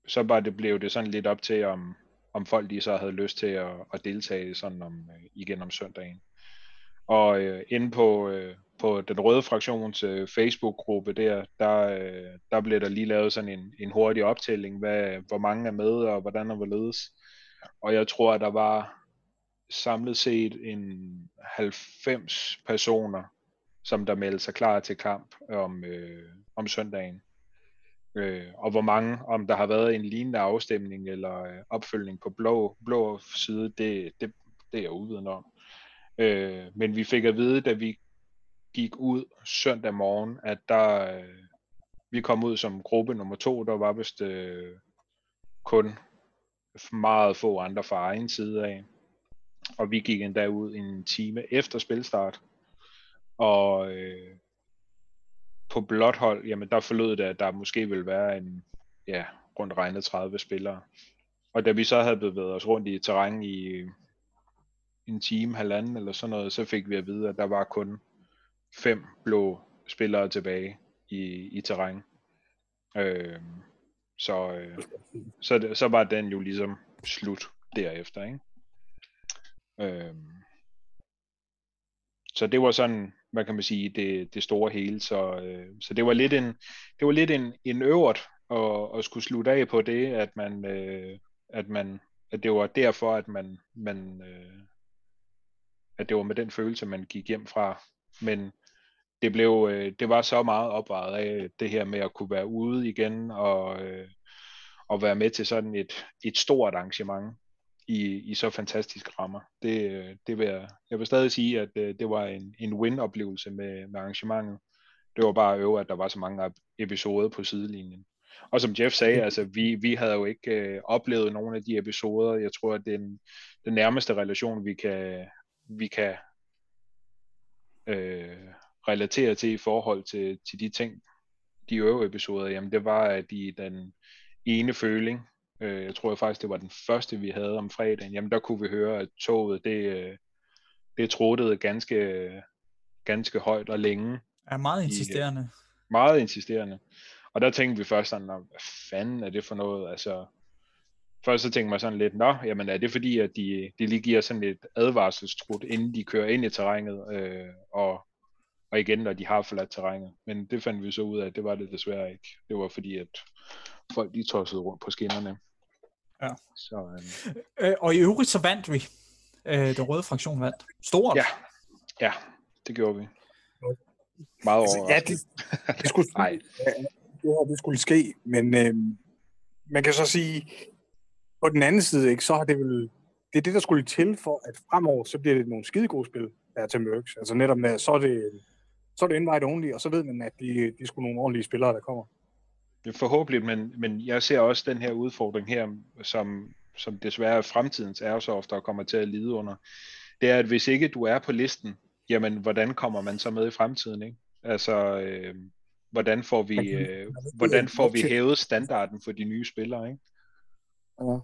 så bare det blev det sådan lidt op til, om, om folk lige så havde lyst til at, at deltage sådan om, øh, igen om søndagen. Og øh, inde på, øh, på den røde fraktions øh, Facebook-gruppe der, der, øh, der blev der lige lavet sådan en, en hurtig optælling, hvad, hvor mange er med og hvordan og hvorledes. Og jeg tror, at der var samlet set en 90 personer, som der meldte sig klar til kamp om, øh, om søndagen. Øh, og hvor mange, om der har været en lignende afstemning eller øh, opfølgning på blå, blå side, det, det, det er jeg uviden om. Øh, men vi fik at vide, da vi gik ud søndag morgen, at der, øh, vi kom ud som gruppe nummer to, der var vist øh, kun meget få andre fra egen side af. Og vi gik endda ud en time efter spilstart. Og øh, på blot hold, jamen der forlod det, at der måske ville være en, ja, rundt regnet 30 spillere. Og da vi så havde bevæget os rundt i terræn i øh, en time, halvanden eller sådan noget, så fik vi at vide, at der var kun fem blå spillere tilbage i, i terræn. Øh, så, øh, så, så var den jo ligesom slut derefter, ikke? Øh, så det var sådan, hvad kan man sige, det, det store hele. Så, øh, så det var lidt en, det var lidt en, en øvert at, at skulle slutte af på det, at man, øh, at man, at det var derfor, at man, man øh, at det var med den følelse, man gik hjem fra. Men det blev, øh, det var så meget opvejet af det her med at kunne være ude igen og, øh, og være med til sådan et, et stort arrangement i, i så fantastiske rammer. Det, øh, det vil jeg, jeg vil stadig sige, at øh, det var en, en win-oplevelse med, med arrangementet. Det var bare at øve, at der var så mange episoder på sidelinjen. Og som Jeff sagde, altså, vi, vi havde jo ikke øh, oplevet nogle af de episoder. Jeg tror, at den, den nærmeste relation, vi kan, vi kan øh, relatere til i forhold til, til de ting, de øvrige episoder, jamen det var, at i den ene føling, øh, jeg tror faktisk, det var den første, vi havde om fredagen, jamen der kunne vi høre, at toget, det, øh, det trådede ganske, ganske højt og længe. Er meget insisterende. I, meget insisterende. Og der tænkte vi først sådan, hvad fanden er det for noget? Altså, først så tænkte man sådan lidt, nå, jamen er det fordi, at de, de lige giver sådan et advarselstrut, inden de kører ind i terrænet, øh, og, og igen, når de har forladt terrænet. Men det fandt vi så ud af, at det var det desværre ikke. Det var fordi, at folk de tossede rundt på skinnerne. Ja. Så, øh... Øh, og i øvrigt så vandt vi. Øh, den røde fraktion vandt. Stort. Ja, ja det gjorde vi. Meget altså, ja, det, det, skulle, [LAUGHS] Nej. det, det skulle ske, men øh, man kan så sige, på den anden side, ikke, så har det vel, det er det, der skulle til for, at fremover, så bliver det nogle skide gode spil, der er til Mercs. Altså netop med, så er det, så er det invite only, og så ved man, at de, de er sgu nogle ordentlige spillere, der kommer. Er forhåbentlig, men, men jeg ser også den her udfordring her, som som desværre er fremtidens Airsoft, der kommer til at lide under, det er, at hvis ikke du er på listen, jamen hvordan kommer man så med i fremtiden, ikke? Altså, øh, hvordan får vi, øh, hvordan får vi hævet standarden for de nye spillere, ikke? Ja.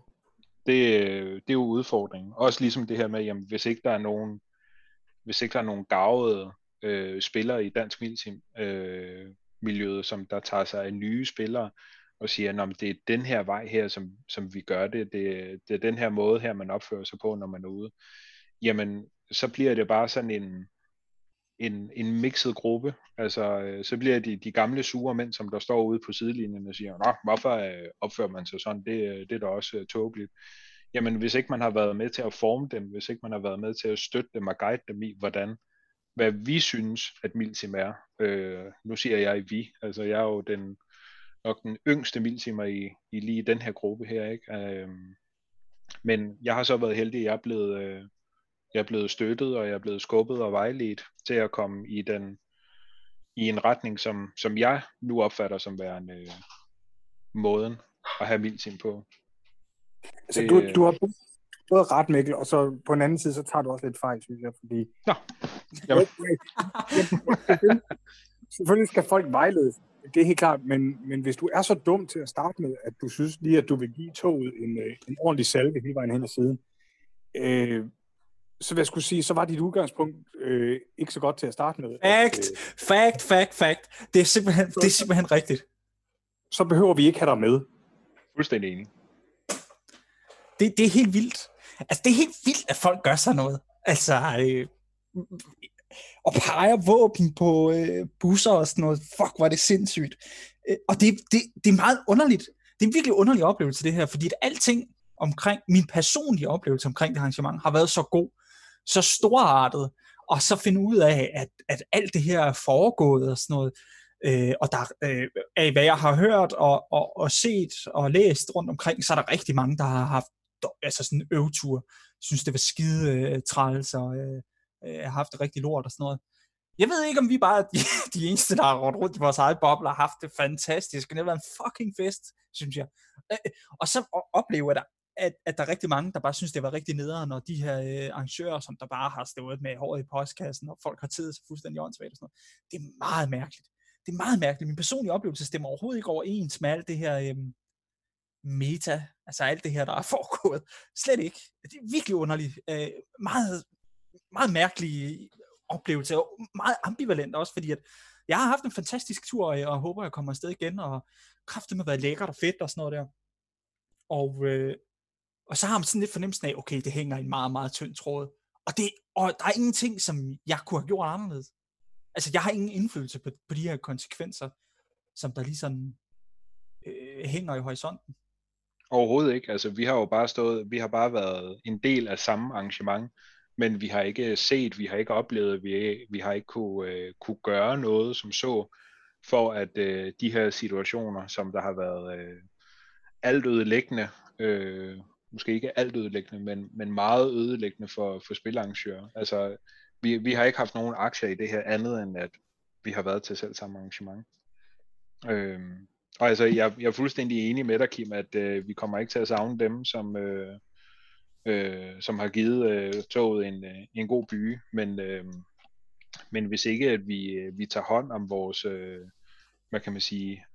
Det, det er jo udfordringen. Også ligesom det her med, jamen, hvis ikke der er nogen, hvis ikke der er nogen gavede øh, spillere i dansk milsim, øh, miljøet, som der tager sig af nye spillere, og siger, at det er den her vej her, som, som vi gør det. det, det er den her måde her, man opfører sig på, når man er ude. Jamen, så bliver det bare sådan en, en, en mixet gruppe. Altså, øh, så bliver de, de gamle sure mænd, som der står ude på sidelinjen og siger, Nå, hvorfor øh, opfører man sig sådan? Det, øh, det er da også tåbeligt. Jamen, hvis ikke man har været med til at forme dem, hvis ikke man har været med til at støtte dem og guide dem i, hvordan, hvad vi synes, at Milsim er. Øh, nu siger jeg vi, altså jeg er jo den, nok den yngste Milsimer i, i lige den her gruppe her, ikke? Øh, men jeg har så været heldig, at jeg er blevet, øh, jeg er blevet støttet, og jeg er blevet skubbet og vejledt til at komme i den i en retning, som, som jeg nu opfatter som værende øh, måden at have Milsim på. Altså, det, du, du har både ret, Mikkel, og så på den anden side, så tager du også lidt fejl, synes jeg, fordi... Nå. [LAUGHS] Selvfølgelig skal folk vejledes, det er helt klart, men, men hvis du er så dum til at starte med, at du synes lige, at du vil give toget en, øh, en ordentlig salve hele vejen hen ad siden, øh, så vil jeg skulle sige, så var dit udgangspunkt øh, ikke så godt til at starte med. Fact, at, øh, fact, fact, fact. Det er simpelthen, så, det er simpelthen rigtigt. Så behøver vi ikke have dig med. Fuldstændig enig. Det, det er helt vildt. Altså, det er helt vildt, at folk gør sådan noget. Altså, øh, og peger våben på øh, busser og sådan noget. Fuck, hvor er det sindssygt. Øh, og det, det, det er meget underligt. Det er en virkelig underlig oplevelse, det her, fordi at alting omkring, min personlige oplevelse omkring det arrangement, har været så god, så storartet, og så finde ud af, at, at alt det her er foregået og sådan noget, øh, og der, øh, af hvad jeg har hørt og, og, og set og læst rundt omkring, så er der rigtig mange, der har haft altså sådan en øvetur, synes det var skide øh, træls, og øh, øh, har haft det rigtig lort og sådan noget. Jeg ved ikke, om vi bare er de, [LAUGHS] de eneste, der har rådt rundt i vores eget boble og haft det fantastisk. Det har været en fucking fest, synes jeg. Øh, og så oplever jeg, at, at der er rigtig mange, der bare synes, det var rigtig nederen, når de her øh, arrangører, som der bare har stået med håret i postkassen, og folk har tid til fuldstændig åndssvagt og sådan noget. Det er meget mærkeligt. Det er meget mærkeligt. Min personlige oplevelse stemmer overhovedet ikke overens med alt det her øh, meta, altså alt det her, der er [LAUGHS] foregået. Slet ikke. Det er virkelig underligt. Øh, meget, meget mærkelig oplevelse, og meget ambivalent også, fordi at jeg har haft en fantastisk tur, øh, og jeg håber, jeg kommer afsted igen, og kraften har været lækkert og fedt og sådan noget der. Og, øh, og så har man sådan lidt fornemmelsen af, okay, det hænger i en meget, meget tynd tråd. Og, det, og der er ingenting, som jeg kunne have gjort anderledes. Altså, jeg har ingen indflydelse på, på de her konsekvenser, som der lige sådan øh, hænger i horisonten. Overhovedet ikke. Altså, vi har jo bare stået, vi har bare været en del af samme arrangement, men vi har ikke set, vi har ikke oplevet, vi, vi har ikke kunne, øh, kunne gøre noget som så, for at øh, de her situationer, som der har været øh, alt ødelæggende, øh, måske ikke alt ødelæggende, men, men meget ødelæggende for, for spilarrangører. Altså, vi, vi har ikke haft nogen aktier i det her andet, end at vi har været til selv samme arrangement. Øh, og altså, jeg, jeg er fuldstændig enig med dig, Kim, at øh, vi kommer ikke til at savne dem, som, øh, øh, som har givet øh, toget en, øh, en god by, men, øh, men hvis ikke at vi, øh, vi tager hånd om vores, øh, hvad kan man sige,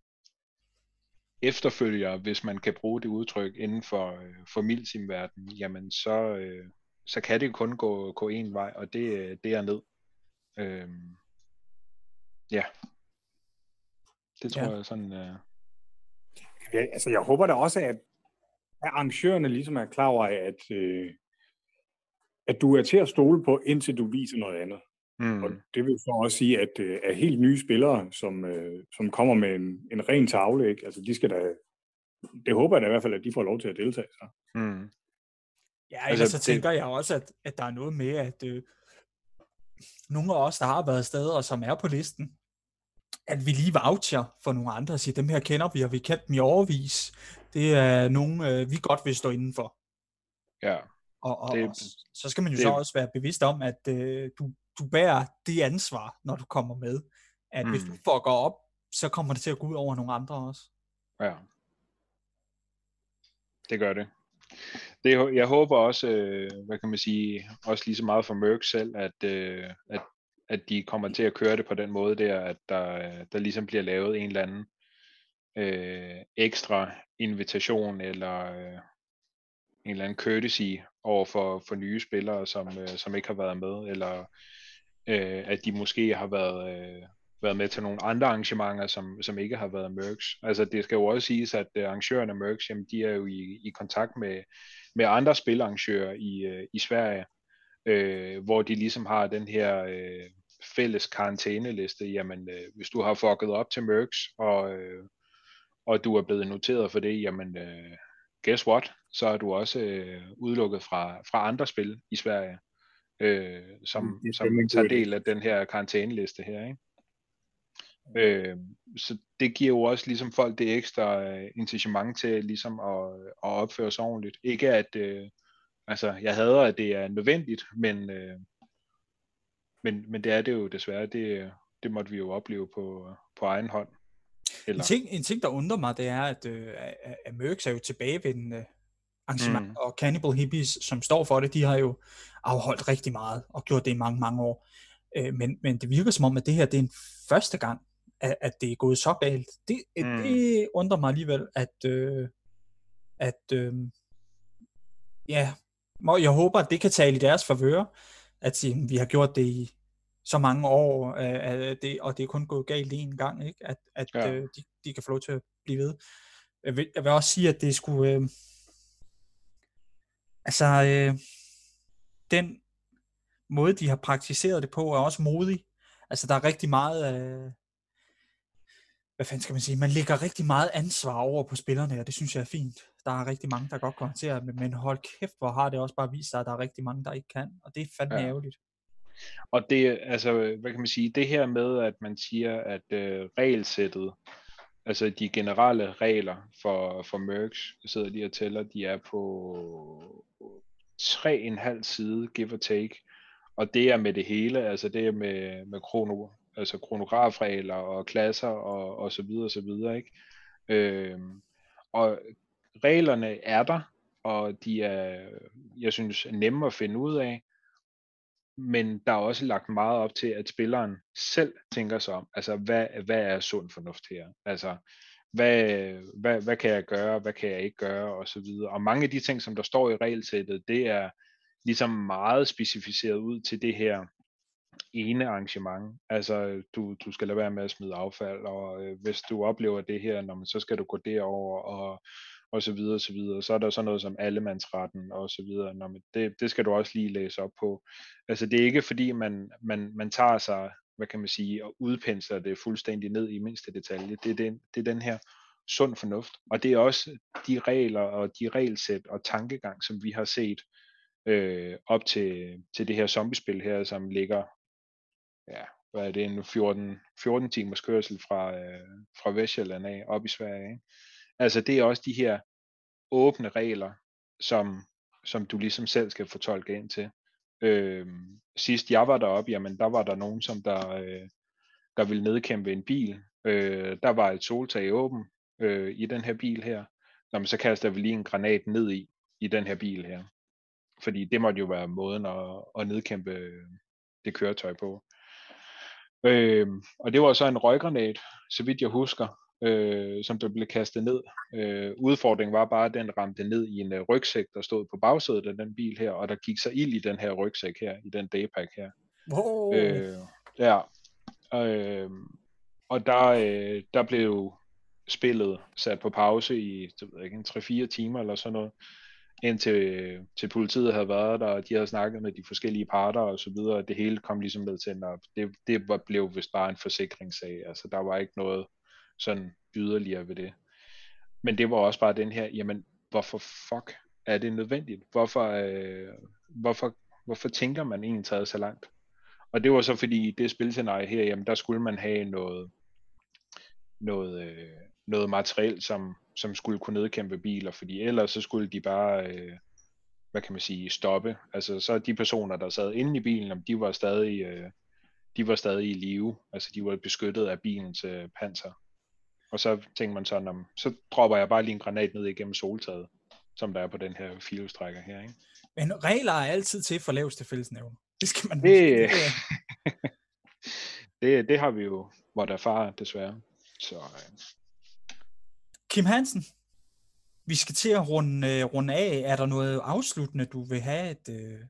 efterfølger, hvis man kan bruge det udtryk inden for, øh, for milsimverden, jamen så, øh, så kan det kun gå, gå en vej, og det, det er ned. Øh, ja. Det tror ja. jeg sådan... Øh... Ja, altså jeg håber da også, at arrangørerne ligesom er klar over, at, øh, at du er til at stole på, indtil du viser noget andet. Mm. Og det vil så også sige, at, øh, at helt nye spillere, som, øh, som kommer med en, en ren tavle, ikke? Altså, de skal da, det håber jeg da i hvert fald, at de får lov til at deltage. Så. Mm. Ja, altså, så tænker det... jeg også, at, at der er noget med, at øh, nogle af os, der har været steder, og som er på listen, at vi lige voucher for nogle andre og siger, dem her kender vi, og vi kendt dem i overvis. Det er nogen, øh, vi godt vil stå indenfor. Ja. Og, og, det, og så skal man jo det, så også være bevidst om, at øh, du, du bærer det ansvar, når du kommer med. At mm. hvis du fucker op, så kommer det til at gå ud over nogle andre også. Ja. Det gør det. det, jeg håber også, øh, hvad kan man sige, også lige så meget for Merck selv, at, øh, at, at de kommer til at køre det på den måde der, at der, der ligesom bliver lavet en eller anden øh, ekstra invitation eller øh, en eller anden courtesy over for, for nye spillere, som, øh, som ikke har været med, eller øh, at de måske har været, øh, været med til nogle andre arrangementer, som, som ikke har været Mercs. Altså det skal jo også siges, at øh, arrangørerne af Mercs, jamen, de er jo i, i kontakt med, med andre spilarrangører i, øh, i Sverige, øh, hvor de ligesom har den her øh, fælles karantæneliste. Jamen, øh, hvis du har fucket op til Mercs, og, øh, og du er blevet noteret for det, jamen, øh, guess what? Så er du også øh, udelukket fra, fra andre spil i Sverige, øh, som, det, som tager del af den her karantæneliste her, ikke? Øh, så det giver jo også ligesom folk det ekstra øh, incitament til ligesom at, at opføre sig ordentligt. Ikke at, øh, altså jeg hader, at det er nødvendigt, men, øh, men, men det er det jo desværre. Det, det måtte vi jo opleve på, på egen hånd. Eller... En, ting, en ting, der undrer mig, det er, at, øh, at Mercs er jo tilbagevendende arrangement, mm. og Cannibal Hippies, som står for det, de har jo afholdt rigtig meget, og gjort det i mange, mange år. Øh, men, men det virker som om, at det her det er en første gang, at, at det er gået så galt. Det, mm. det undrer mig alligevel, at, øh, at øh, ja, jeg håber, at det kan tale i deres favør, at sige, vi har gjort det i så mange år, øh, det, og det er kun gået galt én gang, ikke? at, at ja. øh, de, de kan få lov til at blive ved. Jeg vil, jeg vil også sige, at det skulle... Øh, altså, øh, den måde, de har praktiseret det på, er også modig. Altså, der er rigtig meget... Øh, hvad fanden skal man sige, man lægger rigtig meget ansvar over på spillerne, og det synes jeg er fint. Der er rigtig mange, der godt kommer til at, men hold kæft, hvor har det også bare vist sig, at der er rigtig mange, der ikke kan, og det er fandme ja. ærgerligt. Og det, altså, hvad kan man sige, det her med, at man siger, at øh, regelsættet, altså de generelle regler for, for Mercs, sidder de og tæller, de er på tre en halv side, give or take, og det er med det hele, altså det er med, med krono, altså kronografregler og klasser og, og så videre og så videre, ikke? Øhm, og reglerne er der, og de er, jeg synes, nemme at finde ud af, men der er også lagt meget op til, at spilleren selv tænker sig om, altså hvad, hvad er sund fornuft her? Altså, hvad, hvad, hvad kan jeg gøre, hvad kan jeg ikke gøre, og så videre. Og mange af de ting, som der står i regelsættet, det er ligesom meget specificeret ud til det her ene arrangement. Altså, du, du skal lade være med at smide affald, og øh, hvis du oplever det her, når man, så skal du gå derover og, og så videre, og så videre. Så er der sådan noget som allemandsretten og så videre. Når men det, det skal du også lige læse op på. Altså, det er ikke fordi, man, man, man tager sig, hvad kan man sige, og udpensler det fuldstændig ned i mindste detalje. Det er den, det er den her sund fornuft. Og det er også de regler og de regelsæt og tankegang, som vi har set øh, op til, til det her zombiespil her, som ligger ja, hvad er det, en 14, 14 timers kørsel fra, øh, fra Vestjylland af, op i Sverige. Ikke? Altså det er også de her åbne regler, som, som du ligesom selv skal fortolke ind til. Øh, sidst jeg var deroppe, jamen der var der nogen, som der, øh, der ville nedkæmpe en bil. Øh, der var et soltag åben øh, i den her bil her. Nå, men så kaster vi lige en granat ned i, i den her bil her. Fordi det måtte jo være måden at, at nedkæmpe øh, det køretøj på. Øh, og det var så en røggranat, så vidt jeg husker, øh, som der blev kastet ned. Øh, udfordringen var bare, at den ramte ned i en uh, rygsæk, der stod på bagsædet af den bil her, og der gik så ild i den her rygsæk her, i den daypack her. Wow. Øh, ja. Øh, og der, øh, der blev spillet sat på pause i jeg ved ikke, 3-4 timer eller sådan noget indtil til politiet havde været der, og de havde snakket med de forskellige parter og så videre, det hele kom ligesom med til, at det, det var, blev vist bare en forsikringssag, altså der var ikke noget sådan yderligere ved det. Men det var også bare den her, jamen hvorfor fuck er det nødvendigt? Hvorfor, øh, hvorfor, hvorfor tænker man egentlig taget så langt? Og det var så fordi det spilscenarie her, jamen der skulle man have noget, noget, øh, noget materiel, som, som skulle kunne nedkæmpe biler, fordi ellers så skulle de bare, øh, hvad kan man sige, stoppe. Altså så de personer, der sad inde i bilen, de var stadig, øh, de var stadig i live, altså de var beskyttet af bilens øh, panser. Og så tænkte man sådan, om, så dropper jeg bare lige en granat ned igennem soltaget. som der er på den her filostrækker her. Ikke? Men regler er altid til for laveste fællesnævner. Det skal man Det, huske. det, [LAUGHS] det har vi jo måtte erfare, desværre. Så øh, Kim Hansen, vi skal til at runde, øh, runde af. Er der noget afsluttende, du vil have et, øh,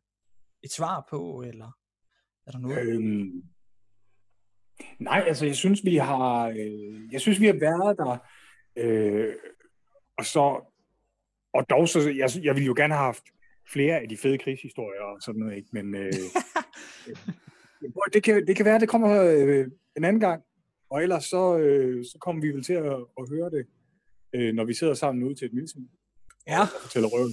et svar på, eller er der noget? Øhm, nej, altså jeg synes, vi har, øh, jeg synes, vi har været der. Øh, og så, og dog så, jeg, jeg ville jo gerne have haft flere af de fede krigshistorier og sådan noget, ikke? Men øh, [LAUGHS] øh, det, kan, det kan være, det kommer øh, en anden gang. Og ellers så, øh, så kommer vi vel til at, at høre det, øh, når vi sidder sammen ude til et milsim Ja, og fortæller røven.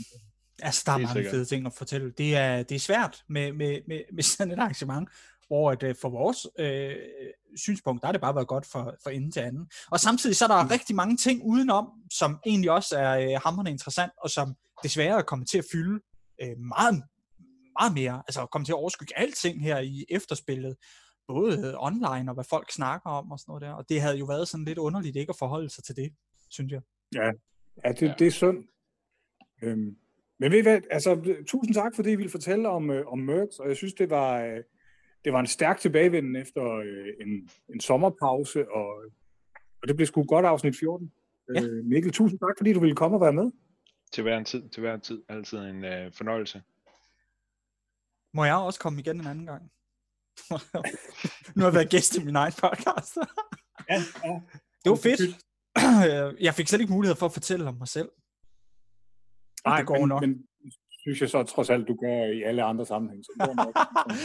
altså der er Helt mange sikkert. fede ting at fortælle. Det er, det er svært med, med, med, med sådan et arrangement, hvor at, øh, for vores øh, synspunkt, der har det bare været godt for, for ende til anden. Og samtidig så er der Mm. rigtig mange ting udenom, som egentlig også er øh, hammerende interessant, og som desværre er kommet til at fylde øh, meget, meget mere, altså kommet til at overskygge alting her i efterspillet, både øh, online og hvad folk snakker om og sådan noget der. Og det havde jo været sådan lidt underligt ikke at forholde sig til det, synes jeg. Ja, det, Ja. det er synd. Øhm, men ved I hvad, altså, tusind tak, fordi I ville fortælle om, øh, om Mercs, og jeg synes, det var, øh, det var en stærk tilbagevenden efter øh, en, en sommerpause, og, og det blev sgu godt afsnit 14. Ja. Øh, Mikkel, tusind tak, fordi du ville komme og være med. til hver en tid, til hver en tid, altid en øh, fornøjelse. Må jeg også komme igen en anden gang? [LAUGHS] nu har jeg været gæst i min egen podcast. Ja, ja. Det var fedt. [CLEARS THROAT] Jeg fik slet ikke mulighed for at fortælle om mig selv. Nej, det går men, nok. men synes jeg så trods alt, du gør i alle andre sammenhænge. Så nok.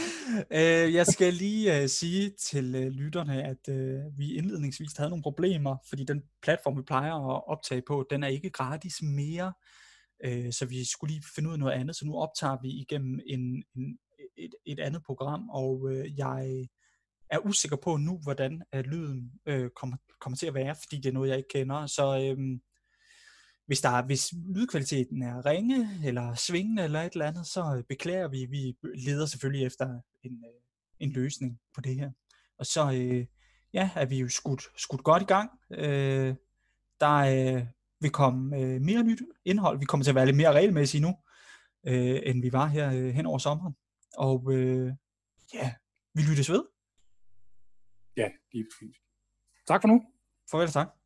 [LAUGHS] øh, jeg skal lige øh, sige til øh, lytterne, at øh, vi indledningsvis havde nogle problemer, fordi den platform, vi plejer at optage på, den er ikke gratis mere. Øh, så vi skulle lige finde ud af noget andet, så nu optager vi igennem en, en, et, et andet program, og øh, jeg er usikker på nu, hvordan at lyden øh, kommer, kommer til at være, fordi det er noget, jeg ikke kender. Så øh, hvis, der er, hvis lydkvaliteten er ringe, eller svingende, eller et eller andet, så øh, beklager vi. Vi leder selvfølgelig efter en, øh, en løsning på det her. Og så øh, ja, er vi jo skudt, skudt godt i gang. Øh, der øh, vil komme øh, mere nyt indhold. Vi kommer til at være lidt mere regelmæssige nu, øh, end vi var her øh, hen over sommeren. Og øh, ja, vi lyttes ved. ja, lige præcis. Tak for nu. Farvel og tak.